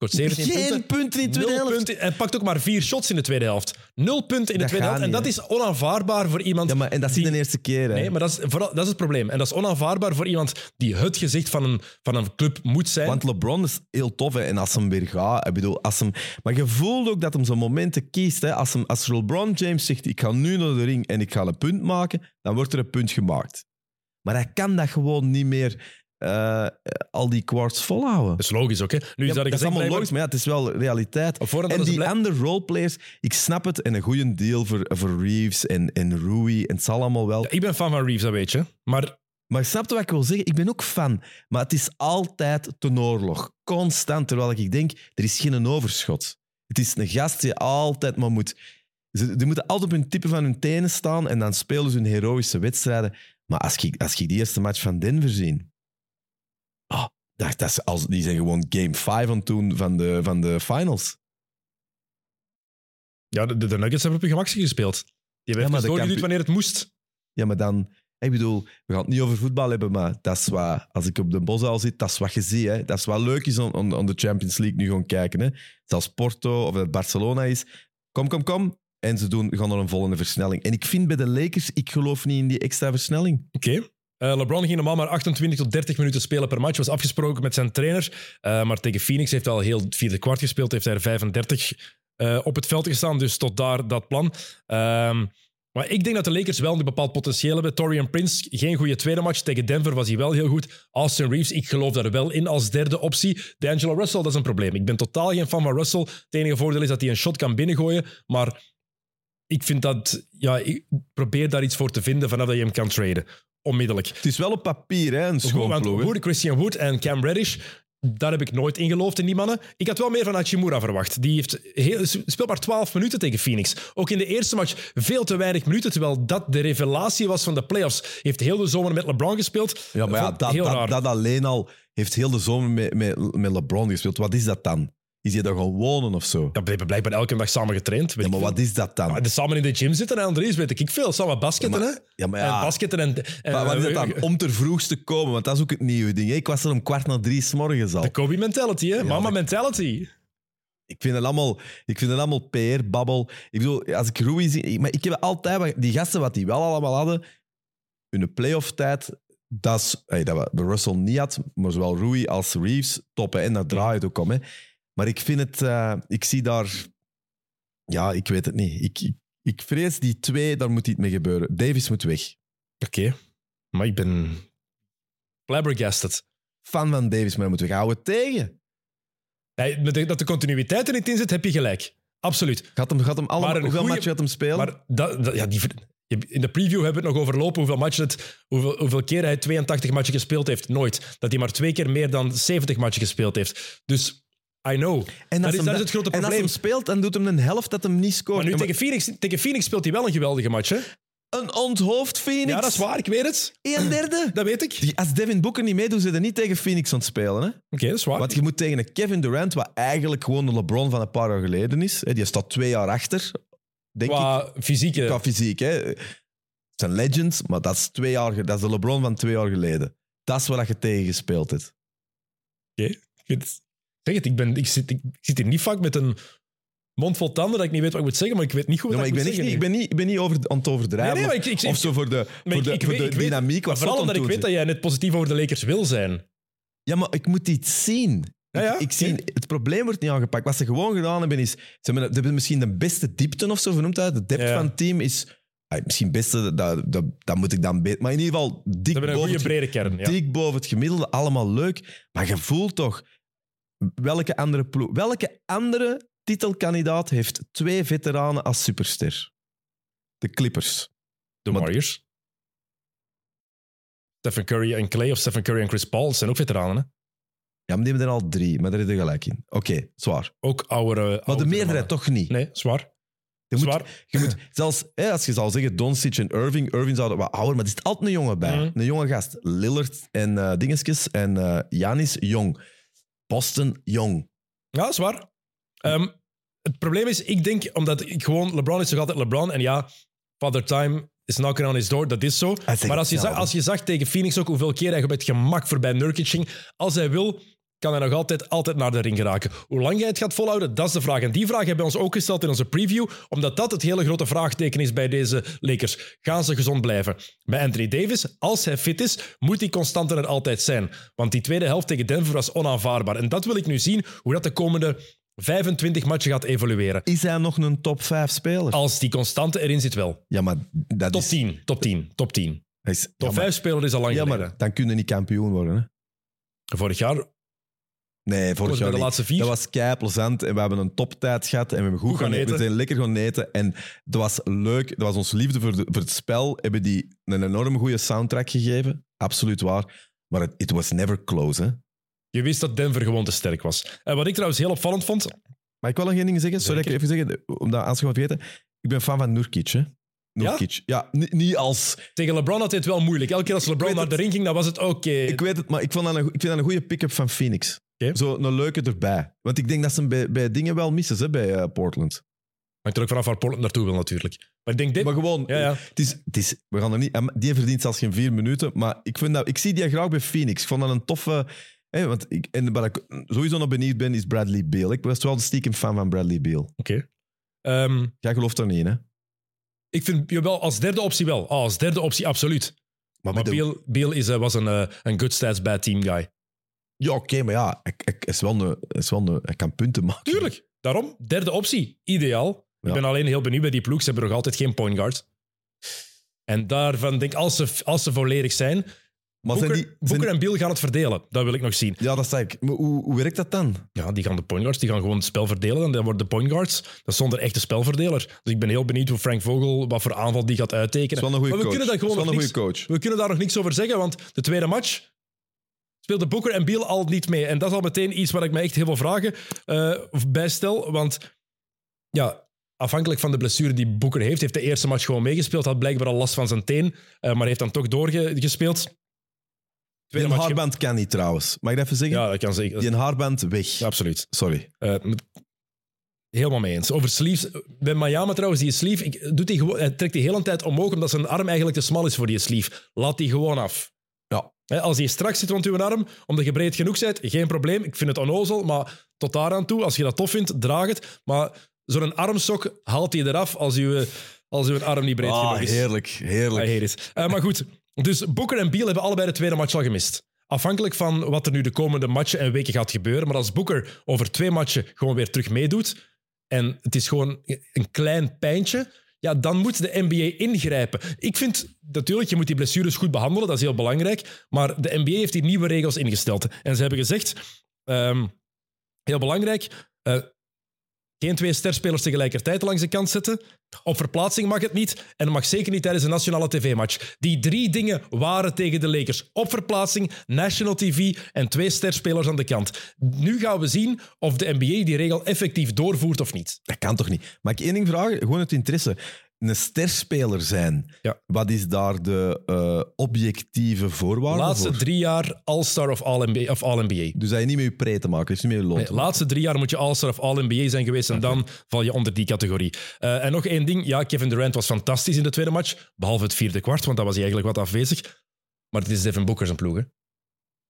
Scoort 17 Geen punten. punten in de tweede helft. punten. En pakt ook maar vier shots in de tweede helft. Nul punten in de Dat tweede gaat helft. En niet, dat is onaanvaardbaar voor iemand... Ja, maar, en dat is die- niet de eerste keer. Hè. Nee, maar dat is, vooral, dat is het probleem. En dat is onaanvaardbaar voor iemand die het gezicht van een, van een club moet zijn. Want LeBron is heel tof. Hè. En als hem weer gaat, ik bedoel, als hem, maar je voelt ook dat hem zijn momenten kiest. Hè. Als, hem, als LeBron James zegt: Ik ga nu naar de ring en ik ga een punt maken, dan wordt er een punt gemaakt. Maar hij kan dat gewoon niet meer eh, al die quarts volhouden. dat is logisch ook. Hè? Nu Ja, is dat, dat is allemaal logisch, maar ja, het is wel realiteit. En die andere roleplayers, ik snap het. En een goede deal voor, voor Reeves en, en Rui. En het zal allemaal wel. Ja, ik ben fan van Reeves, dat weet je. Maar Maar snap je wat ik wil zeggen? Ik ben ook fan. Maar het is altijd ten oorlog. Constant. Terwijl ik denk, er is geen overschot. Het is een gast die altijd maar moet... Ze, die moeten altijd op hun tippen van hun tenen staan en dan spelen ze hun heroïsche wedstrijden. Maar als ik, als ik die eerste match van Denver zie... Oh, Dat, dat is als, die zijn gewoon game 5 aan toen van de, van de finals. Ja, de, de Nuggets hebben op je gemakje gespeeld. Die hebben Ja, doorgeduwd wanneer het moest. Ja, maar dan... Ik bedoel, we gaan het niet over voetbal hebben, maar dat is wat... Als ik op de Boszaal zit, dat is wat je ziet. Hè. Dat is wat leuk is om, om, om de Champions League nu gaan kijken. Hè. Zelfs Porto of Barcelona is. Kom, kom, kom. En ze doen, gaan naar een volgende versnelling. En ik vind bij de Lakers, ik geloof niet in die extra versnelling. Oké. Eh, LeBron ging normaal maar 28 tot 30 minuten spelen per match. Was afgesproken met zijn trainer. Eh, maar tegen Phoenix heeft hij al heel vierde kwart gespeeld. Heeft hij er 35 eh, op het veld gestaan. Dus tot daar dat plan. Ehm, maar ik denk dat de Lakers wel een bepaald potentieel hebben. Torian Prince, geen goede tweede match. Tegen Denver was hij wel heel goed. Austin Reeves, ik geloof daar wel in als derde optie. D'Angelo Russell, dat is een probleem. Ik ben totaal geen fan van Russell. Het enige voordeel is dat hij een shot kan binnengooien. Maar ik vind dat... Ja, ik probeer daar iets voor te vinden vanaf dat je hem kan traden. Onmiddellijk. Het is wel op papier, hè, een Want. Wood, Christian Wood en Cam Reddish, daar heb ik nooit in geloofd in die mannen. Ik had wel meer van Hachimura verwacht. Die heeft heel, speelt maar 12 minuten tegen Phoenix. Ook in de eerste match veel te weinig minuten, terwijl dat de revelatie was van de playoffs. Heeft heel de zomer met LeBron gespeeld. Ja, maar ja, dat, dat, dat alleen al heeft heel de zomer met, met, met LeBron gespeeld. Wat is dat dan? Is hij daar gewoon wonen of zo? Ja, we hebben blijkbaar elke dag samen getraind. weet Ja, maar ik wat is dat dan? Maar de samen in de gym zitten en Andries weet ik veel. Samen basketten, Ja, hè? Ja, maar En ja, basketten en... en wat, wat is dat eh, dan? Om ter vroegst te komen, want dat is ook het nieuwe ding. hè. Ik was er om kwart na drie s morgens al. De Kobe mentality, hè? Mama dat- mentality. Ik vind het allemaal, ik vind het allemaal PR-babbel. Ik bedoel, als ik Rui zie... Maar ik heb altijd... wat- Die gasten, wat die wel allemaal hadden, hun playoff-tijd, dat is... hey, dat we Russell niet had, maar zowel Rui als Reeves toppen. En daar draait het ook om. Hè. Maar ik vind het... eh, ik zie daar... Ja, ik weet het niet. Ik, ik, ik vrees die twee, daar moet iets mee gebeuren. Davis moet weg. Oké. Maar ik ben flabbergasted. Fan van Davis, maar hij moet weg. Hou het tegen. Ja, dat de continuïteit er niet in zit, heb je gelijk. Absoluut. Gaat hem, gaat hem allemaal, hoeveel goeie- matchen gaat hem spelen? Maar dat, dat- ja, die, in de preview hebben we het nog overlopen hoeveel, matchen het, hoeveel, hoeveel keer hij 82 matchen gespeeld heeft. Nooit. Dat hij maar twee keer meer dan 70 matchen gespeeld heeft. Dus, I know. en dat is, dat het grote En als probleem. hem speelt, dan doet hem een helft dat hem niet scoort. Maar nu tegen Phoenix, tegen Phoenix speelt hij wel een geweldige match. Hè? Een onthoofd Phoenix. Ja, dat is waar. Ik weet het. Een derde. Dat weet ik. Oké, Als Devin Booker niet meedoet, ze er niet tegen Phoenix aan het spelen. Hè? dat is waar. Want je moet tegen een Kevin Durant, wat eigenlijk gewoon de LeBron van een paar jaar geleden is. Die staat twee jaar achter, denk ik, Qua fysieke... qua fysiek. Hè? Het zijn legends, maar dat is, twee jaar, dat is de LeBron van twee jaar geleden. Dat is waar je tegen gespeeld hebt. Ik weet het. Zeg het, ik, ben, ik, zit, ik, ik zit hier niet vaak met een mond vol tanden dat ik niet weet wat ik moet zeggen, maar ik weet niet goed wat maar ik ik ben, moet niet, ik ben niet, ik ben niet over, aan het overdrijven. Nee, nee, ik- ik- of zo voor de, voor de, ik voor weet- de ik weet- dynamiek. Wat vooral omdat ik weet dat jij net positief over de Lakers wil zijn. Ja, maar ik moet iets zien. Ja, ja, ik, zie, het probleem wordt niet aangepakt. Wat ze gewoon gedaan hebben is... Ze hebben, misschien de beste diepte of zo vernoemd. Uit. De depth Ja. van het team is... ah, misschien beste, dat, dat, dat moet ik dan beter... Maar in ieder geval dik boven, het, brede kern. Ja. dik boven het gemiddelde. Allemaal leuk. Maar je voelt toch... Welke andere ploeg... Welke andere titelkandidaat heeft twee veteranen als superster? De Clippers. De Warriors. Stephen Curry en Clay of Stephen Curry en Chris Paul zijn ook veteranen. Hè? Ja, maar die hebben er al drie. Maar daar heb je gelijk in. Oké, zwaar. Ook oudere. Maar de meerderheid mannen. toch niet. Nee, zwaar. Je moet, zwaar. Je moet zelfs, hè, als je zou zeggen Doncic en Irving, Irving zou wat ouder, maar er zit altijd een jongen bij. Mhm. Een jonge gast. Lillard en eh dingetjes en eh Janis, jong. Boston, jong. Ja, zwaar. Ehm, het probleem is, ik denk, omdat ik gewoon, LeBron is toch altijd LeBron. En ja, Father Time is knocking on his door, dat is zo. Maar als je, zag, als je zag tegen Phoenix ook hoeveel keer hij met gemak voorbij Nurkic ging, als hij wil, kan hij nog altijd, altijd naar de ring geraken. Hoe lang hij het gaat volhouden, dat is de vraag. En die vraag hebben we ons ook gesteld in onze preview, omdat dat het hele grote vraagteken is bij deze Lakers. Gaan ze gezond blijven? Bij Anthony Davis, als hij fit is, moet hij constant er altijd zijn. Want die tweede helft tegen Denver was onaanvaardbaar. En dat wil ik nu zien, hoe dat de komende 25 matchen gaat evolueren. Is hij nog een top 5 speler? Als die constante erin zit wel. Ja, maar dat Top is... 10, top 10, top 10. hij is- Top ja, maar, 5 speler is al lang ja, geleden. maar dan kun je niet kampioen worden. Hè? Vorig jaar Nee, vorig bij jaar de niet. laatste vier. Dat was kei plezant en we hebben een toptijd gehad en we hebben goed, Goed gaan gaan eten. We zijn lekker gaan eten en het was leuk. Dat was onze liefde voor, de- voor het spel. Hebben die een enorm goede soundtrack gegeven. Absoluut waar. Maar het it was never close. Hè? Je wist dat Denver gewoon te sterk was. En wat ik trouwens heel opvallend vond. Maar ik wil nog één ding zeggen. Sorry dat ik even zeggen, omdat als je wat weten. Ik ben fan van Nurkic. Hè? Nurkic. Ja, ni- niet als... Tegen LeBron had hij het wel moeilijk. Elke keer als LeBron naar de ring ging, dan was het oké. Ik weet het, maar ik, vond dat een, ik vind dat een goede pick-up van Phoenix. Oké. Zo een leuke erbij. Want ik denk dat ze hem bij, bij dingen wel missen, hè, bij eh, Portland. Hangt er ook vanaf waar Portland naartoe wil natuurlijk. Maar ik denk dit... Maar gewoon, Ja, ja. Het is, het is, we gaan er niet, die verdient zelfs geen vier minuten, maar ik, vind dat, ik zie die graag bij Phoenix. Ik vond dat een toffe... Hè, want ik, en waar ik sowieso nog benieuwd ben, is Bradley Beal. Ik was wel de stiekem fan van Bradley Beal. Oké. Ehm, Jij gelooft daar niet in, hè? ik vind jawel, als derde optie wel. Ah, als derde optie absoluut. Maar de- Beal, Beal is, eh, was een, eh, een good stats bad team guy. Ja, oké, maar ja, hij, hij is wel een, is wel een, hij kan punten maken. Tuurlijk. Daarom, derde optie. Ideaal. Ja. Ik ben alleen heel benieuwd bij die ploeg. Ze hebben nog altijd geen point guard. En daarvan denk ik, als ze, als ze volledig zijn, Maar Boeker, zijn die, zijn en Beal gaan het verdelen. Dat wil ik nog zien. Ja, dat zei ik. Maar hoe, hoe werkt dat dan? Ja, die gaan de point guards, die gaan gewoon het spel verdelen. En dan worden de point guards, dat is zonder echte spelverdeler. Dus ik ben heel benieuwd hoe Frank Vogel, wat voor aanval die gaat Dat uittekenen. is wel een goede maar we coach. kunnen daar gewoon dat is nog wel een niks, goede coach. we kunnen daar nog niks over zeggen, want de tweede match speelde Boeker en Beal al niet mee. En dat is al meteen iets waar ik me echt heel veel vragen eh, bij stel. Want ja, afhankelijk van de blessure die Boeker heeft, heeft de eerste match gewoon meegespeeld. Had blijkbaar al last van zijn teen, eh, maar heeft dan toch doorgespeeld. Die match. haarband kan niet trouwens. Mag ik dat even zeggen? Ja, dat kan zeker. Die een haarband weg. Ja, absoluut. Sorry. Met- helemaal mee eens. Over sleeves. Bij Miami trouwens, die sleeve, ik, doet die gewoon, hij trekt die heel een tijd omhoog omdat zijn arm eigenlijk te smal is voor die sleeve. Laat die gewoon af. Ja. Als die strak zit rond uw arm, omdat je breed genoeg bent, geen probleem. Ik vind het onnozel, maar tot daaraan toe, als je dat tof vindt, draag het. Maar zo'n armsok haalt hij eraf als uw, als uw arm niet breed Ah, genoeg is. heerlijk. Heerlijk. Hate it. Eh, maar goed, dus Booker en Beal hebben allebei de tweede match al gemist. Afhankelijk van wat er nu de komende matchen en weken gaat gebeuren. Maar als Booker over twee matchen gewoon weer terug meedoet en het is gewoon een klein pijntje, ja, dan moet de NBA ingrijpen. Ik vind natuurlijk, je moet die blessures goed behandelen, dat is heel belangrijk. Maar de NBA heeft hier nieuwe regels ingesteld. En ze hebben gezegd, ehm, heel belangrijk, eh, geen twee sterspelers tegelijkertijd langs de kant zetten. Op verplaatsing mag het niet. En mag zeker niet tijdens een nationale tv-match. Die drie dingen waren tegen de Lakers. Op verplaatsing, national tv en twee sterspelers aan de kant. Nu gaan we zien of de NBA die regel effectief doorvoert of niet. Dat kan toch niet? Mag ik één ding vragen? Gewoon het interesse. Een sterspeler zijn, Ja. wat is daar de eh, objectieve voorwaarde Laatste voor? drie jaar All-Star of All-NBA. Of. Dus dat je niet met je pre te maken, heeft niet met je loon Nee, laatste drie jaar moet je All-Star of All-NBA zijn geweest en dan val je onder die categorie. Eh, en nog één ding. Ja, Kevin Durant was fantastisch in de tweede match. Behalve het vierde kwart, want dat was hij eigenlijk wat afwezig. Maar het is Devin Booker zijn ploeg. Hè.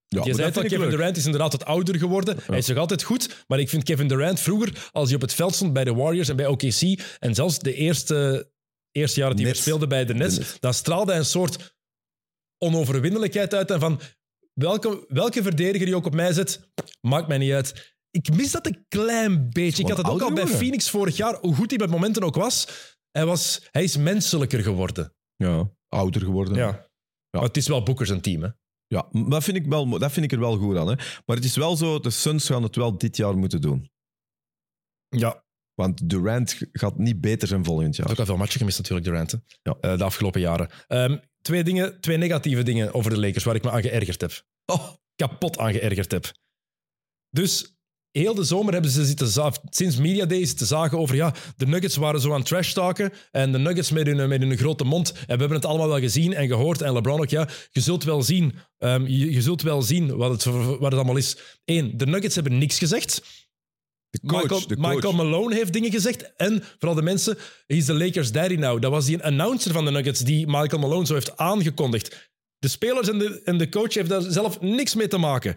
Ja, Je zei dat Kevin leuk. Durant is inderdaad wat ouder geworden. Hij is nog altijd goed, maar ik vind Kevin Durant vroeger, als hij op het veld stond bij de Warriors en bij OKC, en zelfs de eerste, eerste jaar dat hij speelde bij de Nets, dan straalde hij een soort onoverwinnelijkheid uit en van welke, welke verdediger die ook op mij zet, maakt mij niet uit. Ik mis dat een klein beetje. Ik had het ook al bij. Phoenix vorig jaar, hoe goed hij met momenten ook was. Hij, was, hij is menselijker geworden. Ja, ouder geworden. Ja. Maar het is wel Booker zijn team, hè? Ja, dat vind, ik wel, dat vind ik er wel goed aan. Hè. Maar het is wel zo, de Suns gaan het wel dit jaar moeten doen. Ja, Want Durant gaat niet beter zijn volgend jaar. ook al veel matchen gemist natuurlijk, Durant. hè. Ja. Eh, de afgelopen jaren. Ehm, twee, dingen, twee negatieve dingen over de Lakers waar ik me aan geërgerd heb. Oh, Kapot aan geërgerd heb. Dus heel de zomer hebben ze zitten sinds Media Day zitten zagen over ja, de Nuggets waren zo aan trash talken en de Nuggets met hun, met hun grote mond. En we hebben het allemaal wel gezien en gehoord. En LeBron ook, ja, je zult wel zien. ehm, je, je zult wel zien wat het, wat het allemaal is. Eén, de Nuggets hebben niks gezegd. De coach. Michael, de coach. Michael Malone heeft dingen gezegd. En vooral de mensen, he's the Lakers daddy now. Dat was die announcer van de Nuggets die Michael Malone zo heeft aangekondigd. De spelers en de, en de coach heeft daar zelf niks mee te maken.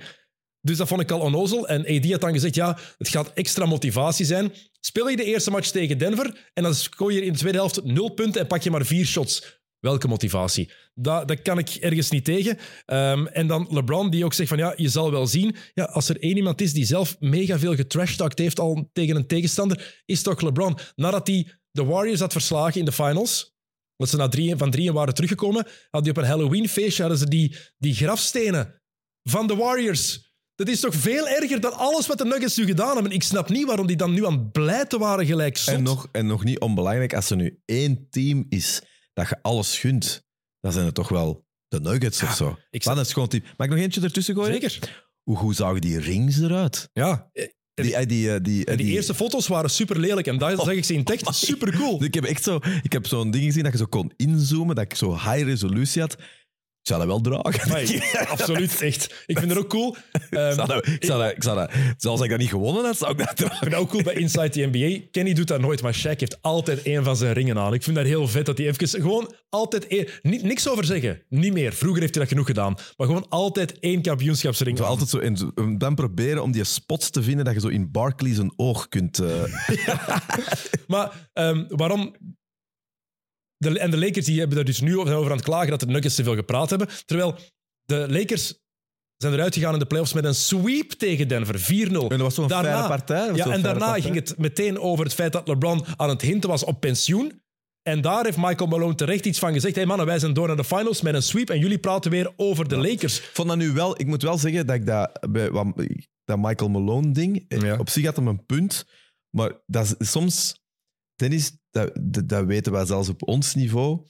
Dus dat vond ik al onnozel. En AD had dan gezegd, ja, het gaat extra motivatie zijn. Speel je de eerste match tegen Denver en dan gooi je in de tweede helft nul punten en pak je maar vier shots. Welke motivatie? Dat, dat kan ik ergens niet tegen. Ehm, en dan LeBron, die ook zegt van ja, je zal wel zien. Ja, als er één iemand is die zelf mega veel getrashtalkt heeft al tegen een tegenstander, is toch LeBron. Nadat hij de Warriors had verslagen in de finals, dat ze na drie, van drieën waren teruggekomen, had hij op een Halloween-feestje hadden ze die, die grafstenen van de Warriors. Dat is toch veel erger dan alles wat de Nuggets nu gedaan hebben. Ik snap niet waarom die dan nu aan het blijten waren gelijk zot. En nog, en nog niet onbelangrijk, als er nu één team is dat je alles gunt, dan zijn het toch wel de Nuggets of zo. een schoon team. Mag ik nog eentje ertussen gooien? Zeker. Hoe goed zagen die rings eruit? Ja, Die, eh, die, eh, die, die, die- eerste foto's waren super lelijk. En daar zeg ik ze in tekst. Super cool. Ik heb echt zo, ik heb zo'n ding gezien dat je zo kon inzoomen, dat ik zo high resolutie had. Ik zou dat wel dragen. Maar, absoluut, echt. Ik vind het ook cool. Ehm, Ik zou dat, ik zou dat, ik zou dat, zelfs als ik dat niet gewonnen had, zou ik dat Ik dragen. vind dat ook cool bij Inside the NBA. Kenny doet dat nooit, maar Shaq heeft altijd één van zijn ringen aan. Ik vind dat heel vet dat hij even gewoon altijd één... Niet, niks over zeggen. Niet meer. Vroeger heeft hij dat genoeg gedaan. Maar gewoon altijd één kampioenschapsring. Zo aan. altijd zo, en en dan proberen om die spots te vinden dat je zo in Barclays een oog kunt... eh, Maar ehm, waarom... De, en de Lakers die hebben er dus nu over, aan het klagen dat de Nuggets te veel gepraat hebben. Terwijl de Lakers zijn eruit gegaan in de playoffs met een sweep tegen Denver. 4-0. en dat was zo'n Daarna- fijne partij. Ja, en daarna partij. ging het meteen over het feit dat LeBron aan het hinten was op pensioen. En daar heeft Michael Malone terecht iets van gezegd. hey mannen, wij zijn door naar de finals met een sweep en jullie praten weer over de Lakers. Ik vond dat nu wel... Ik moet wel zeggen dat ik dat... Bij, wat- dat Michael Malone-ding... eh, Ja. Op zich had hem een punt. Maar dat is, soms... Dennis, dat, dat, dat weten wij zelfs op ons niveau.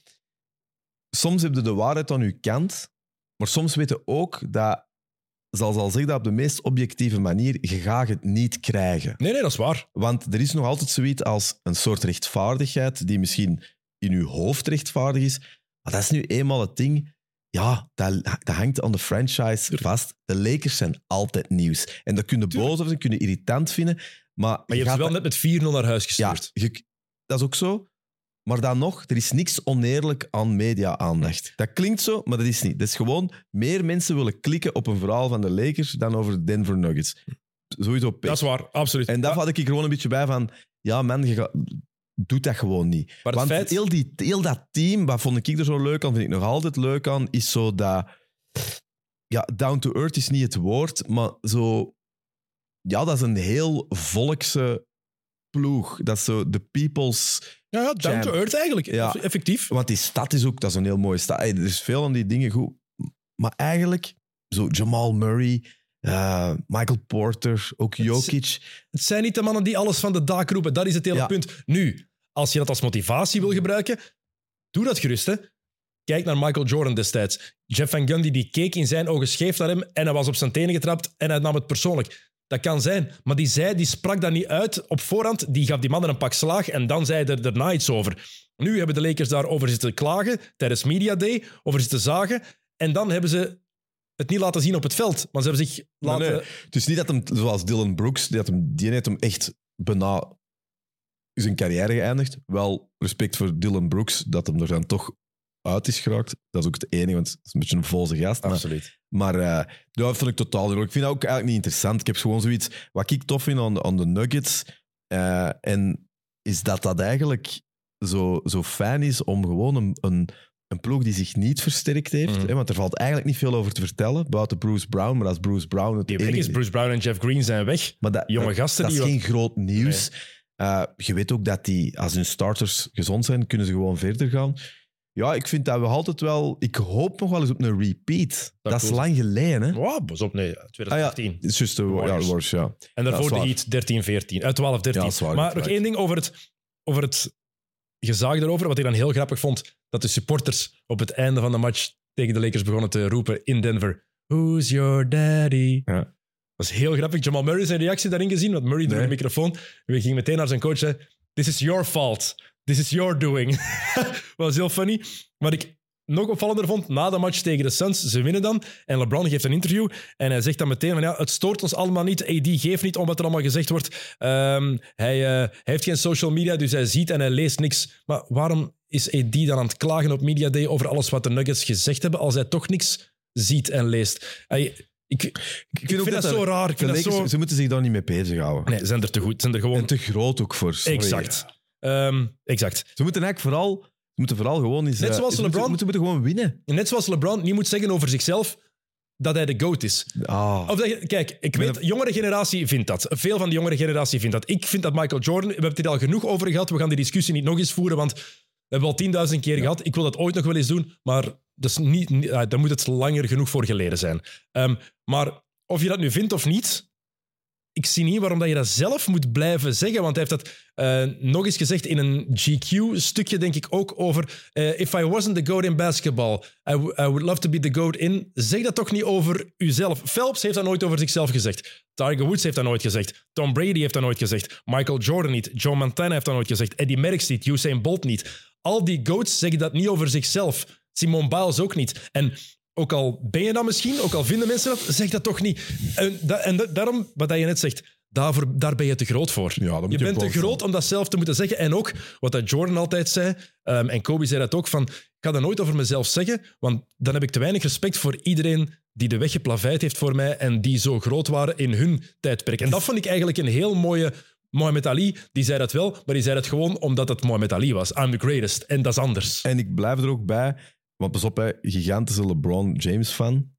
Soms heb je de waarheid aan je kant. Maar soms weten ook dat... Zoals al zeg dat op de meest objectieve manier, je gaat het niet krijgen. Nee, nee, dat is waar. Want er is nog altijd zoiets als een soort rechtvaardigheid die misschien in uw hoofd rechtvaardig is. Maar dat is nu eenmaal het ding. Ja, dat, dat hangt aan de franchise vast. De Lakers zijn altijd nieuws. En dat kunnen boos of ze kunnen irritant vinden. Maar, Maar je hebt ze wel dat- net met 4-0 naar huis Ja, gestuurd. je- dat is ook zo. Maar dan nog, er is niks oneerlijk aan media-aandacht. Dat klinkt zo, maar dat is niet. Dat is gewoon meer mensen willen klikken op een verhaal van de Lakers dan over de Denver Nuggets. Sowieso pech. Dat is waar, absoluut. En daar had ik er gewoon een beetje bij van... Ja, man, je gaat, doe dat gewoon niet. Maar Want feit- heel, die, heel dat team, wat vond ik er zo leuk aan, vind ik nog altijd leuk aan, is zo dat... Ja, down to earth is niet het woord, maar zo... Ja, dat is een heel volkse ploeg. Dat is zo de people's... ja, ja, down to earth eigenlijk. Ja. Effectief. Want die stad is ook... Dat is een heel mooie stad. Hey, er is veel aan die dingen goed. Maar eigenlijk, zo Jamal Murray... eh, Michael Porter, ook Jokic. Het zijn niet de mannen die alles van de dak roepen. Dat is het hele Ja. punt. Nu, als je dat als motivatie wil gebruiken, doe dat gerust. Hè. Kijk naar Michael Jordan destijds. Jeff Van Gundy die keek in zijn ogen scheef naar hem en hij was op zijn tenen getrapt en hij nam het persoonlijk. Dat kan zijn. Maar die zei, die sprak dat niet uit op voorhand. Die gaf die man een pak slaag en dan zei er daarna iets over. Nu hebben de Lakers daarover zitten klagen tijdens Media Day, over zitten zagen. En dan hebben ze het niet laten zien op het veld. Maar ze hebben zich Nee, laten... nee. Het is niet dat hem, zoals Dylan Brooks, die, had hem, die heeft hem echt bijna zijn carrière geëindigd. Wel respect voor Dylan Brooks, dat hem er dan toch uit is geraakt. Dat is ook het enige, want het is een beetje een volse gast. Maar, Absoluut. maar ja, dat vind ik totaal leuk. Ik vind dat ook eigenlijk niet interessant. Ik heb gewoon zoiets... Wat ik tof vind aan, aan de Nuggets, eh, en is dat dat eigenlijk zo, zo fijn is om gewoon een, een, een ploeg die zich niet versterkt heeft. Mhm. Hè, want er valt eigenlijk niet veel over te vertellen, buiten Bruce Brown. Maar als Bruce Brown het Die enige is, Bruce Brown en Jeff Green zijn weg. maar dat, Jonge gasten dat die is geen groot nieuws. Eh, je weet ook dat die, als hun starters gezond zijn, kunnen ze gewoon verder gaan. Ja, ik vind dat we altijd wel... Ik hoop nog wel eens op een repeat. Dat, is lang geleden, hè? Wow, pas op, nee, Ah ja, 2018. het is juist de ja, Warriors. Ja. En daarvoor de Heat 13, 14. Uit 12, 13. Ja, dat is waar, maar dat is nog waar. één ding over het, over het gezaag daarover, wat ik dan heel grappig vond, dat de supporters op het einde van de match tegen de Lakers begonnen te roepen in Denver. Who's your daddy? Ja. Dat was heel grappig. Jamal Murray zijn reactie daarin gezien, want Murray door Nee. de microfoon we ging meteen naar zijn coach en zei, This is your fault. This is your doing. was heel funny. Wat ik nog opvallender vond, na de match tegen de Suns, ze winnen dan, en LeBron geeft een interview en hij zegt dan meteen van ja, het stoort ons allemaal niet. AD geeft niet om wat er allemaal gezegd wordt. Ehm, hij, eh, hij heeft geen social media, dus hij ziet en hij leest niks. Maar waarom is AD dan aan het klagen op Media Day over alles wat de Nuggets gezegd hebben, als hij toch niks ziet en leest? Hij- ik, ik, vind, dat, dat zo raar. Ik vind dat zo... Ze moeten zich daar niet mee bezighouden. Nee, ze zijn er te goed. Ze zijn er gewoon... En te groot ook voor. sorry. Exact. Ehm, exact. Ze moeten eigenlijk vooral... Ze moeten vooral gewoon eens... Net eh, zoals ze LeBron. Moeten, gewoon winnen. Net zoals LeBron niet moet zeggen over zichzelf dat hij de GOAT is. Ah. Of dat je- kijk, ik weet, de jongere generatie vindt dat. Veel van de jongere generatie vindt dat. Ik vind dat Michael Jordan... We hebben het hier al genoeg over gehad. We gaan die discussie niet nog eens voeren, want we hebben al tienduizend keer gehad. Ik wil dat ooit nog wel eens doen, maar dat is niet, niet- ah, daar moet het langer genoeg voor geleden zijn. Ehm, maar of je dat nu vindt of niet, ik zie niet waarom dat je dat zelf moet blijven zeggen. Want hij heeft dat eh, nog eens gezegd in een GQ-stukje, denk ik ook, over eh, If I wasn't the GOAT in basketball, I, I would love to be the GOAT in. Zeg dat toch niet over uzelf. Phelps heeft dat nooit over zichzelf gezegd. Tiger Woods heeft dat nooit gezegd. Tom Brady heeft dat nooit gezegd. Michael Jordan niet. Joe Montana heeft dat nooit gezegd. Eddie Merckx niet. Usain Bolt niet. Al die GOATs zeggen dat niet over zichzelf. Simone Biles ook niet. En ook al ben je dat misschien, ook al vinden mensen dat, zeg dat toch niet. En, da- en da- daarom, wat je net zegt, daarvoor, daar ben je te groot voor. Ja, je je bent te groot om dat zelf te moeten zeggen. En ook, wat dat Jordan altijd zei, ehm, en Kobe zei dat ook, van, ik ga dat nooit over mezelf zeggen, want dan heb ik te weinig respect voor iedereen die de weg geplaveid heeft voor mij en die zo groot waren in hun tijdperk. En dat vond ik eigenlijk een heel mooie... Mohamed Ali, die zei dat wel, maar die zei dat gewoon omdat het Mohamed Ali was. I'm the greatest. En dat is anders. En ik blijf er ook bij, want pas op, hè, gigantische LeBron James-fan.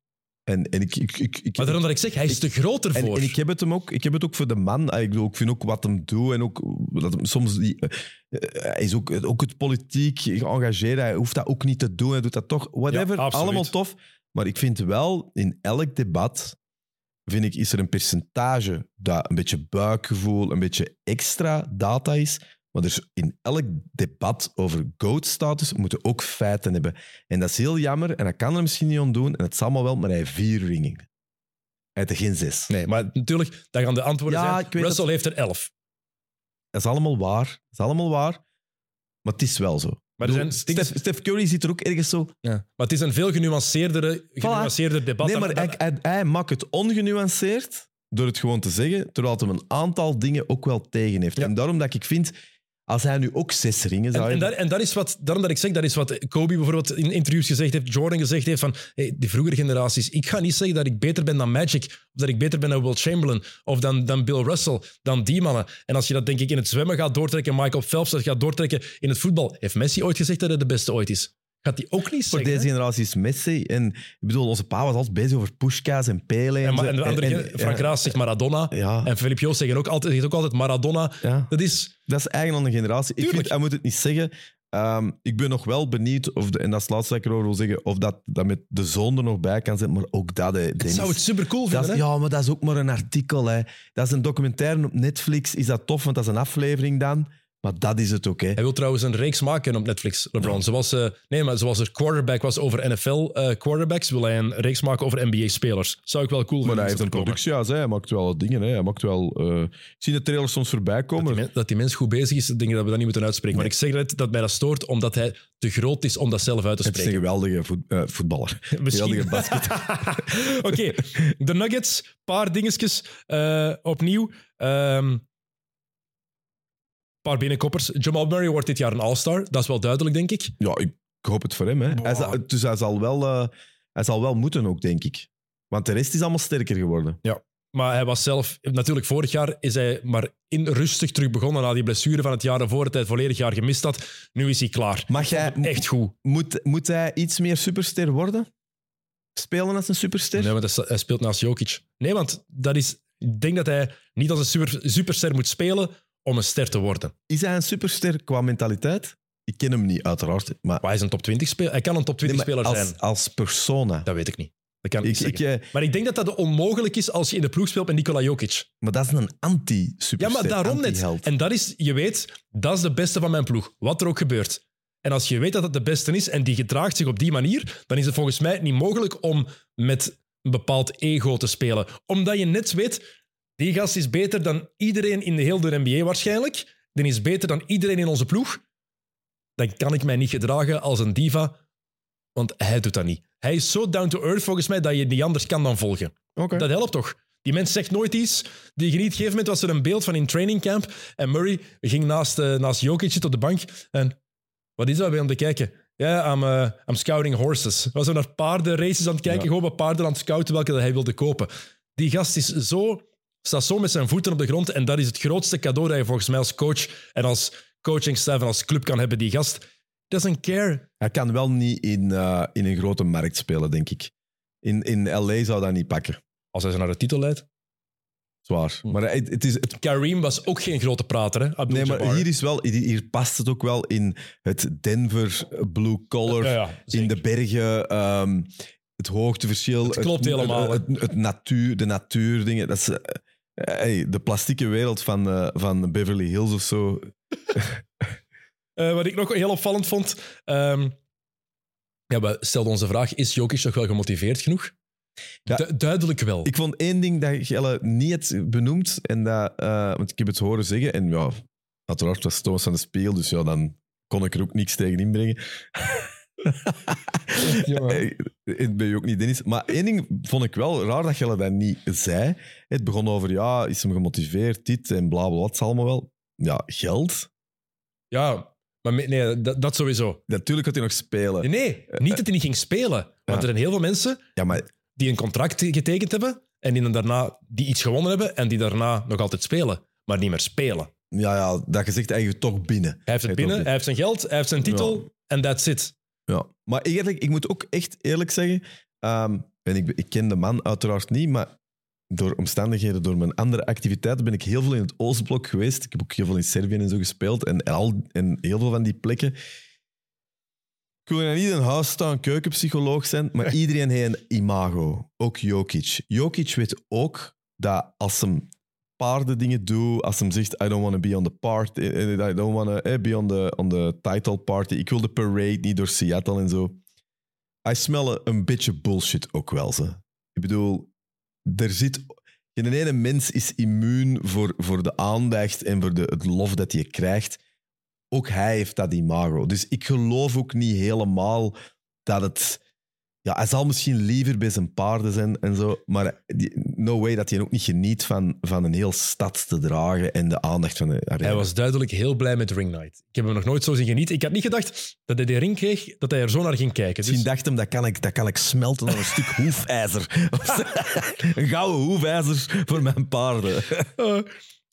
En, en ik, ik, ik, ik, Maar daarom dat ik zeg, hij is te groot En, ervoor. en ik heb het hem ook, ik heb het ook voor de man. Ah, Ik, bedoel, ik vind ook wat hem doet en ook dat hem soms die, eh, hij is ook, ook het politiek geëngageerd. Hij hoeft dat ook niet te doen. Hij doet dat toch. Whatever, Ja, allemaal tof. Maar ik vind wel in elk debat vind ik, is er een percentage dat een beetje buikgevoel, een beetje extra data is. Maar er is in elk debat over GOAT-status moeten ook feiten hebben. En dat is heel jammer en dat kan er misschien niet aan doen. En het zal maar wel, maar hij heeft vier ringen. Hij heeft er geen zes. Nee, maar natuurlijk, dan gaan de antwoorden Ja, zijn. Russell dat- heeft er elf. Dat is allemaal waar. Dat is allemaal waar. Maar het is wel zo. Maar er zijn Steph, Steph Curry zit er ook ergens zo. Ja. Maar het is een veel genuanceerder, genuanceerder debat. Nee, maar dan- hij, hij, hij maakt het ongenuanceerd door het gewoon te zeggen, terwijl hij een aantal dingen ook wel tegen heeft. Ja. En daarom dat ik vind, als hij nu ook zes ringen En, zou en, hebben... daar, en dat is wat, daarom dat ik zeg, dat is wat Kobe bijvoorbeeld in interviews gezegd heeft, Jordan gezegd heeft van hey, die vroegere generaties, ik ga niet zeggen dat ik beter ben dan Magic, of dat ik beter ben dan Will Chamberlain, of dan, dan Bill Russell, dan die mannen. En als je dat denk ik in het zwemmen gaat doortrekken, Michael Phelps dat gaat doortrekken in het voetbal, heeft Messi ooit gezegd dat hij de beste ooit is? Gaat hij ook niet voor zeggen? deze hè? generatie is Messi. En ik bedoel, onze pa was altijd bezig over Pushka's en Pele. En, en de andere, En- gen- Frank Raas zegt Maradona. Ja, En Filip Joos zegt ook altijd, zegt ook altijd Maradona. ja. Dat is... Dat is eigen aan de generatie. Ik Tuurlijk. vind, hij moet het niet zeggen. Ehm, ik ben nog wel benieuwd, of de, en dat is het laatste wat ik erover wil zeggen, of dat, dat met de zoon er nog bij kan zijn. Maar ook dat, hè, Ik Dennis. zou het super cool Dat vinden. is- hè? ja, maar dat is ook maar een artikel. Hè. Dat is een documentaire op Netflix. Is dat tof, want dat is een aflevering dan. Maar dat is het ook. Hè. Hij wil trouwens een reeks maken op Netflix, LeBron. Zoals, eh, nee, maar zoals er quarterback was over NFL-quarterbacks, wil hij een reeks maken over NBA-spelers. Zou ik wel cool Maar vinden. hij heeft een productiehuis. Hè. Hij maakt wel dingen. Hè. Hij maakt wel... eh, Ik zie de trailers soms voorbij komen. Dat die, men- dat die mens goed bezig is, denk ik dat we dat niet moeten uitspreken. Maar ik zeg net dat mij dat stoort, omdat hij te groot is om dat zelf uit te Het is een spreken. geweldige voet- eh, voetballer. Geweldige basket. Oké, de Nuggets, paar dingetjes eh, opnieuw. Ehm paar binnenkoppers. Jamal Murray wordt dit jaar een All-Star. Dat is wel duidelijk, denk ik. Ja, ik hoop het voor hem. Hè. Hij zal, dus hij zal, wel, eh, hij zal wel moeten ook, denk ik. Want de rest is allemaal sterker geworden. Maar hij was zelf, natuurlijk vorig jaar is hij maar in rustig terug begonnen na die blessure van het jaar ervoor, dat hij het volledig jaar gemist had. Nu is hij klaar. Mag jij, Echt goed. moet, moet hij iets meer superster worden? Spelen als een superster? Nee, want hij hij speelt naast Jokic. Nee, want dat is, ik denk dat hij niet als een super, superster moet spelen om een ster te worden. Is hij een superster qua mentaliteit? Ik ken hem niet, uiteraard. Maar, Maar hij is een top 20 speler. Hij kan een top 20 Nee, maar speler als, zijn. als persona. Dat weet ik niet. Dat kan ik Ik, niet ik, zeggen. eh, maar ik denk dat dat onmogelijk is als je in de ploeg speelt met Nikola Jokic. maar dat is een anti-superster. Ja, maar daarom net. anti-held. En dat is, je weet, dat is de beste van mijn ploeg. Wat er ook gebeurt. En als je weet dat het de beste is en die gedraagt zich op die manier, dan is het volgens mij niet mogelijk om met een bepaald ego te spelen. Omdat je net weet, die gast is beter dan iedereen in de hele NBA waarschijnlijk. Die is beter dan iedereen in onze ploeg. Dan kan ik mij niet gedragen als een diva, want hij doet dat niet. Hij is zo down to earth volgens mij dat je niet anders kan dan volgen. Oké. Dat helpt toch? Die mens zegt nooit iets. Die geniet. Op een gegeven moment was er een beeld van in training camp. En Murray ging naast, eh, naast Jokic zitten op de bank. En wat is dat bij hem te kijken? Ja, I'm, eh, I'm scouting horses. Was er naar paardenraces aan het kijken, Ja. gewoon wat paarden aan het scouten welke dat hij wilde kopen. Die gast is zo, staat zo met zijn voeten op de grond. En dat is het grootste cadeau dat je volgens mij als coach en als coachingstaf en als club kan hebben. Die gast doesn't care. Hij kan wel niet in, eh, in een grote markt spelen, denk ik. In, in LA zou dat niet pakken. Als hij ze naar de titel leidt. Zwaar. Maar hij- het, is, het, Kareem was ook geen grote prater, hè? nee, maar hier, is wel, hier, past het ook wel in het Denver blue collar. Ja, ja, in de bergen, ehm, het hoogteverschil. Het klopt helemaal, Het, het, het natuur, de natuurdingen. Dat is, eh, Hey, de plastieke wereld van, eh, van Beverly Hills of zo. Eh, wat ik nog heel opvallend vond. ehm, ja, we stelden onze vraag: is Jokic nog wel gemotiveerd genoeg? Ja. Du- duidelijk wel. Ik vond één ding dat Gelle niet had benoemd. En dat, eh, want ik heb het horen zeggen. En ja, uiteraard was Thomas van de Spiegel. Dus ja, dan kon ik er ook niks tegen inbrengen. Eh, Het ben je ook niet, Dennis. Maar één ding vond ik wel raar dat Gelle dat niet zei. Het begon over, ja, is hem gemotiveerd, dit en bla bla, wat allemaal wel. Ja, geld. Ja, maar nee, dat, dat sowieso. Natuurlijk gaat hij nog spelen. Nee, nee, niet dat hij niet ging spelen. Want Ja. er zijn heel veel mensen Ja, maar die een contract getekend hebben en die dan daarna die iets gewonnen hebben en die daarna nog altijd spelen, maar niet meer spelen. ja, ja, dat gezegd eigenlijk toch binnen. Hij heeft het Hij binnen, hij heeft zijn geld, hij heeft zijn titel en that's it. Ja, maar eigenlijk, ik moet ook echt eerlijk zeggen, ehm, en ik, ik ken de man uiteraard niet, maar door omstandigheden, door mijn andere activiteiten, ben ik heel veel in het Oostblok geweest. Ik heb ook heel veel in Servië en zo gespeeld. En, al, en heel veel van die plekken. Ik wil niet een huisstaan keukenpsycholoog zijn, maar iedereen heeft een imago. Ook Jokic. Jokic weet ook dat als hem paarden dingen doet, als hem zegt I don't want to be on the party, eh, I don't want to be on the, on the title party, ik wil de parade niet door Seattle en zo. I smell een beetje bullshit ook wel. Ze. Ik bedoel, er zit... Geen ene mens is immuun voor, voor de aandacht en voor de, het lof dat je krijgt. Ook hij heeft dat imago. Dus ik geloof ook niet helemaal dat het... Ja, hij zal misschien liever bij zijn paarden zijn en zo, maar die- no way dat hij ook niet geniet van, van een heel stad te dragen en de aandacht van de arena. Hij was duidelijk heel blij met Ring Night. Ik heb hem nog nooit zo zien genieten. Ik had niet gedacht dat hij die ring kreeg, dat hij er zo naar ging kijken. Misschien Dus, dacht hem, dat kan ik, dat kan ik smelten naar een stuk hoefijzer. een gouden hoefijzer voor mijn paarden.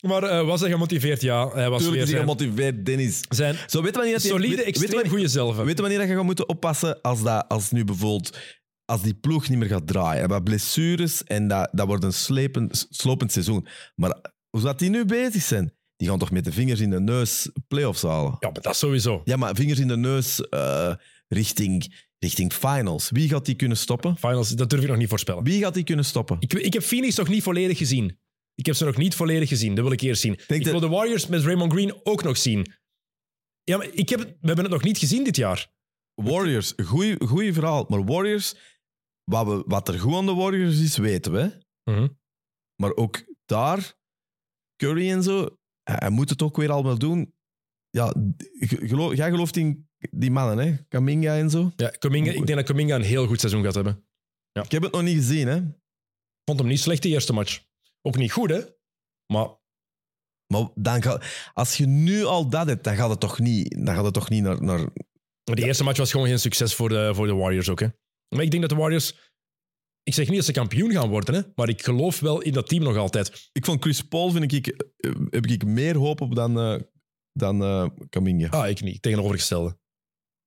Maar eh, was hij gemotiveerd? Ja, hij was Tuurlijk weer is hij zijn, gemotiveerd, Dennis. zijn Zo, weet wanneer dat solide, weet je extreem goede zelf. Weet je wanneer dat je gaat moeten oppassen als, dat, als nu bijvoorbeeld als die ploeg niet meer gaat draaien? En wat blessures en dat, dat wordt een slepend, slopend seizoen. Maar hoe zou die nu bezig zijn? Die gaan toch met de vingers in de neus playoffs halen? Ja, maar dat sowieso. Ja, maar vingers in de neus eh, richting, richting finals. Wie gaat die kunnen stoppen? Finals, dat durf ik nog niet voorspellen. Wie gaat die kunnen stoppen? Ik, ik heb Phoenix nog niet volledig gezien. Ik heb ze nog niet volledig gezien. Dat wil ik eerst zien. Denk ik dat- wil de Warriors met Raymond Green ook nog zien. Ja, maar ik heb, we hebben het nog niet gezien dit jaar. Warriors, goeie verhaal. Maar Warriors, wat, we, wat er goed aan de Warriors is, weten we. Mhm. Maar ook daar, Curry en zo, hij, moet het ook weer allemaal doen. Ja, ge- geloof, jij gelooft in die mannen, hè? Kaminga en zo. Ja, Kuminga, ik denk dat Kuminga een heel goed seizoen gaat hebben. Ik heb het nog niet gezien, hè? Ik vond hem niet slecht de eerste match. Ook niet goed, hè? Maar Maar dan ga, als je nu al dat hebt, dan gaat het toch niet, dan gaat het toch niet naar... naar Maar die eerste match was gewoon geen succes voor de, voor de Warriors ook. Hè. Maar ik denk dat de Warriors... Ik zeg niet dat ze kampioen gaan worden, hè, maar ik geloof wel in dat team nog altijd. ik vond Chris Paul, vind ik, heb ik meer hoop op dan, eh dan eh Kaminga. Ah, ik niet. Tegenovergestelde.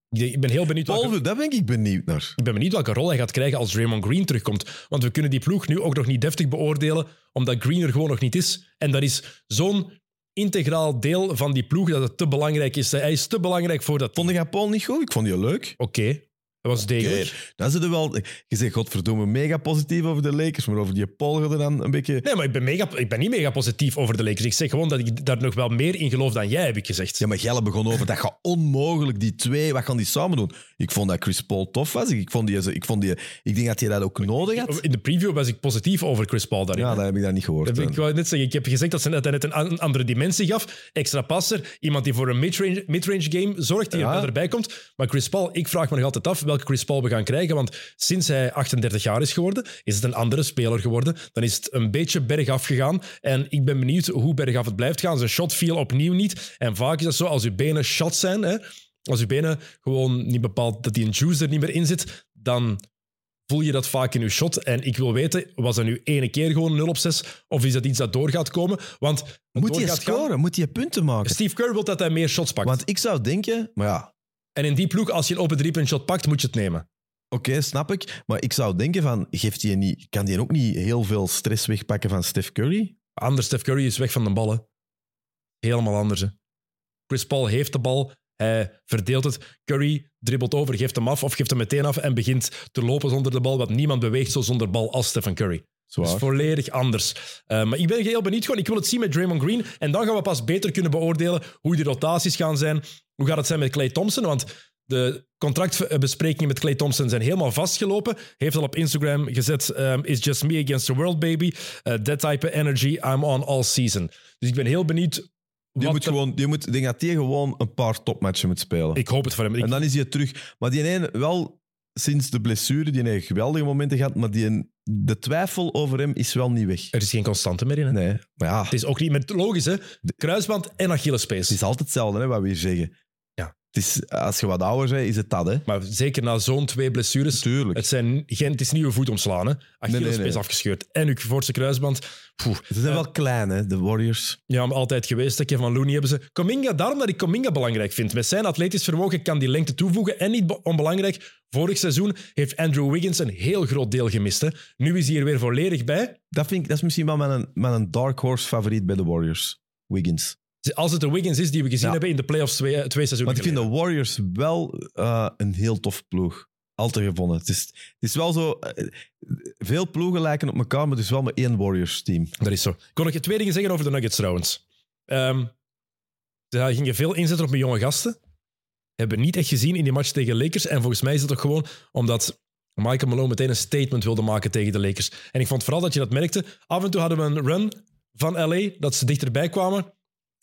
Ik, ben heel benieuwd welke, daar ben ik benieuwd naar. ik ben benieuwd welke rol hij gaat krijgen als Raymond Green terugkomt. Want we kunnen die ploeg nu ook nog niet deftig beoordelen, omdat Green er gewoon nog niet is. En dat is zo'n integraal deel van die ploeg dat het te belangrijk is. Hij is te belangrijk voor dat. Vond jij Paul niet goed? Ik vond die leuk. Oké, was degelijk. Dan zit er wel... Je zegt, godverdomme, mega positief over de Lakers, maar over die er dan een beetje... Nee, maar ik ben, mega, ik ben niet mega positief over de Lakers. Ik zeg gewoon dat ik daar nog wel meer in geloof dan jij, heb ik gezegd. Ja, maar Gelle begon over, dat gaat onmogelijk, die twee, wat gaan die samen doen? Ik vond dat Chris Paul tof was. Ik, vond die, ik, vond die, ik denk dat hij dat ook nodig had. In de preview was ik positief over Chris Paul daarin. Ja, dat heb ik dan niet gehoord. Dat ik wou net zeggen. Ik heb gezegd dat ze net, dat hij net een, een andere dimensie gaf. Extra passer. Iemand die voor een midrange, midrange game zorgt, die Ja. er erbij komt. Maar Chris Paul, ik vraag me nog altijd af welke Chris Paul we gaan krijgen. Want sinds hij 38 jaar is geworden, is het een andere speler geworden. Dan is het een beetje bergaf gegaan. En ik ben benieuwd hoe bergaf het blijft gaan. Zijn shot viel opnieuw niet. En vaak is dat zo, als uw benen shot zijn, hè, als uw benen gewoon niet bepaald dat die een juice er niet meer in zit, dan voel je dat vaak in je shot. En ik wil weten, was dat nu ene keer gewoon 0 op 6? Of is dat iets dat door gaat komen? Want Moet hij gaan- scoren? Moet hij punten maken? Steve Kerr wil dat hij meer shots pakt. Want ik zou denken, maar ja, En in die ploeg, als je een open driepunt shot pakt, moet je het nemen. oké, snap ik. Maar ik zou denken van, geeft hij niet, kan hij ook niet heel veel stress wegpakken van Steph Curry? Anders, Steph Curry is weg van de ballen. Helemaal anders. Hè. Chris Paul heeft de bal, hij verdeelt het. Curry dribbelt over, geeft hem af of geeft hem meteen af en begint te lopen zonder de bal, want niemand beweegt zo zonder bal als Stephen Curry. Zwaar. is volledig anders. Uh, maar ik ben heel benieuwd. Gewoon, ik wil het zien met Draymond Green. En dan gaan we pas beter kunnen beoordelen hoe die rotaties gaan zijn. Hoe gaat het zijn met Clay Thompson? Want de contractbesprekingen met Clay Thompson zijn helemaal vastgelopen. Heeft al op Instagram gezet: um, It's just me against the world, baby. Uh, that type of energy, I'm on all season. Dus ik ben heel benieuwd. Die moet, gewoon, die moet, ik denk dat hij gewoon een paar topmatchen moet spelen. Ik hoop het voor hem. Ik... En dan is hij terug. Maar die ene wel sinds de blessure, die heeft geweldige momenten gehad, maar die, de twijfel over hem is wel niet weg. Er is geen constante meer in. Hè? Nee, maar ja. Het is ook niet met logisch, hè? Kruisband en Achillespees. Het is altijd hetzelfde, hè, wat we hier zeggen. Is, als je wat ouder bent, is het dat. Hè? Maar zeker na zo'n twee blessures. Tuurlijk. Het, zijn, geen, het is niet uw voet omslaan. Hè? Achillespees nee, nee, afgescheurd. En uw voorste kruisband. Poeh. Ze zijn uh, wel klein, hè, de Warriors. Ja, maar altijd geweest. Van Looney hebben ze. Cominga, daarom dat ik Cominga belangrijk vind. Met zijn atletisch vermogen kan die lengte toevoegen. En niet onbelangrijk, vorig seizoen heeft Andrew Wiggins een heel groot deel gemist. Hè? Nu is hij er weer volledig bij. Dat, vind ik, dat is misschien wel mijn, mijn dark horse favoriet bij de Warriors. Wiggins. Als het de Wiggins is die we gezien ja. hebben in de playoffs twee, twee seizoenen Want ik vind de Warriors wel uh, een heel tof ploeg. Altijd gevonden. Het is, het is wel zo... Uh, veel ploegen lijken op elkaar, maar het is wel maar één Warriors-team. Dat is zo. Ik kon nog twee dingen zeggen over de Nuggets trouwens. Um, ze gingen veel inzetten op mijn jonge gasten. Hebben niet echt gezien in die match tegen de Lakers. En volgens mij is het toch gewoon omdat Michael Malone meteen een statement wilde maken tegen de Lakers. En ik vond vooral dat je dat merkte. Af en toe hadden we een run van LA, dat ze dichterbij kwamen.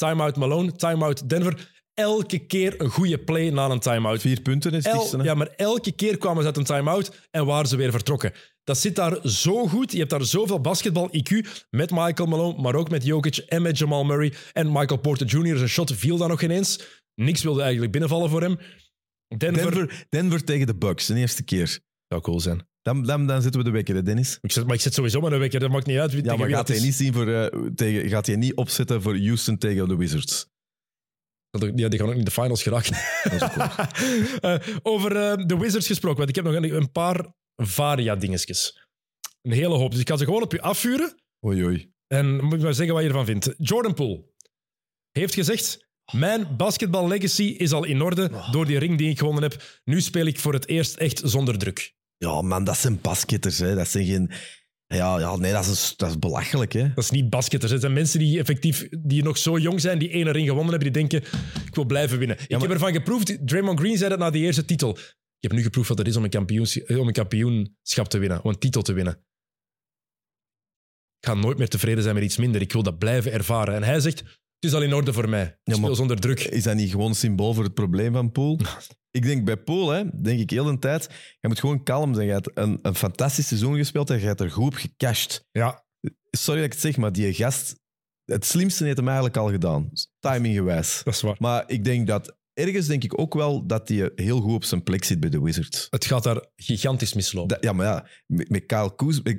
Timeout Malone, timeout Denver. Elke keer een goede play na een timeout. Vier punten is het El, Ja, maar elke keer kwamen ze uit een timeout en waren ze weer vertrokken. Dat zit daar zo goed. Je hebt daar zoveel basketbal-IQ met Michael Malone, maar ook met Jokic en met Jamal Murray. En Michael Porter Jr. Zijn shot viel daar nog ineens. Niks wilde eigenlijk binnenvallen voor hem. Denver, Denver, Denver tegen de Bucks, de eerste keer. Zou cool zijn. Dan, dan, dan zitten we de wekker, hè, Dennis. Ik zet, maar ik zit sowieso maar een wekker, dat maakt niet uit. Wie ja, maar gaat hij, niet zien voor, uh, tegen, gaat hij niet opzetten voor Houston tegen de Wizards? Ja, die gaan ook niet de finals geraken. uh, over uh, de Wizards gesproken, want ik heb nog een, een paar varia-dingetjes. Een hele hoop. Dus ik ga ze gewoon op je afvuren. Oei, oei. En moet je maar zeggen wat je ervan vindt. Jordan Poole heeft gezegd... Mijn basketbal legacy is al in orde door die ring die ik gewonnen heb. Nu speel ik voor het eerst echt zonder druk. Ja, man, dat zijn basketters. Hè. Dat zijn geen... Ja, ja nee, dat is, dat is belachelijk. Hè. Dat is niet basketters. Het zijn mensen die effectief die nog zo jong zijn, die ene ring gewonnen hebben, die denken, ik wil blijven winnen. Ja, maar... Ik heb ervan geproefd, Draymond Green zei dat na die eerste titel. Ik heb nu geproefd wat het is om een, om een kampioenschap te winnen, om een titel te winnen. Ik ga nooit meer tevreden zijn met iets minder. Ik wil dat blijven ervaren. En hij zegt, het is al in orde voor mij. Ik ja, speel zonder druk. Is dat niet gewoon symbool voor het probleem van Poel? Ik denk bij Pool, hè, denk ik heel de tijd, je moet gewoon kalm zijn. Je hebt een, een fantastisch seizoen gespeeld en je hebt er goed op gecashed. Ja. Sorry dat ik het zeg, maar die gast, het slimste heeft hem eigenlijk al gedaan. Timinggewijs. Dat is waar. Maar ik denk dat, ergens denk ik ook wel dat hij heel goed op zijn plek zit bij de Wizards. Het gaat daar gigantisch mislopen. Ja, maar ja, met, Kyle Kuzma,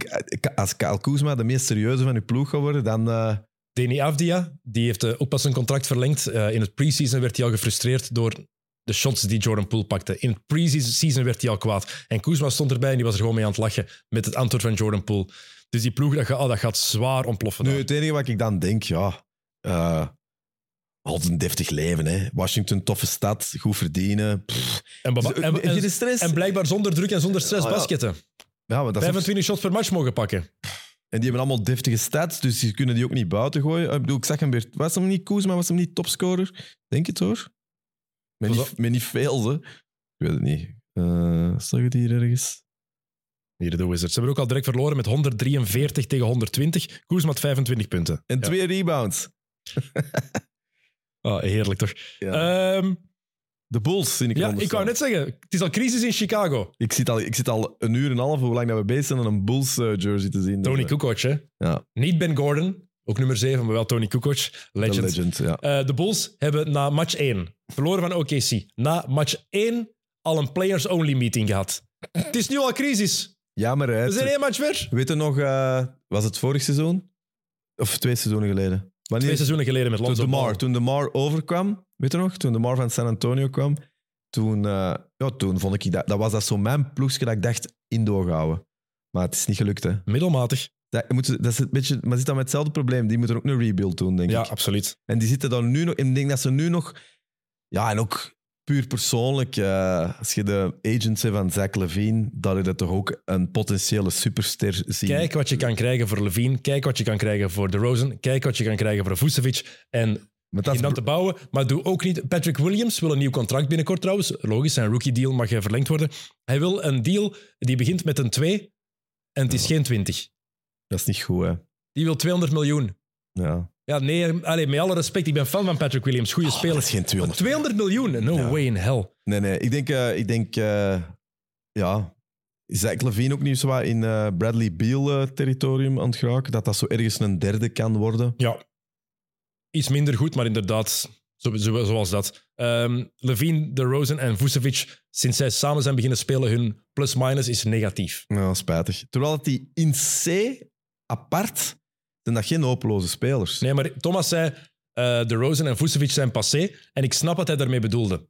als Kyle Kuzma de meest serieuze van uw ploeg gaat worden, dan... Uh... Deni Avdia, die heeft ook pas zijn contract verlengd. Uh, in het preseason werd hij al gefrustreerd door de shots die Jordan Poole pakte. In het pre-season werd hij al kwaad. En Kuzma stond erbij en die was er gewoon mee aan het lachen met het antwoord van Jordan Poole. Dus die ploeg, dat gaat, oh, dat gaat zwaar ontploffen. Nu, het enige wat ik dan denk, ja... Uh, altijd een deftig leven, hè. Washington, toffe stad, goed verdienen. En, en, en, en, blijkbaar zonder druk en zonder stress ja. basketten. Ja, maar dat 25 is... shots per match mogen pakken. En die hebben allemaal deftige stats, dus die kunnen die ook niet buiten gooien. Ik bedoel, ik zag hem weer... Was hem niet Kuzma, was hem niet topscorer? Denk het hoor. Met niet, met niet veel, hè. Ik weet het niet. Uh, zag het hier ergens? Hier de Wizards. Ze hebben ook al direct verloren met 143 tegen 120. Koers met 25 punten. En ja. twee rebounds. oh, heerlijk toch? Ja. Um, de Bulls, zie ik Ja, ik wou net zeggen, het is al crisis in Chicago. Ik zit al, ik zit al een uur en een half, hoe lang dat we bezig zijn, om een Bulls uh, jersey te zien. Tony dus, Kukoc, hè? Ja. Niet Ben Gordon, ook nummer 7, maar wel Tony Kukoc. Legend. De, legend, ja. uh, de Bulls hebben na match 1 verloren van OKC. Na match 1 al een players-only meeting gehad. Het is nu al crisis. Jammer, hè? We zijn één match ver. Weet je nog, was het vorig seizoen? Of twee seizoenen geleden? Wanneer? Twee seizoenen geleden met Lonzo toen de Mar, Toen de Mar overkwam, weet je nog? Toen de Mar van San Antonio kwam, toen, uh, ja, toen vond ik dat, dat was dat zo mijn ploegje dat ik dacht in doorhouden. Maar het is niet gelukt, hè? Middelmatig. Dat, moet, dat is een beetje, maar zit dan met hetzelfde probleem. Die moeten ook een rebuild doen, denk ja, ik. Ja, absoluut. En die zitten dan nu nog... En ik denk dat ze nu nog... Ja, en ook puur persoonlijk, eh, als je de hebt van Zach Levine, dat je dat toch ook een potentiële superster ziet. Kijk wat je kan krijgen voor Levine. Kijk wat je kan krijgen voor de Rosen. Kijk wat je kan krijgen voor Vucevic. En Maar dat te bouwen. Maar doe ook niet... Patrick Williams wil een nieuw contract binnenkort trouwens. Logisch, zijn rookie deal mag verlengd worden. Hij wil een deal die begint met een 2 en het is geen 20. dat is niet goed, hè. Die wil 200 miljoen. Ja. Ja, nee, allee, met alle respect, ik ben fan van Patrick Williams. Goede Oh, speler. dat is geen 200. 200 miljoen? No Ja. way in hell. Nee, nee. Ik denk, eh, ik denk eh, ja, Zach Levine ook niet zo in eh, Bradley Beal-territorium aan het geraken. Dat dat zo ergens een derde kan worden. Ja, iets minder goed, maar inderdaad, zo, zo- zoals dat. Ehm Levine, De Rosen en Vucevic, sinds zij samen zijn beginnen spelen, hun plus-minus is negatief. Ja, spijtig. Terwijl dat die in C apart zijn dat geen hopeloze spelers. Nee, maar Thomas zei, eh De Rosen en Vucevic zijn passé, en ik snap wat hij daarmee bedoelde.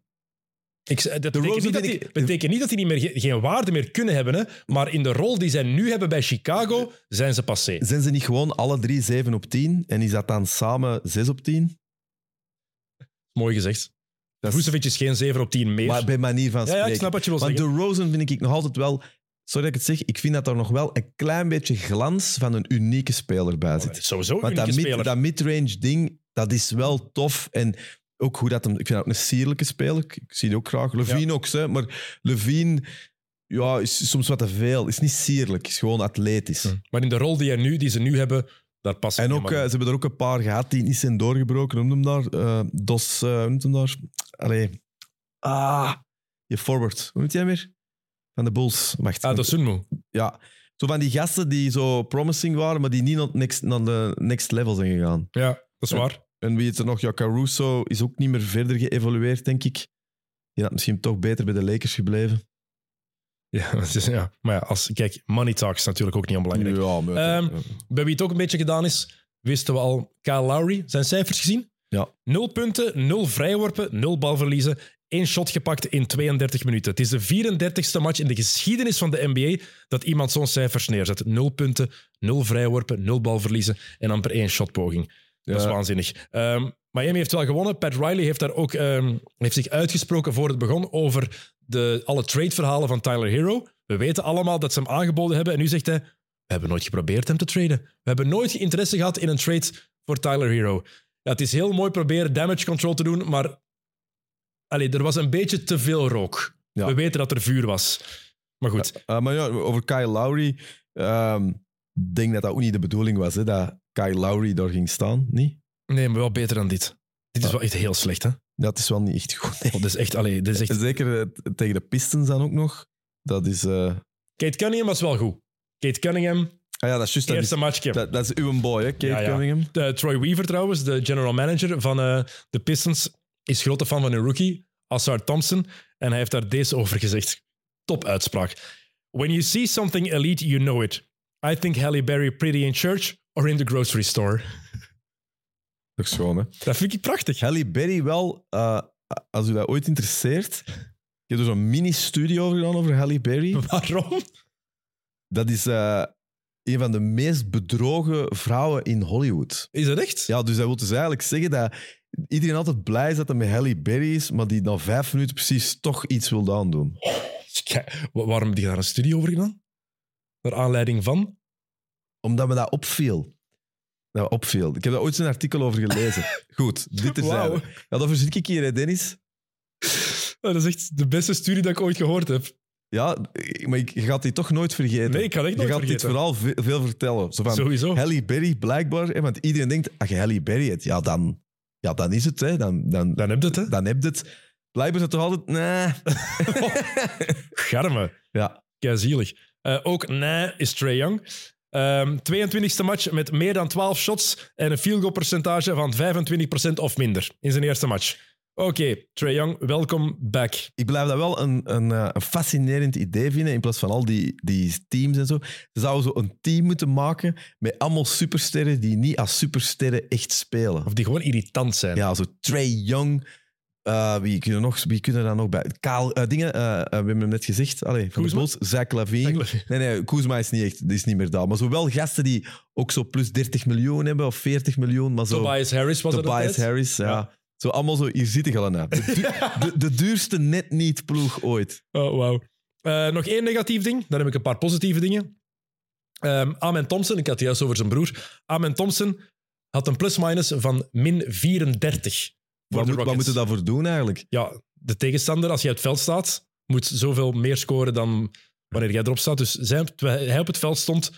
Ik, dat betekent, niet dat die, betekent niet dat die niet meer, ge- geen waarde meer kunnen hebben, hè, maar in de rol die zij nu hebben bij Chicago, zijn ze passé. Zijn ze niet gewoon alle drie 7 op 10 en is dat dan samen 6 op 10? Mooi gezegd. Dat is- geen 7 op 10 meer. Maar bij manier van spreken. ja, ik snap wat je wil Want zeggen. de Rosen vind ik nog altijd wel... Sorry dat ik het zeg, ik vind dat er nog wel een klein beetje glans van een unieke speler bij zit. Sowieso een Want dat, unieke mid, speler. dat mid-range ding, dat is wel tof. En ook hoe dat hem... Ik vind dat ook een sierlijke speler. Ik, zie die ook graag. Levine ook, hè. Maar Levine ja, is soms wat te veel. Is niet sierlijk, is gewoon atletisch. Maar in de rol die, hij nu, die ze nu hebben, daar past En ook, eh, ze hebben er ook een paar gehad die niet zijn doorgebroken. Noem hem daar? Eh, Dos, noemt hem daar? Allee. Ah, je forward. Hoe noemt jij hem weer? Van de Bulls. Wacht. Ah, Dosunmu. Ja. Zo van die gasten die zo promising waren, maar die niet naar, next, naar de next level zijn gegaan. Ja, dat is Ja. waar. En wie is er nog? Ja, Caruso is ook niet meer verder geëvolueerd, denk ik. Die had misschien toch beter bij de Lakers gebleven. Ja, het is, ja. Maar ja, als, kijk, money talk is natuurlijk ook niet onbelangrijk. Ja, maar... Ehm, Bij wie het ook een beetje gedaan is, wisten we al Kyle Lowry. Zijn cijfers gezien? Ja. Nul punten, nul vrijworpen, nul balverliezen. één shot gepakt in 32 minuten. Het is de 34ste match in de geschiedenis van de NBA dat iemand zo'n cijfers neerzet. Nul punten, nul vrijworpen, nul balverliezen en amper één shotpoging. Dat is waanzinnig. Ehm, Miami heeft wel gewonnen. Pat Riley heeft, daar ook, ehm, heeft zich uitgesproken voor het begon over de, alle trade-verhalen van Tyler Hero. We weten allemaal dat ze hem aangeboden hebben. En nu zegt hij, we hebben nooit geprobeerd hem te traden. We hebben nooit interesse gehad in een trade voor Tyler Hero. Ja, het is heel mooi proberen damage control te doen, maar allee, er was een beetje te veel rook. Ja. We weten dat er vuur was. Maar goed, Uh, maar ja, over Kyle Lowry. ehm, denk dat dat ook niet de bedoeling was, hè, dat Kyle Lowry daar ging staan. Niet? nee, maar wel beter dan dit. Dit is wel echt heel slecht, hè? Dat is wel niet echt goed. nee. Oh, dit is echt, allee, dit is echt... Zeker eh, tegen de Pistons dan ook nog. Dat is... eh, Kate Cunningham was wel goed. Kate Cunningham, Ah ja, dat is juist. Dat is, eerste matchje. dat, dat is uw boy, hè, Kate Ja, ja. Cunningham. De Troy Weaver trouwens, de general manager van eh, de Pistons, is grote fan van een rookie, Assar Thompson. En hij heeft daar deze over gezegd. Top uitspraak. When you see something elite, you know it. I think Halle Berry pretty in church or in the grocery store. Dat is schoon, hè. Dat vind ik prachtig. Halle Berry wel, eh, als u dat ooit interesseert... Ik heb er zo'n mini-studie over gedaan over Halle Berry. Waarom? Dat is eh, een van de meest bedrogen vrouwen in Hollywood. Is dat echt? Ja, dus dat wil dus eigenlijk zeggen dat iedereen altijd blij is dat hij met Halle Berry is, maar die na vijf minuten precies toch iets wil aandoen. Kijk, waarom heb je daar een studie over gedaan? Naar aanleiding van? Omdat me dat opviel. Dat opviel. Ik heb daar ooit een artikel over gelezen. Goed, dit is Wauw. Ja, dat verzin ik hier, hè, Dennis. Oh, dat is echt de beste studie dat ik ooit gehoord heb. Ja, maar ik- je gaat die toch nooit vergeten. Nee, ik ga het echt Je nooit gaat dit vergeten. verhaal ve- veel vertellen. Zo van, Sowieso. Halle Berry, blijkbaar. Hè, want iedereen denkt, als je Halle Berry hebt, ja, dan, ja, dan is het. Hè, dan, dan, Dan heb je het, hè? dan heb je het. Blijkbaar is het toch altijd... Nee. Garme. Ja. Keizielig. Eh ook nee is Trae Young. Ehm 22e match met meer dan 12 shots en een field goal percentage van 25% of minder in zijn eerste match. Oké, Trae Young, welkom back. Ik blijf dat wel een, een, eh, een fascinerend idee vinden, in plaats van al die, die teams en zo. Ze zouden zo een team moeten maken met allemaal supersterren die niet als supersterren echt spelen. Of die gewoon irritant zijn. Ja, zo Trey Young. Eh, wie, kunnen nog, wie kunnen daar nog bij? Kaal, eh, dingen, eh, we hebben hem net gezegd. Allee, van de? Bulls, Zach Lavine. Nee, nee, Kuzma is niet echt, is niet meer daar. Maar zo wel gasten die ook zo plus 30 miljoen hebben of 40 miljoen. Maar zo, Tobias Harris was er Tobias altijd. Harris, ja. Ja. Zo allemaal zo, hier zitten Galena. De, du- de, de duurste net niet ploeg ooit. Oh, wauw. Nog één negatief ding. Dan heb ik een paar positieve dingen. Ehm Amen Thompson, ik had het juist over zijn broer. Amen Thompson had een plus-minus van min 34. Wat, moet, wat moeten we daarvoor doen eigenlijk? Ja, de tegenstander, als je uit het veld staat, moet zoveel meer scoren dan wanneer jij erop staat. Dus zij, terwijl hij op het veld stond,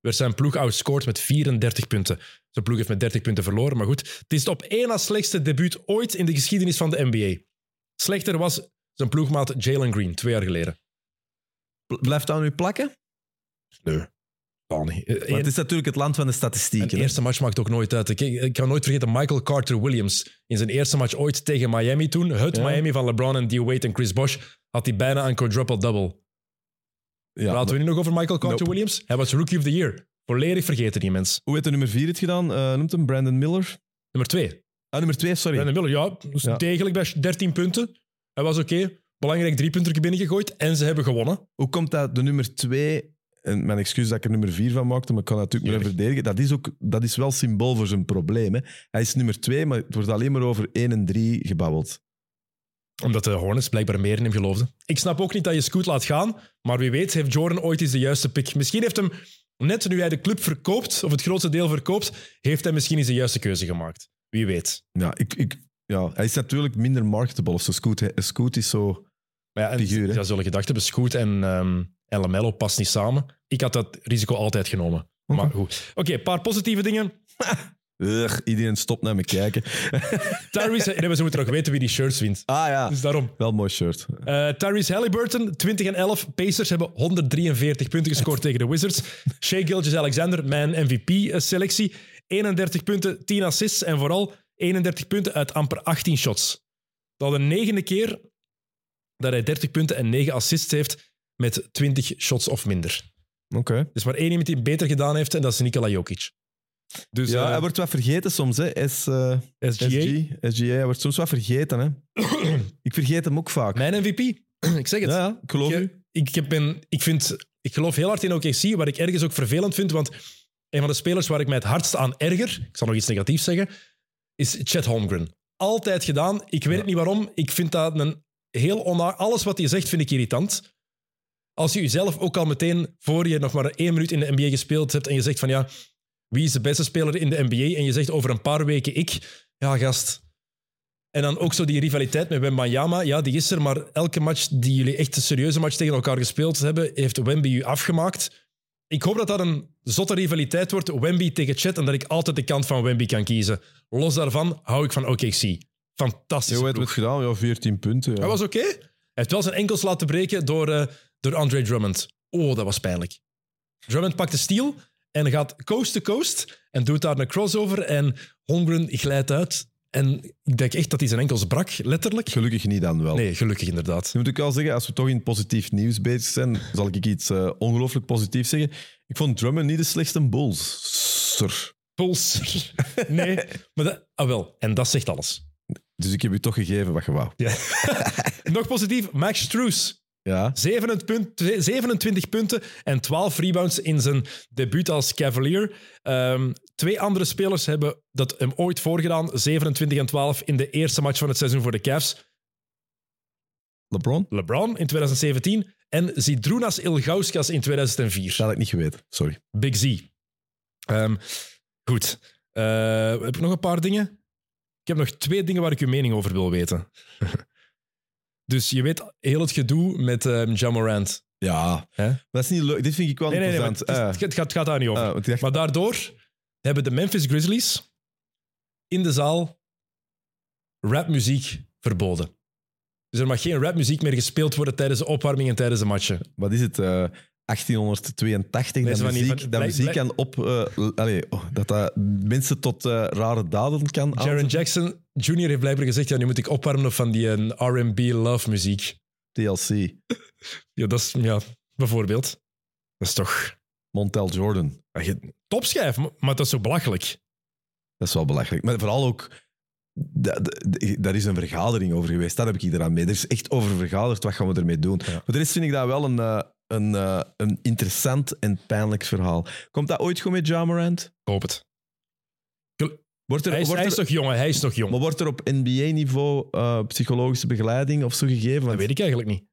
werd zijn ploeg outscored met 34 punten. Zijn ploeg heeft met 30 punten verloren, maar goed. Het is het op één na slechtste debuut ooit in de geschiedenis van de NBA. Slechter was zijn ploegmaat Jalen Green, twee jaar geleden. Bl- Blijft dat nu plakken? Nee. Want het is natuurlijk het land van de statistieken. hè. eerste match maakt ook nooit uit. Ik, ik kan nooit vergeten Michael Carter Williams. In zijn eerste match ooit tegen Miami toen. Het Ja. Miami van LeBron en D. Wade en Chris Bosh. Had hij bijna een quadruple-double. Ja, Praten we nu nog over Michael Carter Nope. Williams? Hij was Rookie of the Year. Volledig vergeten die mens. Hoe heeft de nummer 4 het gedaan? Eh, noemt hem Brandon Miller? Nummer twee. Ah, nummer 2, sorry. Brandon Miller, ja, dus Ja. degelijk bij 13 punten. Hij was oké. Belangrijk drie punten binnengegooid. En ze hebben gewonnen. Hoe komt dat de nummer 2, en mijn excuus dat ik er nummer 4 van maakte, maar ik kan natuurlijk maar verdedigen, dat is, ook, dat is wel symbool voor zijn probleem. Hè. Hij is nummer 2, maar het wordt alleen maar over 1 en 3 gebabbeld. Omdat de Hornets blijkbaar meer in hem geloofden. Ik snap ook niet dat je Scoot laat gaan. Maar wie weet heeft Jordan ooit eens de juiste pick. Misschien heeft hem, net nu hij de club verkoopt, of het grootste deel verkoopt, heeft hij misschien eens de juiste keuze gemaakt. Wie weet. Ja, ik, ik, ja, hij is natuurlijk minder marketable of zo. Scoot. Scoot is zo... Maar ja, en Figuur, ja, zullen gedacht hebben, Scoot en, ehm Lamello past niet samen. Ik had dat risico altijd genomen. Maar goed. Oké, een paar positieve dingen. Ugh, iedereen stopt naar me kijken. Tyrese, nee, ze moeten nog weten wie die shirts wint. Ah ja, Dus daarom. wel een mooi shirt. Eh Tyrese Halliburton, 20 en 11. Pacers hebben 143 punten gescoord tegen de Wizards. Shea Gilgeous-Alexander, mijn MVP-selectie. 31 punten, 10 assists en vooral 31 punten uit amper 18 shots. Dat is de negende keer dat hij 30 punten en 9 assists heeft met 20 shots of minder. Oké. Er is maar één iemand die het beter gedaan heeft en dat is Nikola Jokic. Dus Ja, eh, hij wordt wat vergeten soms, hè. S, eh, SGA, SG, SGA, hij wordt soms wat vergeten, hè. ik vergeet hem ook vaak. mijn MVP. Ik zeg het. Ja, ik geloof u. ik, ik, heb ben, ik, vind, ik geloof heel hard in OKC, wat ik ergens ook vervelend vind, want een van de spelers waar ik mij het hardst aan erger, ik zal nog iets negatiefs zeggen, is Chet Holmgren. Altijd gedaan. Ik weet het niet waarom. Ik vind dat een heel. Alles wat hij zegt vind ik irritant. Als je jezelf ook al meteen, voor je nog maar één minuut in de NBA gespeeld hebt en je zegt van ja, wie is de beste speler in de NBA? En je zegt over een paar weken ik. Ja, gast. En dan ook zo die rivaliteit met Wembanyama. Ja, die is er, maar elke match die jullie echt een serieuze match tegen elkaar gespeeld hebben, heeft Wemby u afgemaakt. Ik hoop dat dat een zotte rivaliteit wordt, Wemby tegen Chet, en dat ik altijd de kant van Wemby kan kiezen. Los daarvan hou ik van OKC. Fantastisch. Hoe heeft het gedaan? Ja, 14 punten. Ja. Hij was oké. Hij heeft wel zijn enkels laten breken door, eh, door Andre Drummond. Oh, dat was pijnlijk. Drummond pakt de steal en gaat coast to coast en doet daar een crossover en Holmgren glijdt uit. En ik denk echt dat hij zijn enkels brak, letterlijk. Gelukkig niet dan wel. Nee, gelukkig inderdaad. Nu moet ik wel zeggen, als we toch in positief nieuws bezig zijn, zal ik iets eh, ongelooflijk positiefs zeggen. Ik vond Drummond niet de slechtste. Sir. Puls. Nee, maar dat, ah wel. En dat zegt alles. Dus ik heb u toch gegeven wat je wou. Nog positief, Max Struess. Ja. 27 punt- 27 punten en 12 rebounds in zijn debuut als Cavalier. Ehm, twee andere spelers hebben dat hem ooit voorgedaan. 27 en 12 in de eerste match van het seizoen voor de Cavs. LeBron? LeBron in 2017 en Zidrunas Ilgauskas in 2004. Dat had ik niet geweten. Sorry. Big Z. Ehm, goed. Eh, heb ik nog een paar dingen? Ik heb nog twee dingen waar ik uw mening over wil weten. dus je weet heel het gedoe met um, Jamorant. Ja. Hè? Maar dat is niet leuk. Dit vind ik wel Nee, nee, nee. maar interessant. het, is- het gaat, het gaat daar niet over. Ah, ah, want ik dacht- Maar daardoor hebben de Memphis Grizzlies in de zaal rapmuziek verboden. Dus er mag geen rapmuziek meer gespeeld worden tijdens de opwarming en tijdens de matchen. wat is het? eh, 1882, Nee, dat zo van die- muziek, van- dat muziek kan op... eh, l- allee, oh, dat dat mensen tot eh, rare daden kan Jaron. Jackson Jr. heeft blijkbaar gezegd, ja, nu moet ik opwarmen van die eh, R&B love muziek. TLC. Ja, dat is, ja, bijvoorbeeld. Dat is toch... Montel Jordan. ja, je- Topschijf, maar maar dat is zo belachelijk. Dat is wel belachelijk. Maar vooral ook... da- da- Daar is een vergadering over geweest. Daar heb ik iedereen mee. Er is echt over vergaderd. Wat gaan we ermee doen? Ja. Voor de rest vind ik dat wel een, eh, een, eh, een interessant en pijnlijk verhaal. Komt dat ooit goed met Ja Morant? Ik hoop het. Wordt er, Hij is, wordt hij is er, nog jong, hij is nog jong. maar wordt er op NBA-niveau eh, psychologische begeleiding of zo gegeven? Dat weet ik eigenlijk niet.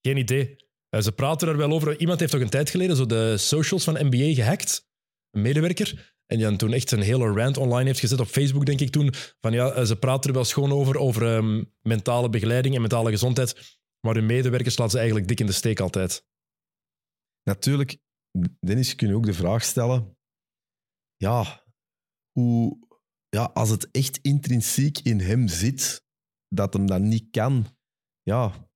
Geen idee. Eh, ze praten er wel over. Iemand heeft toch een tijd geleden zo de socials van NBA gehackt. Een medewerker. En die dan toen echt een hele rant online heeft gezet op Facebook, denk ik toen. Van ja, eh, ze praten er wel schoon over, over ehm, mentale begeleiding en mentale gezondheid. Maar hun medewerkers laten ze eigenlijk dik in de steek altijd. Natuurlijk, Dennis, je kunt ook de vraag stellen. Ja, hoe, ja, als het echt intrinsiek in hem zit, dat hem dat niet kan. Ja,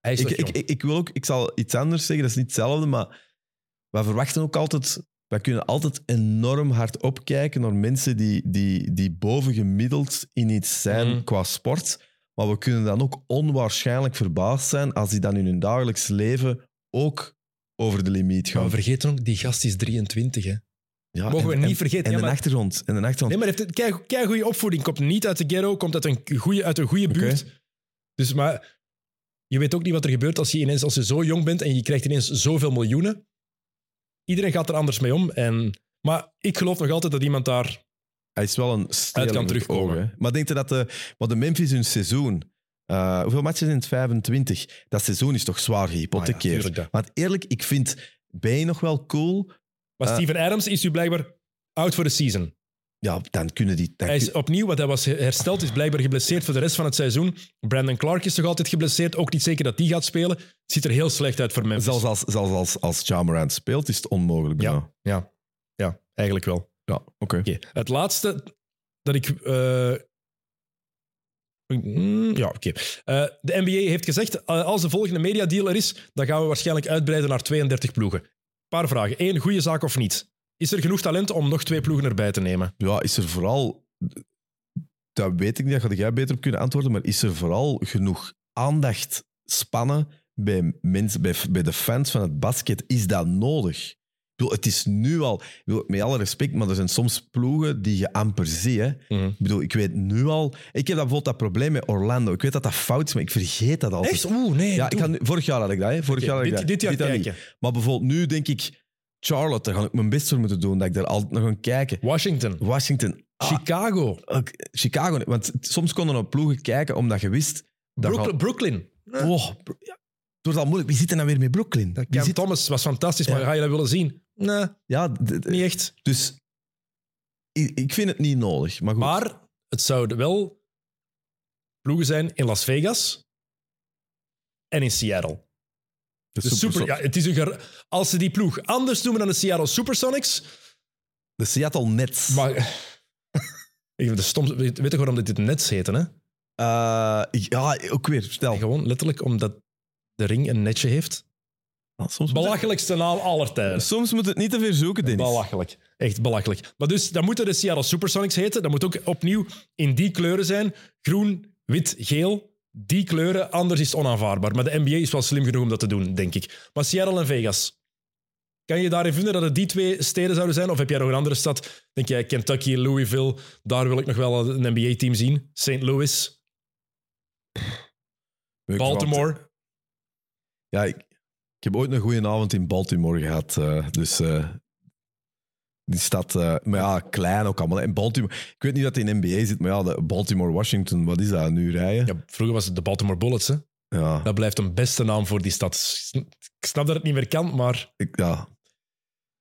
Hij is ik, ik, ik, ik wil ook, ik zal iets anders zeggen, dat is niet hetzelfde, maar wij verwachten ook altijd, wij kunnen altijd enorm hard opkijken naar mensen die, die, die bovengemiddeld in iets zijn Mhm. qua sport. Maar we kunnen dan ook onwaarschijnlijk verbaasd zijn als die dan in hun dagelijks leven ook over de limiet Maar gaan. we vergeten ook, die gast is 23, hè. Ja, Mogen we niet en- vergeten. En Ja, de maar- achtergrond. En de achtergrond. Nee, maar heeft een kei, goede opvoeding. Komt niet uit de ghetto, komt uit een goede, uit een goede buurt. Dus, maar je weet ook niet wat er gebeurt als je, ineens, als je zo jong bent en je krijgt ineens zoveel miljoenen. Iedereen gaat er anders mee om. En, maar ik geloof nog altijd dat iemand daar... Hij is wel een Uit kan in terugkomen. oog. Maar denk je dat de, maar de Memphis hun seizoen... eh, hoeveel matches in het 25? Dat seizoen is toch zwaar gehypothekeerd. Ah ja. Want eerlijk, ik vind Ben nog wel cool. Maar Eh. Steven Adams is nu blijkbaar out for the season. Ja, dan kunnen die... Dan Hij is opnieuw, want hij was hersteld, is blijkbaar geblesseerd voor de rest van het seizoen. Brandon Clark is toch altijd geblesseerd. Ook niet zeker dat die gaat spelen. Het ziet er heel slecht uit voor Memphis. zelfs als, zelfs als, als Ja Morant speelt, is het onmogelijk. bijna. Ja. Ja, ja, eigenlijk wel. ja oké. Oké, het laatste dat ik. eh, mm, ja, oké. Eh, de NBA heeft gezegd: eh, als de volgende mediadeal er is, dan gaan we waarschijnlijk uitbreiden naar 32 ploegen. Paar vragen. Eén, goede zaak of niet? Is er genoeg talent om nog twee ploegen erbij te nemen? Ja, is er vooral... Dat weet ik niet, dat had jij beter op kunnen antwoorden, maar is er vooral genoeg aandacht, spannen bij, mensen, bij de fans van het basket? Is dat nodig? Ik bedoel, het is nu al... bedoel, met alle respect, maar er zijn soms ploegen die je amper ziet. Hè? Ik bedoel, ik weet nu al... Ik heb dat bijvoorbeeld dat probleem met Orlando. Ik weet dat dat fout is, maar ik vergeet dat altijd. Echt? Oeh, nee. Ja, ik vorig jaar had ik dat. Hè? Vorig jaar had ik dit, dat. dit jaar niet. kijken. Maar bijvoorbeeld nu denk ik... Charlotte, daar ga ik mijn best voor moeten doen, dat ik daar altijd nog ga kijken. Washington. Washington. Ah, Chicago. Chicago. Want soms konden we op ploegen kijken omdat je wist... Dat Brooklyn. Brooklyn. oh, Bro- ja. Het wordt al moeilijk. Wie zit er nou weer met Brooklyn? Zit- Thomas was fantastisch, maar Ja. ga je dat willen zien? Nee, Ja, niet echt. dus... Ik, ik vind het niet nodig. Maar goed. Maar het zouden wel ploegen zijn in Las Vegas en in Seattle. de De Super- super, ja, het is een als ze die ploeg anders noemen dan de Seattle Supersonics, De Seattle Nets. maar ik vind de stom, weet, je waarom dit Nets heten? Hè? Eh, ja, ook weer. Stel. Gewoon letterlijk omdat de ring een netje heeft. Ah, Soms Belachelijkste naam aller tijden. soms moet het niet te ver zoeken, Dennis. Belachelijk. Echt belachelijk. Maar dus, dan moeten de Seattle Supersonics heten. Dat moet ook opnieuw in die kleuren zijn. Groen, wit, geel. Die kleuren, anders is het onaanvaardbaar. Maar de NBA is wel slim genoeg om dat te doen, denk ik. Maar Seattle en Vegas. Kan je daarin vinden dat het die twee steden zouden zijn? Of heb jij nog een andere stad? Denk jij Kentucky, Louisville? Daar wil ik nog wel een NBA-team zien. St. Louis? Baltimore. Ja, ik, ik heb ooit een goede avond in Baltimore gehad. eh, dus eh, die stad, eh, maar ja, klein ook allemaal. In Baltimore, ik weet niet dat het in NBA zit, maar ja, de Baltimore-Washington, wat is dat nu rijden? Ja, vroeger was het de Baltimore Bullets. Hè? Ja, Dat blijft een beste naam voor die stad. Ik snap dat het niet meer kan, maar ik, ja.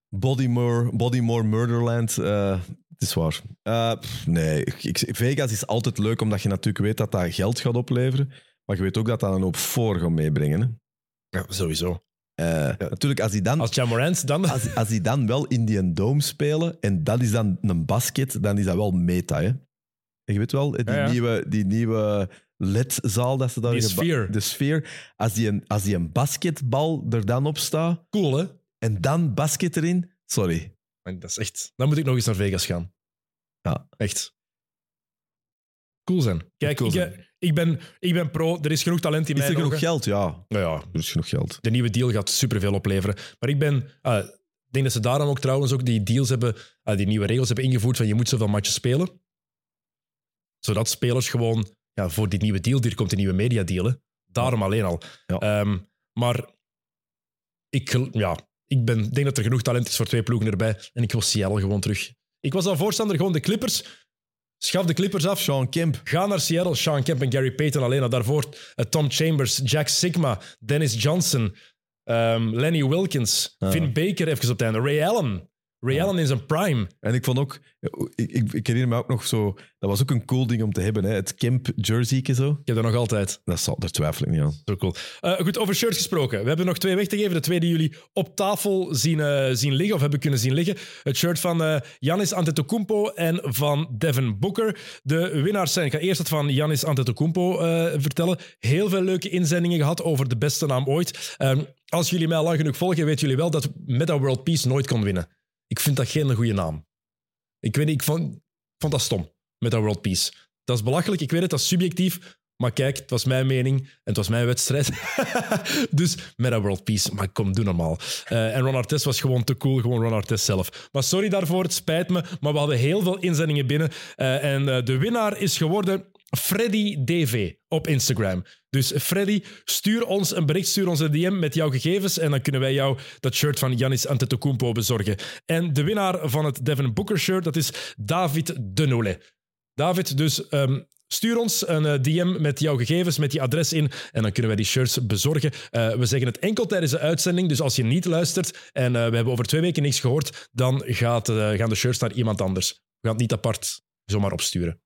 Bodymore, Bodymore Murderland, het is waar. Pff, nee, ik- Vegas is altijd leuk, omdat je natuurlijk weet dat dat geld gaat opleveren. Maar je weet ook dat dat een hoop voor gaat meebrengen. Hè? Ja, sowieso. Eh, Natuurlijk, als die dan... Als Jamorant dan... als, als die dan wel in die Dome spelen en dat is dan een basket, dan is dat wel meta. Hè? En je weet wel, die, Ja, ja. Nieuwe, die nieuwe LED-zaal dat ze daar Die sfeer. De sfeer. Als die, een, als die een basketbal er dan op staat Cool, hè? en dan basket erin, sorry. Dat is echt... Dan moet ik nog eens naar Vegas gaan. Ja. Echt. Cool zijn. Kijk, Cool ik, zijn. Eh, ik, ben, ik ben pro. Er is genoeg talent in Is er mijn genoeg ogen. geld? Ja, Nou ja, er is genoeg geld. de nieuwe deal gaat superveel opleveren. Maar ik ben... ah, ik denk dat ze daarom ook trouwens ook die deals hebben... ah, die nieuwe regels hebben ingevoerd van je moet zoveel matches spelen. Zodat spelers gewoon... Ja, voor die nieuwe deal, hier komt die nieuwe mediadeal. hè. Daarom alleen al. Ja. Ehm, maar ik, ja, ik ben, denk dat er genoeg talent is voor twee ploegen erbij. En ik wil Seattle gewoon terug. Ik was al voorstander, gewoon de Clippers. Schaf de Clippers af. Sean Kemp. Ga naar Seattle. Sean Kemp en Gary Payton alleen. al daarvoor uh, Tom Chambers, Jack Sigma, Dennis Johnson, um, Lenny Wilkins, Ah. Vin Baker even op het einde, Ray Allen. Ray Allen in zijn prime. En ik vond ook, ik, ik, ik herinner me ook nog zo, dat was ook een cool ding om te hebben, hè? het Kemp jersey zo. Ik heb dat nog altijd. Dat zal, daar twijfel ik niet aan. Zo cool. Eh, goed, over shirts gesproken. We hebben nog twee weg te geven. De twee die jullie op tafel zien, eh, zien liggen, of hebben kunnen zien liggen. Het shirt van eh Giannis Antetokounmpo en van Devin Booker. De winnaars zijn, ik ga eerst het van Giannis Antetokounmpo vertellen. Heel veel leuke inzendingen gehad over de beste naam ooit. Ehm, als jullie mij al lang genoeg volgen, weten jullie wel dat Meta World Peace nooit kon winnen. Ik vind dat geen goede naam. Ik weet niet, ik vond, vond dat stom, Meta World Peace. Dat is belachelijk, ik weet het, dat is subjectief. Maar kijk, het was mijn mening en het was mijn wedstrijd. dus Meta World Peace, maar kom, doe normaal. Eh, en Ron Artest was gewoon te cool, gewoon Ron Artest zelf. Maar sorry daarvoor, het spijt me, maar we hadden heel veel inzendingen binnen. Eh, en eh, de winnaar is geworden Freddy DV op Instagram. Dus Freddy, stuur ons een bericht, stuur ons een DM met jouw gegevens en dan kunnen wij jou dat shirt van Giannis Antetokounmpo bezorgen. En de winnaar van het Devin Booker shirt, dat is David Denole. David, dus ehm, stuur ons een eh, DM met jouw gegevens, met die adres in en dan kunnen wij die shirts bezorgen. Eh, we zeggen het enkel tijdens de uitzending, dus als je niet luistert en eh, we hebben over twee weken niks gehoord, dan gaat, gaan de shirts naar iemand anders. We gaan het niet apart zomaar opsturen.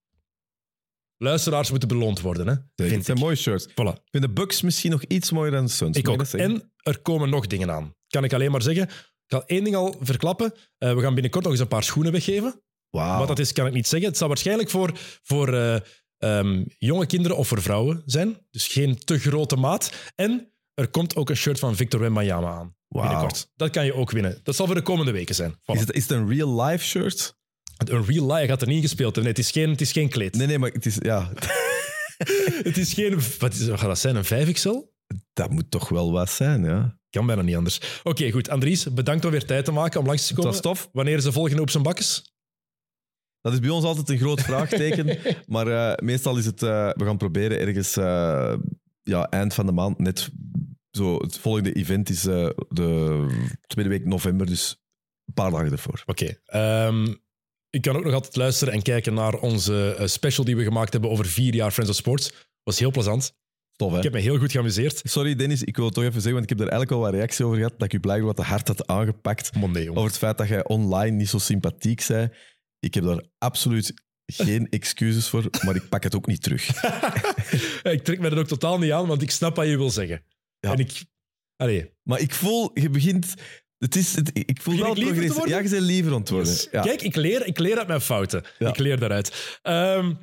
Luisteraars moeten beloond worden, hè? Het vind zijn ik. mooie shirts. Ik Voilà. vind de Bucks misschien nog iets mooier dan de Suns. Ik ook. En er komen nog dingen aan. Kan ik alleen maar zeggen. Ik ga één ding al verklappen. Eh, we gaan binnenkort nog eens een paar schoenen weggeven. Wauw. Wat dat is, kan ik niet zeggen. Het zal waarschijnlijk voor, voor eh, ehm, jonge kinderen of voor vrouwen zijn. Dus geen te grote maat. En er komt ook een shirt van Victor Wembanyama aan. Binnenkort. Dat kan je ook winnen. Dat zal voor de komende weken zijn. Voilà. Is het, is het een real life shirt? Een real life gaat er niet gespeeld. Nee, het is geen, het is geen kleed. Nee, nee, maar het is, ja, Het is geen... Wat, is, wat gaat dat zijn? Een 5XL? dat moet toch wel wat zijn, ja. Kan bijna niet anders. Oké, goed. Andries, bedankt om weer tijd te maken om langs te komen. was tof. Wanneer is de volgende op zijn bakkes? Dat is bij ons altijd een groot vraagteken. maar eh, meestal is het, eh, we gaan proberen ergens eh, ja, eind van de maand, net zo. Het volgende event is de tweede week november, dus een paar dagen ervoor. Oké. ehm, ik kan ook nog altijd luisteren en kijken naar onze eh, special die we gemaakt hebben over vier jaar Friends of Sports. Was heel plezant. Tof, hè? Ik heb me heel goed geamuseerd. Sorry, Dennis, ik wil het toch even zeggen, want ik heb er eigenlijk al wat reactie over gehad, dat ik u blijkbaar wat te hard had aangepakt Monday, over het feit dat jij online niet zo sympathiek zei. Ik heb daar absoluut geen excuses voor, maar ik pak het ook niet terug. ik trek me dat ook totaal niet aan, want ik snap wat je wil zeggen. Ja. En ik... Allee. Maar ik voel, je begint... Het is, het, ik voel wel progressie. worden? Ja, je bent liever. Yes. Ja. Kijk, ik leer, ik leer uit mijn fouten. Ja. Ik leer daaruit. Ehm,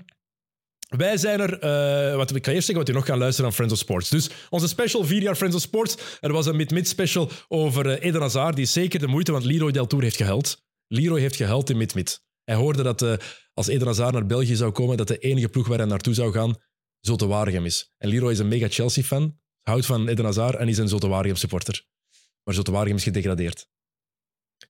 wij zijn er, eh, wat, ik ga eerst zeggen wat u nog gaan luisteren aan Friends of Sports. Dus onze special, vier jaar Friends of Sports. Er was een mid-mid special over eh, Eden Hazard. Die is zeker de moeite, want Leroy Deltour heeft gehuild. Leroy heeft gehuild in mid-mid. Hij hoorde dat eh, als Eden Hazard naar België zou komen, dat de enige ploeg waar hij naartoe zou gaan, Zotte Waregem is. En Leroy is een mega Chelsea-fan, houdt van Eden Hazard en is een Zotte Waregem supporter. Maar Zotte Waregem is gedegradeerd.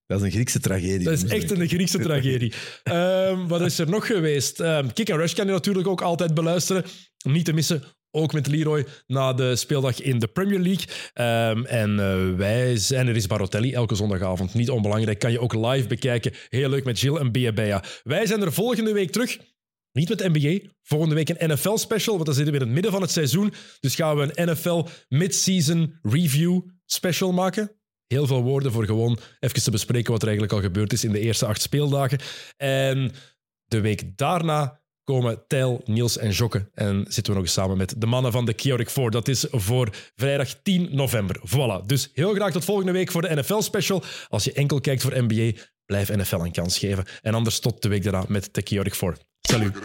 Dat is een Griekse tragedie. Dat is echt een Griekse tragedie. Ehm, wat is er nog geweest? Ehm Kick and Rush kan je natuurlijk ook altijd beluisteren. Niet te missen, ook met Leroy na de speeldag in de Premier League. Ehm, en eh, wij zijn, er is Barotelli elke zondagavond. Niet onbelangrijk, kan je ook live bekijken. Heel leuk met Gilles en Bia Bea. Wij zijn er volgende week terug. Niet met NBA. Volgende week een NFL-special, want dan zitten we in het midden van het seizoen. Dus gaan we een NFL mid-season review special maken. Heel veel woorden voor gewoon even te bespreken wat er eigenlijk al gebeurd is in de eerste acht speeldagen. En de week daarna komen Tijl, Niels en Jokke. En zitten we nog eens samen met de mannen van de Keurig 4. Dat is voor vrijdag 10 november. Voilà. Dus heel graag tot volgende week voor de NFL-special. Als je enkel kijkt voor NBA, blijf NFL een kans geven. En anders tot de week daarna met de Keurig 4. Salut.